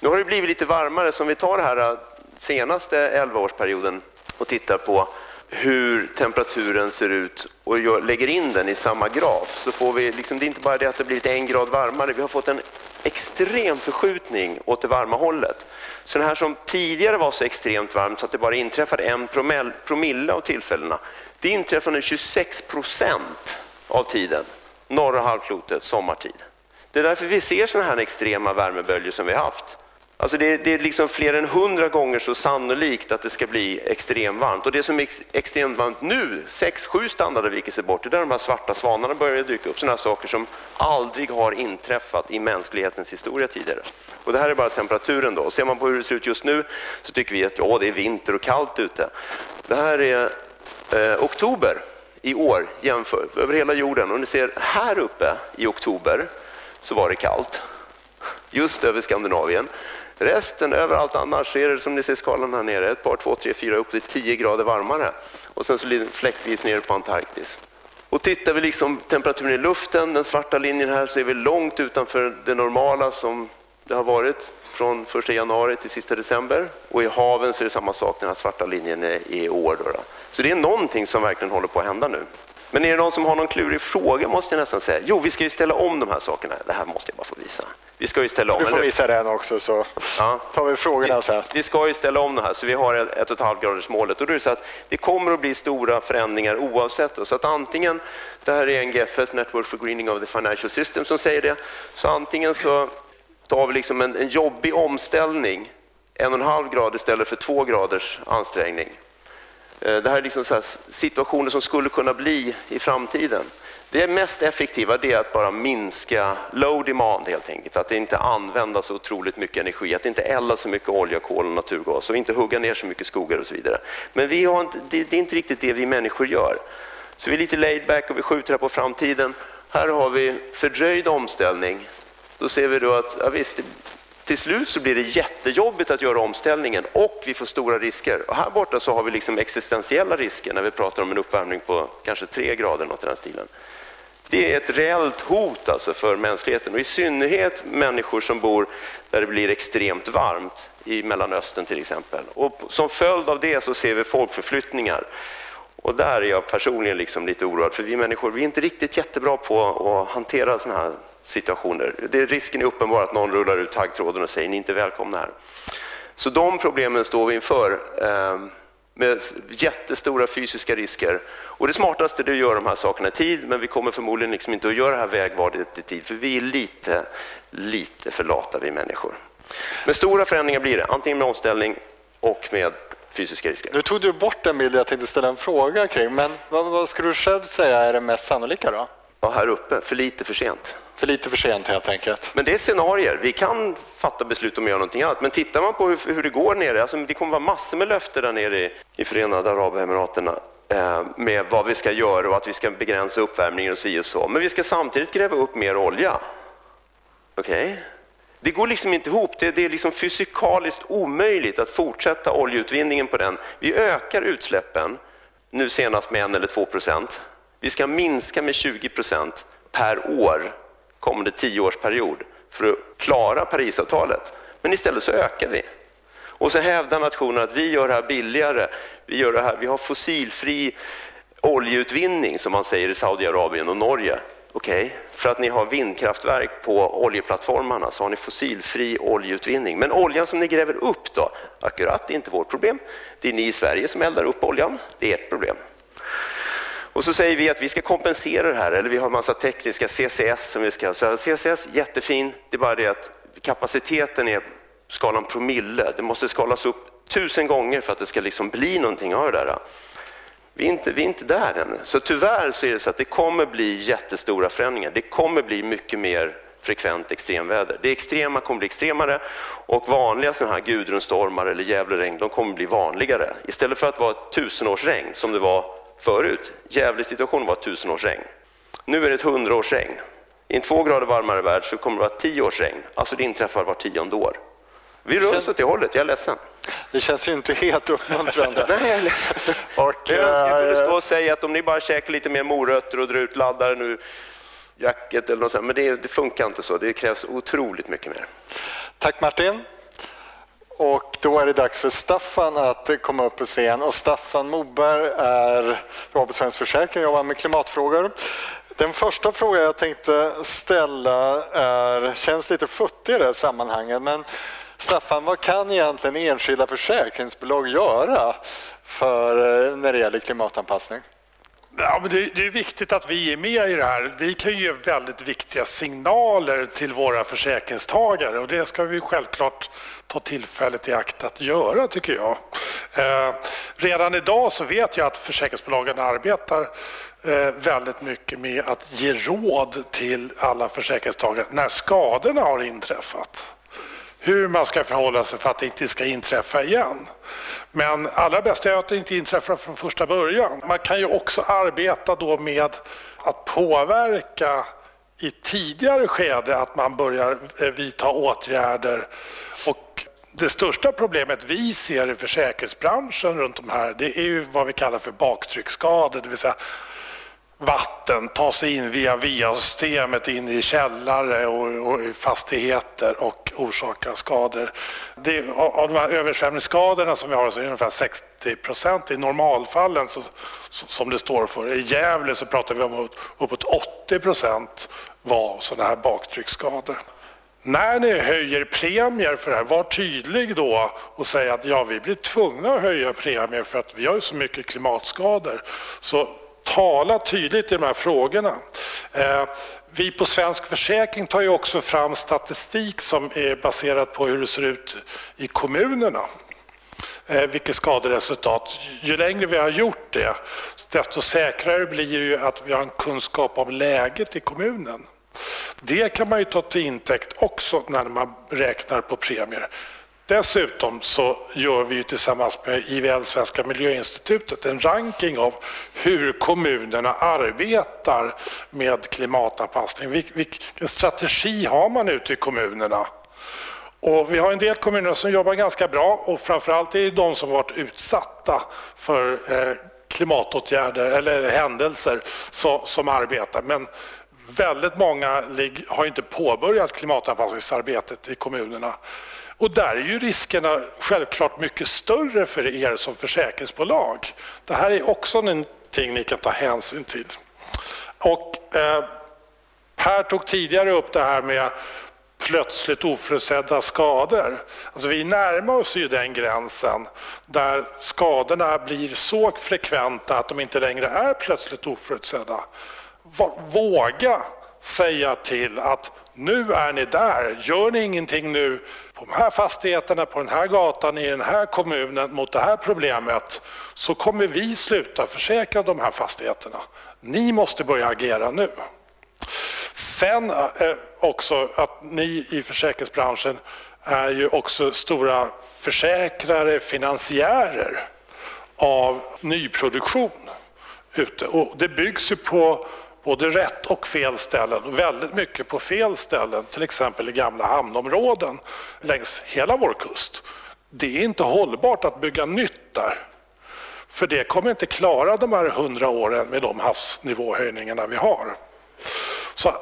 Nu har det blivit lite varmare, så om vi tar den här eh, senaste 11-årsperioden och tittar på hur temperaturen ser ut och lägger in den i samma graf så får vi, liksom, det är inte bara det att det blivit en grad varmare, vi har fått en extrem förskjutning åt det varma hållet. Så det här som tidigare var så extremt varmt så att det bara inträffade en promille av tillfällena, det inträffar nu 26 procent av tiden, norra halvklotet sommartid. Det är därför vi ser sådana här extrema värmeböljor som vi har haft. Alltså det, det, är liksom fler än hundra gånger så sannolikt att det ska bli extremvarmt. Och det som är ex, extremt varmt nu, 6-7 standardavvikelser bort, det är där de här svarta svanarna börjar dyka upp. Sådana saker som aldrig har inträffat i mänsklighetens historia tidigare. Och det här är bara temperaturen då. Och ser man på hur det ser ut just nu så tycker vi att ja, det är vinter och kallt ute. Det här är eh, oktober i år jämför, över hela jorden. Och ni ser här uppe i oktober så var det kallt, just över Skandinavien. Resten, överallt annars, är det som ni ser skalan här nere, ett par, två, tre, fyra, upp till 10 grader varmare. Och sen så fläckvis ner på Antarktis. Och tittar vi liksom temperaturen i luften, den svarta linjen här, så är vi långt utanför det normala som det har varit från 1 januari till sista december. Och i haven så är det samma sak, den här svarta linjen i år. Då, då. Så det är någonting som verkligen håller på att hända nu. Men är det någon som har någon klurig fråga måste jag nästan säga. Jo, vi ska ju ställa om de här sakerna. Det här måste jag bara få visa. Vi ska ju ställa om. Du får visa den också så ja. tar vi frågorna sen. Vi ska ju ställa om det här så vi har ett och ett halvt graders målet och då är det så att det kommer att bli stora förändringar oavsett. Så att antingen, det här är NGFS, Network for Greening of the Financial System som säger det, så antingen så tar vi liksom en, en jobbig omställning, en och en halv grad istället för två graders ansträngning. Eh, det här är liksom så här situationer som skulle kunna bli i framtiden. Det mest effektiva är att bara minska low demand helt enkelt, att inte använda så otroligt mycket energi, att inte elda så mycket olja, kol och naturgas och inte hugga ner så mycket skogar och så vidare. Men vi har inte, det, är inte riktigt det vi människor gör. Så vi är lite laid back och vi skjuter här på framtiden. Här har vi fördröjd omställning. Då ser vi då att ja visst, till slut så blir det jättejobbigt att göra omställningen och vi får stora risker. Och här borta så har vi liksom existentiella risker när vi pratar om en uppvärmning på kanske tre grader, något i den stilen. Det är ett reellt hot alltså för mänskligheten och i synnerhet människor som bor där det blir extremt varmt, i Mellanöstern till exempel. Och som följd av det så ser vi folkförflyttningar. Och där är jag personligen liksom lite oroad, för vi människor vi är inte riktigt jättebra på att hantera sådana här situationer. Det, risken är uppenbar att någon rullar ut taggtråden och säger ni är inte välkomna här. Så de problemen står vi inför. eh, med jättestora fysiska risker. Och det smartaste är att göra de här sakerna i tid, men vi kommer förmodligen liksom inte att göra det här vägvalet i tid, för vi är lite, lite för lata vi människor. Men stora förändringar blir det, antingen med omställning och med fysiska risker. Nu tog du bort den bild jag tänkte ställa en fråga kring, men vad, vad skulle du själv säga är det mest sannolika då? Ja, här uppe, för lite för sent. För lite för sent helt enkelt. Men det är scenarier. Vi kan fatta beslut om att göra någonting annat. Men tittar man på hur, hur det går nere, alltså det kommer vara massor med löften där nere i, i Förenade Arabemiraten eh, med vad vi ska göra och att vi ska begränsa uppvärmningen och si och så. Men vi ska samtidigt gräva upp mer olja. Okej? Okay? Det går liksom inte ihop. Det, det är liksom fysikaliskt omöjligt att fortsätta oljeutvinningen på den. Vi ökar utsläppen, nu senast med en eller två procent. Vi ska minska med 20 procent per år kommande tioårsperiod för att klara Parisavtalet. Men istället så ökar vi. Och så hävdar nationen att vi gör det här billigare. Vi, gör det här, vi har fossilfri oljeutvinning som man säger i Saudiarabien och Norge. Okej, okay. för att ni har vindkraftverk på oljeplattformarna så har ni fossilfri oljeutvinning. Men oljan som ni gräver upp då? Akkurat, det är inte vårt problem. Det är ni i Sverige som eldar upp oljan. Det är ert problem. Och så säger vi att vi ska kompensera det här, eller vi har en massa tekniska CCS som vi ska... Så CCS, jättefin, det är bara det att kapaciteten är skalan promille. Det måste skalas upp tusen gånger för att det ska liksom bli någonting av det där. Vi är, inte, vi är inte där ännu. Så tyvärr så är det så att det kommer bli jättestora förändringar. Det kommer bli mycket mer frekvent extremväder. Det extrema kommer bli extremare och vanliga sådana här Gudrunstormar eller Gävleregn de kommer bli vanligare. Istället för att vara ett tusenårsregn som det var förut. Gävle-situationen var ett tusenårsregn. Nu är det ett hundraårsregn. I en två grader varmare värld så kommer det vara tio års regn. Alltså det inträffar var tionde år. Vi rör oss åt det hållet, jag är ledsen. Det känns ju inte helt uppmuntrande. Och, jag önskar jag kunde stå och säga att om ni bara käkar lite mer morötter och drar ut laddaren ur jacket eller något sånt, men det, det funkar inte så. Det krävs otroligt mycket mer. Tack Martin. Och då är det dags för Staffan att komma upp på scen. Och Staffan Moberg är jobbar på Svensk Försäkring och jobbar med klimatfrågor. Den första frågan jag tänkte ställa är, känns lite futtig i det här sammanhanget, men Staffan, vad kan egentligen enskilda försäkringsbolag göra för, eh, när det gäller klimatanpassning? Ja, men det, det, är viktigt att vi är med i det här. Vi kan ge väldigt viktiga signaler till våra försäkringstagare och det ska vi självklart ta tillfället i akt att göra, tycker jag. Eh, redan idag så vet jag att försäkringsbolagen arbetar eh, väldigt mycket med att ge råd till alla försäkringstagare när skadorna har inträffat hur man ska förhålla sig för att det inte ska inträffa igen. Men allra bäst är att det inte inträffar från första början. Man kan ju också arbeta då med att påverka i tidigare skede att man börjar eh, vidta åtgärder. Och det största problemet vi ser i försäkringsbranschen runt de här det är ju vad vi kallar för baktrycksskador, det vill säga vatten ta sig in via VA-systemet in i källare och, och fastigheter och orsakar skador. Det, av de här översvämningsskadorna som vi har så är det ungefär 60 procent i normalfallen så, som det står för. I Gävle så pratar vi om uppåt 80 procent var sådana här baktrycksskador. När ni höjer premier för det här, var tydlig då och säg att ja, vi blir tvungna att höja premier för att vi har så mycket klimatskador. Så tala tydligt i de här frågorna. Eh, vi på Svensk Försäkring tar ju också fram statistik som är baserad på hur det ser ut i kommunerna. Eh, vilket skaderesultat. Ju längre vi har gjort det, desto säkrare blir det ju att vi har en kunskap om läget i kommunen. Det kan man ju ta till intäkt också när man räknar på premier. Dessutom så gör vi tillsammans med IVL, Svenska miljöinstitutet, en ranking av hur kommunerna arbetar med klimatanpassning. Vilken strategi har man ute i kommunerna? Och vi har en del kommuner som jobbar ganska bra och framförallt är det de som varit utsatta för eh, klimatåtgärder eller händelser som arbetar. Men väldigt många har inte påbörjat klimatanpassningsarbetet i kommunerna. Och där är ju riskerna självklart mycket större för er som försäkringsbolag. Det här är också någonting ni kan ta hänsyn till. Och, eh, Per tog tidigare upp det här med plötsligt oförutsedda skador. Alltså vi närmar oss ju den gränsen där skadorna blir så frekventa att de inte längre är plötsligt oförutsedda. Våga säga till att nu är ni där, gör ni ingenting nu på de här fastigheterna, på den här gatan, i den här kommunen mot det här problemet så kommer vi sluta försäkra de här fastigheterna. Ni måste börja agera nu. Sen eh, också att ni i försäkringsbranschen är ju också stora försäkrare, finansiärer av nyproduktion ute. Och det byggs ju på både rätt och fel ställen och väldigt mycket på fel ställen, till exempel i gamla hamnområden längs hela vår kust. Det är inte hållbart att bygga nytt där. För det kommer inte klara de här hundra åren med de havsnivåhöjningarna vi har. Så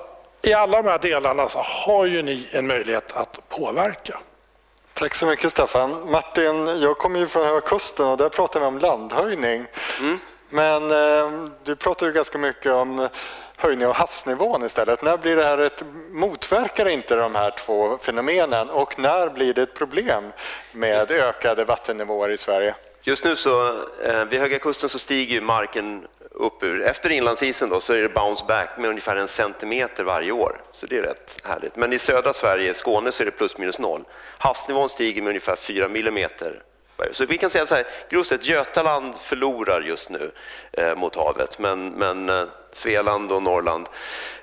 i alla de här delarna så har ju ni en möjlighet att påverka. Tack så mycket Staffan. Martin, jag kommer ju från Höga Kusten och där pratar vi om landhöjning. Mm. Men eh, du pratar ju ganska mycket om höjning av havsnivån istället. När blir det här ett, motverkar inte de här två fenomenen och när blir det ett problem med ökade vattennivåer i Sverige? Just nu så, eh, vid Höga Kusten så stiger marken upp ur, efter inlandsisen då, så är det bounce back med ungefär en centimeter varje år. Så det är rätt härligt. Men i södra Sverige, Skåne, så är det plus minus noll. Havsnivån stiger med ungefär 4 millimeter så vi kan säga så här, grovt sett, Götaland förlorar just nu eh, mot havet, men, men eh, Svealand och Norrland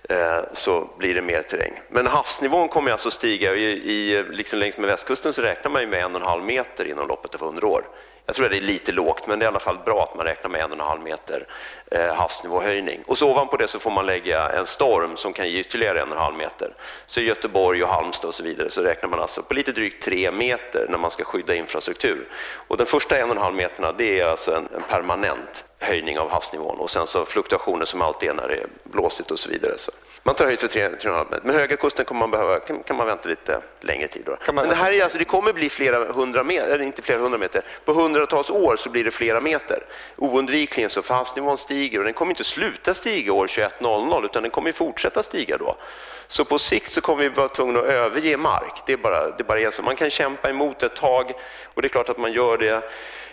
eh, så blir det mer terräng. Men havsnivån kommer alltså stiga. I, i, liksom längs med västkusten så räknar man med en och en halv meter inom loppet av 100 år. Jag tror att det är lite lågt, men det är i alla fall bra att man räknar med en och en halv meter eh, havsnivåhöjning. Och så ovanpå det så får man lägga en storm som kan ge ytterligare en och en halv meter. Så i Göteborg och Halmstad och så vidare så räknar man alltså på lite drygt tre meter när man ska skydda infrastruktur. Och den första en och en halv meterna det är alltså en, en permanent höjning av havsnivån och sen så fluktuationer som alltid är när det är blåsigt och så vidare. Så. Man tar höjd för 3,5 meter. Men Höga kusten kommer man behöva, kan, kan man vänta lite längre tid. Då. Men det här är alltså, det kommer bli flera hundra meter, eller inte flera hundra meter, på hundratals år så blir det flera meter. Oundvikligen så, för havsnivån stiger och den kommer inte sluta stiga år 21.00 utan den kommer fortsätta stiga då. Så på sikt så kommer vi vara tvungna att överge mark. Det är bara, det är bara så. Man kan kämpa emot ett tag och det är klart att man gör det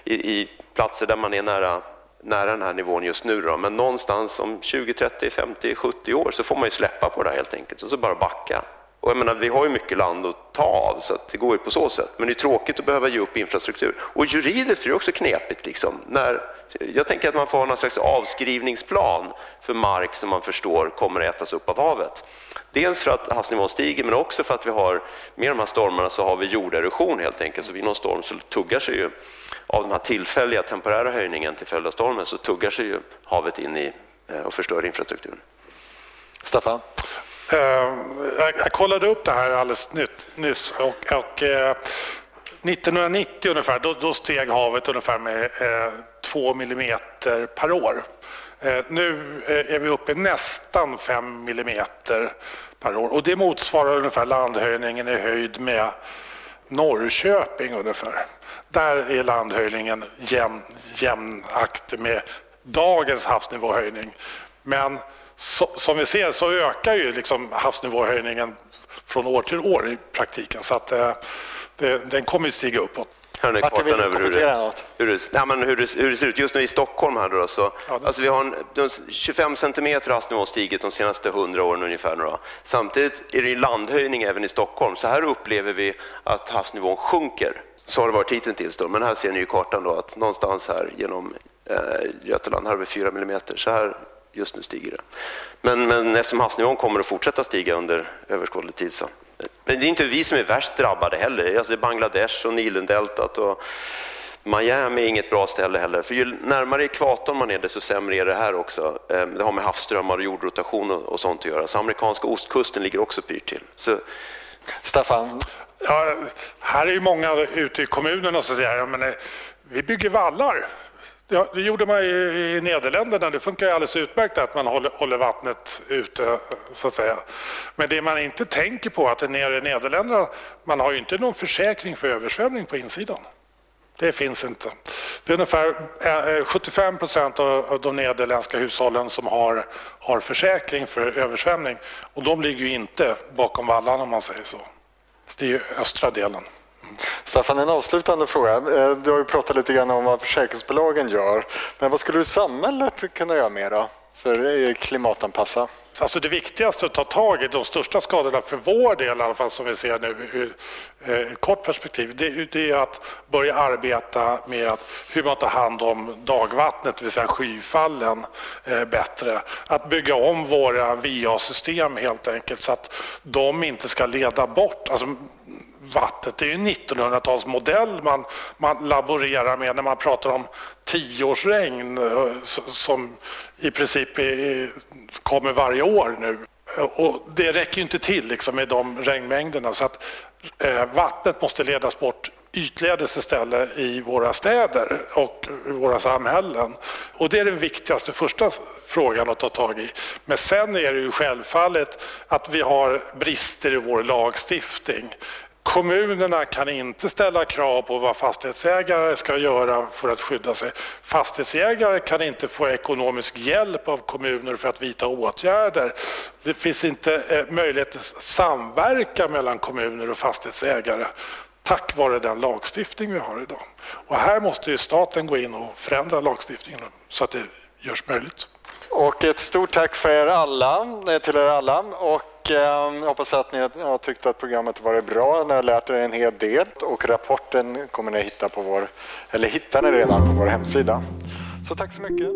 i, i platser där man är nära nära den här nivån just nu. Då. Men någonstans om 20, 30, 50, 70 år så får man ju släppa på det här helt enkelt och så bara backa. Och jag menar, vi har ju mycket land att ta av, så det går ju på så sätt. Men det är tråkigt att behöva ge upp infrastruktur. Och juridiskt är det också knepigt. Liksom. När, jag tänker att man får ha någon slags avskrivningsplan för mark som man förstår kommer att ätas upp av havet. Dels för att havsnivån stiger, men också för att vi har, med de här stormarna så har vi jorderosion helt enkelt. Så vid någon storm så tuggar sig ju, av den här tillfälliga temporära höjningen till följd av stormen, så tuggar sig ju havet in i eh, och förstör infrastrukturen. Staffan? Eh, jag, kollade upp det här alldeles nyss och, och eh, 1990 ungefär, då, då, steg havet ungefär med uh, två millimeter per år. Nu är vi uppe i nästan fem millimeter per år och det motsvarar ungefär landhöjningen i höjd med Norrköping ungefär. Där är landhöjningen jämn, jämnaktig med dagens havsnivåhöjning. Men så, som vi ser så ökar ju liksom havsnivåhöjningen från år till år i praktiken. Så att, eh, det, den kommer att stiga uppåt. Här är kartan över hur det, hur, det, ja, men hur, det, hur det ser ut just nu i Stockholm. Här då, så, ja, alltså vi har en, 25 centimeter havsnivån stigit de senaste 100 åren ungefär. Då. Samtidigt är det landhöjning även i Stockholm. Så här upplever vi att havsnivån sjunker. Så har det varit hittills. Då. Men här ser ni ju kartan då att någonstans här genom eh, Götaland här har vi 4 mm, Så här just nu stiger det. Men, men eftersom havsnivån kommer att fortsätta stiga under överskådlig tid så. Men det är inte vi som är värst drabbade heller. Alltså Bangladesh och Nilendeltat och Miami är inget bra ställe heller. För ju närmare ekvatorn man är desto sämre är det här också. Ehm, det har med havsströmmar och jordrotation och sånt att göra. Så amerikanska ostkusten ligger också pyrt till. Så... Staffan? Ja, här är ju många ute i kommunerna som säger att eh, vi bygger vallar. Ja, det gjorde man i, Nederländerna. Det funkar alldeles utmärkt att man håller, håller, vattnet ute, så att säga. Men det man inte tänker på är att nere i Nederländerna, man har ju inte någon försäkring för översvämning på insidan. Det finns inte. Det är ungefär eh, 75 procent av de nederländska hushållen som har, har försäkring för översvämning och de ligger ju inte bakom vallarna om man säger så det är ju östra delen. Staffan, en avslutande fråga. Eh, du har ju pratat lite grann om vad försäkringsbolagen gör. Men vad skulle samhället kunna göra mer då? För klimatanpassa? Alltså det viktigaste att ta tag i, de största skadorna för vår del i alla fall som vi ser nu ur ett kort perspektiv, det, det är att börja arbeta med att hur man tar hand om dagvattnet, det vill säga skyfallen, eh, bättre. Att bygga om våra VA-system helt enkelt så att de inte ska leda bort. Alltså, vattnet. Det är en 1900-talsmodell man, man laborerar med när man pratar om tioårsregn eh, som i princip är, kommer varje år nu. Och det räcker inte till liksom med de regnmängderna så att eh, vattnet måste ledas bort ytledes istället i våra städer och våra samhällen. Och det är den viktigaste första frågan att ta tag i. Men sen är det ju självfallet att vi har brister i vår lagstiftning. Kommunerna kan inte ställa krav på vad fastighetsägare ska göra för att skydda sig. Fastighetsägare kan inte få ekonomisk hjälp av kommuner för att vidta åtgärder. Det finns inte eh, möjlighet att samverka mellan kommuner och fastighetsägare tack vare den lagstiftning vi har idag. Och här måste ju staten gå in och förändra lagstiftningen så att det görs möjligt. Och ett stort tack för er alla, eh, till er alla. Och eh, hoppas att ni har tyckt att programmet varit bra. Ni har lärt er en hel del. Och rapporten kommer ni hitta på vår, eller hittar ni redan på vår hemsida. Så tack så mycket.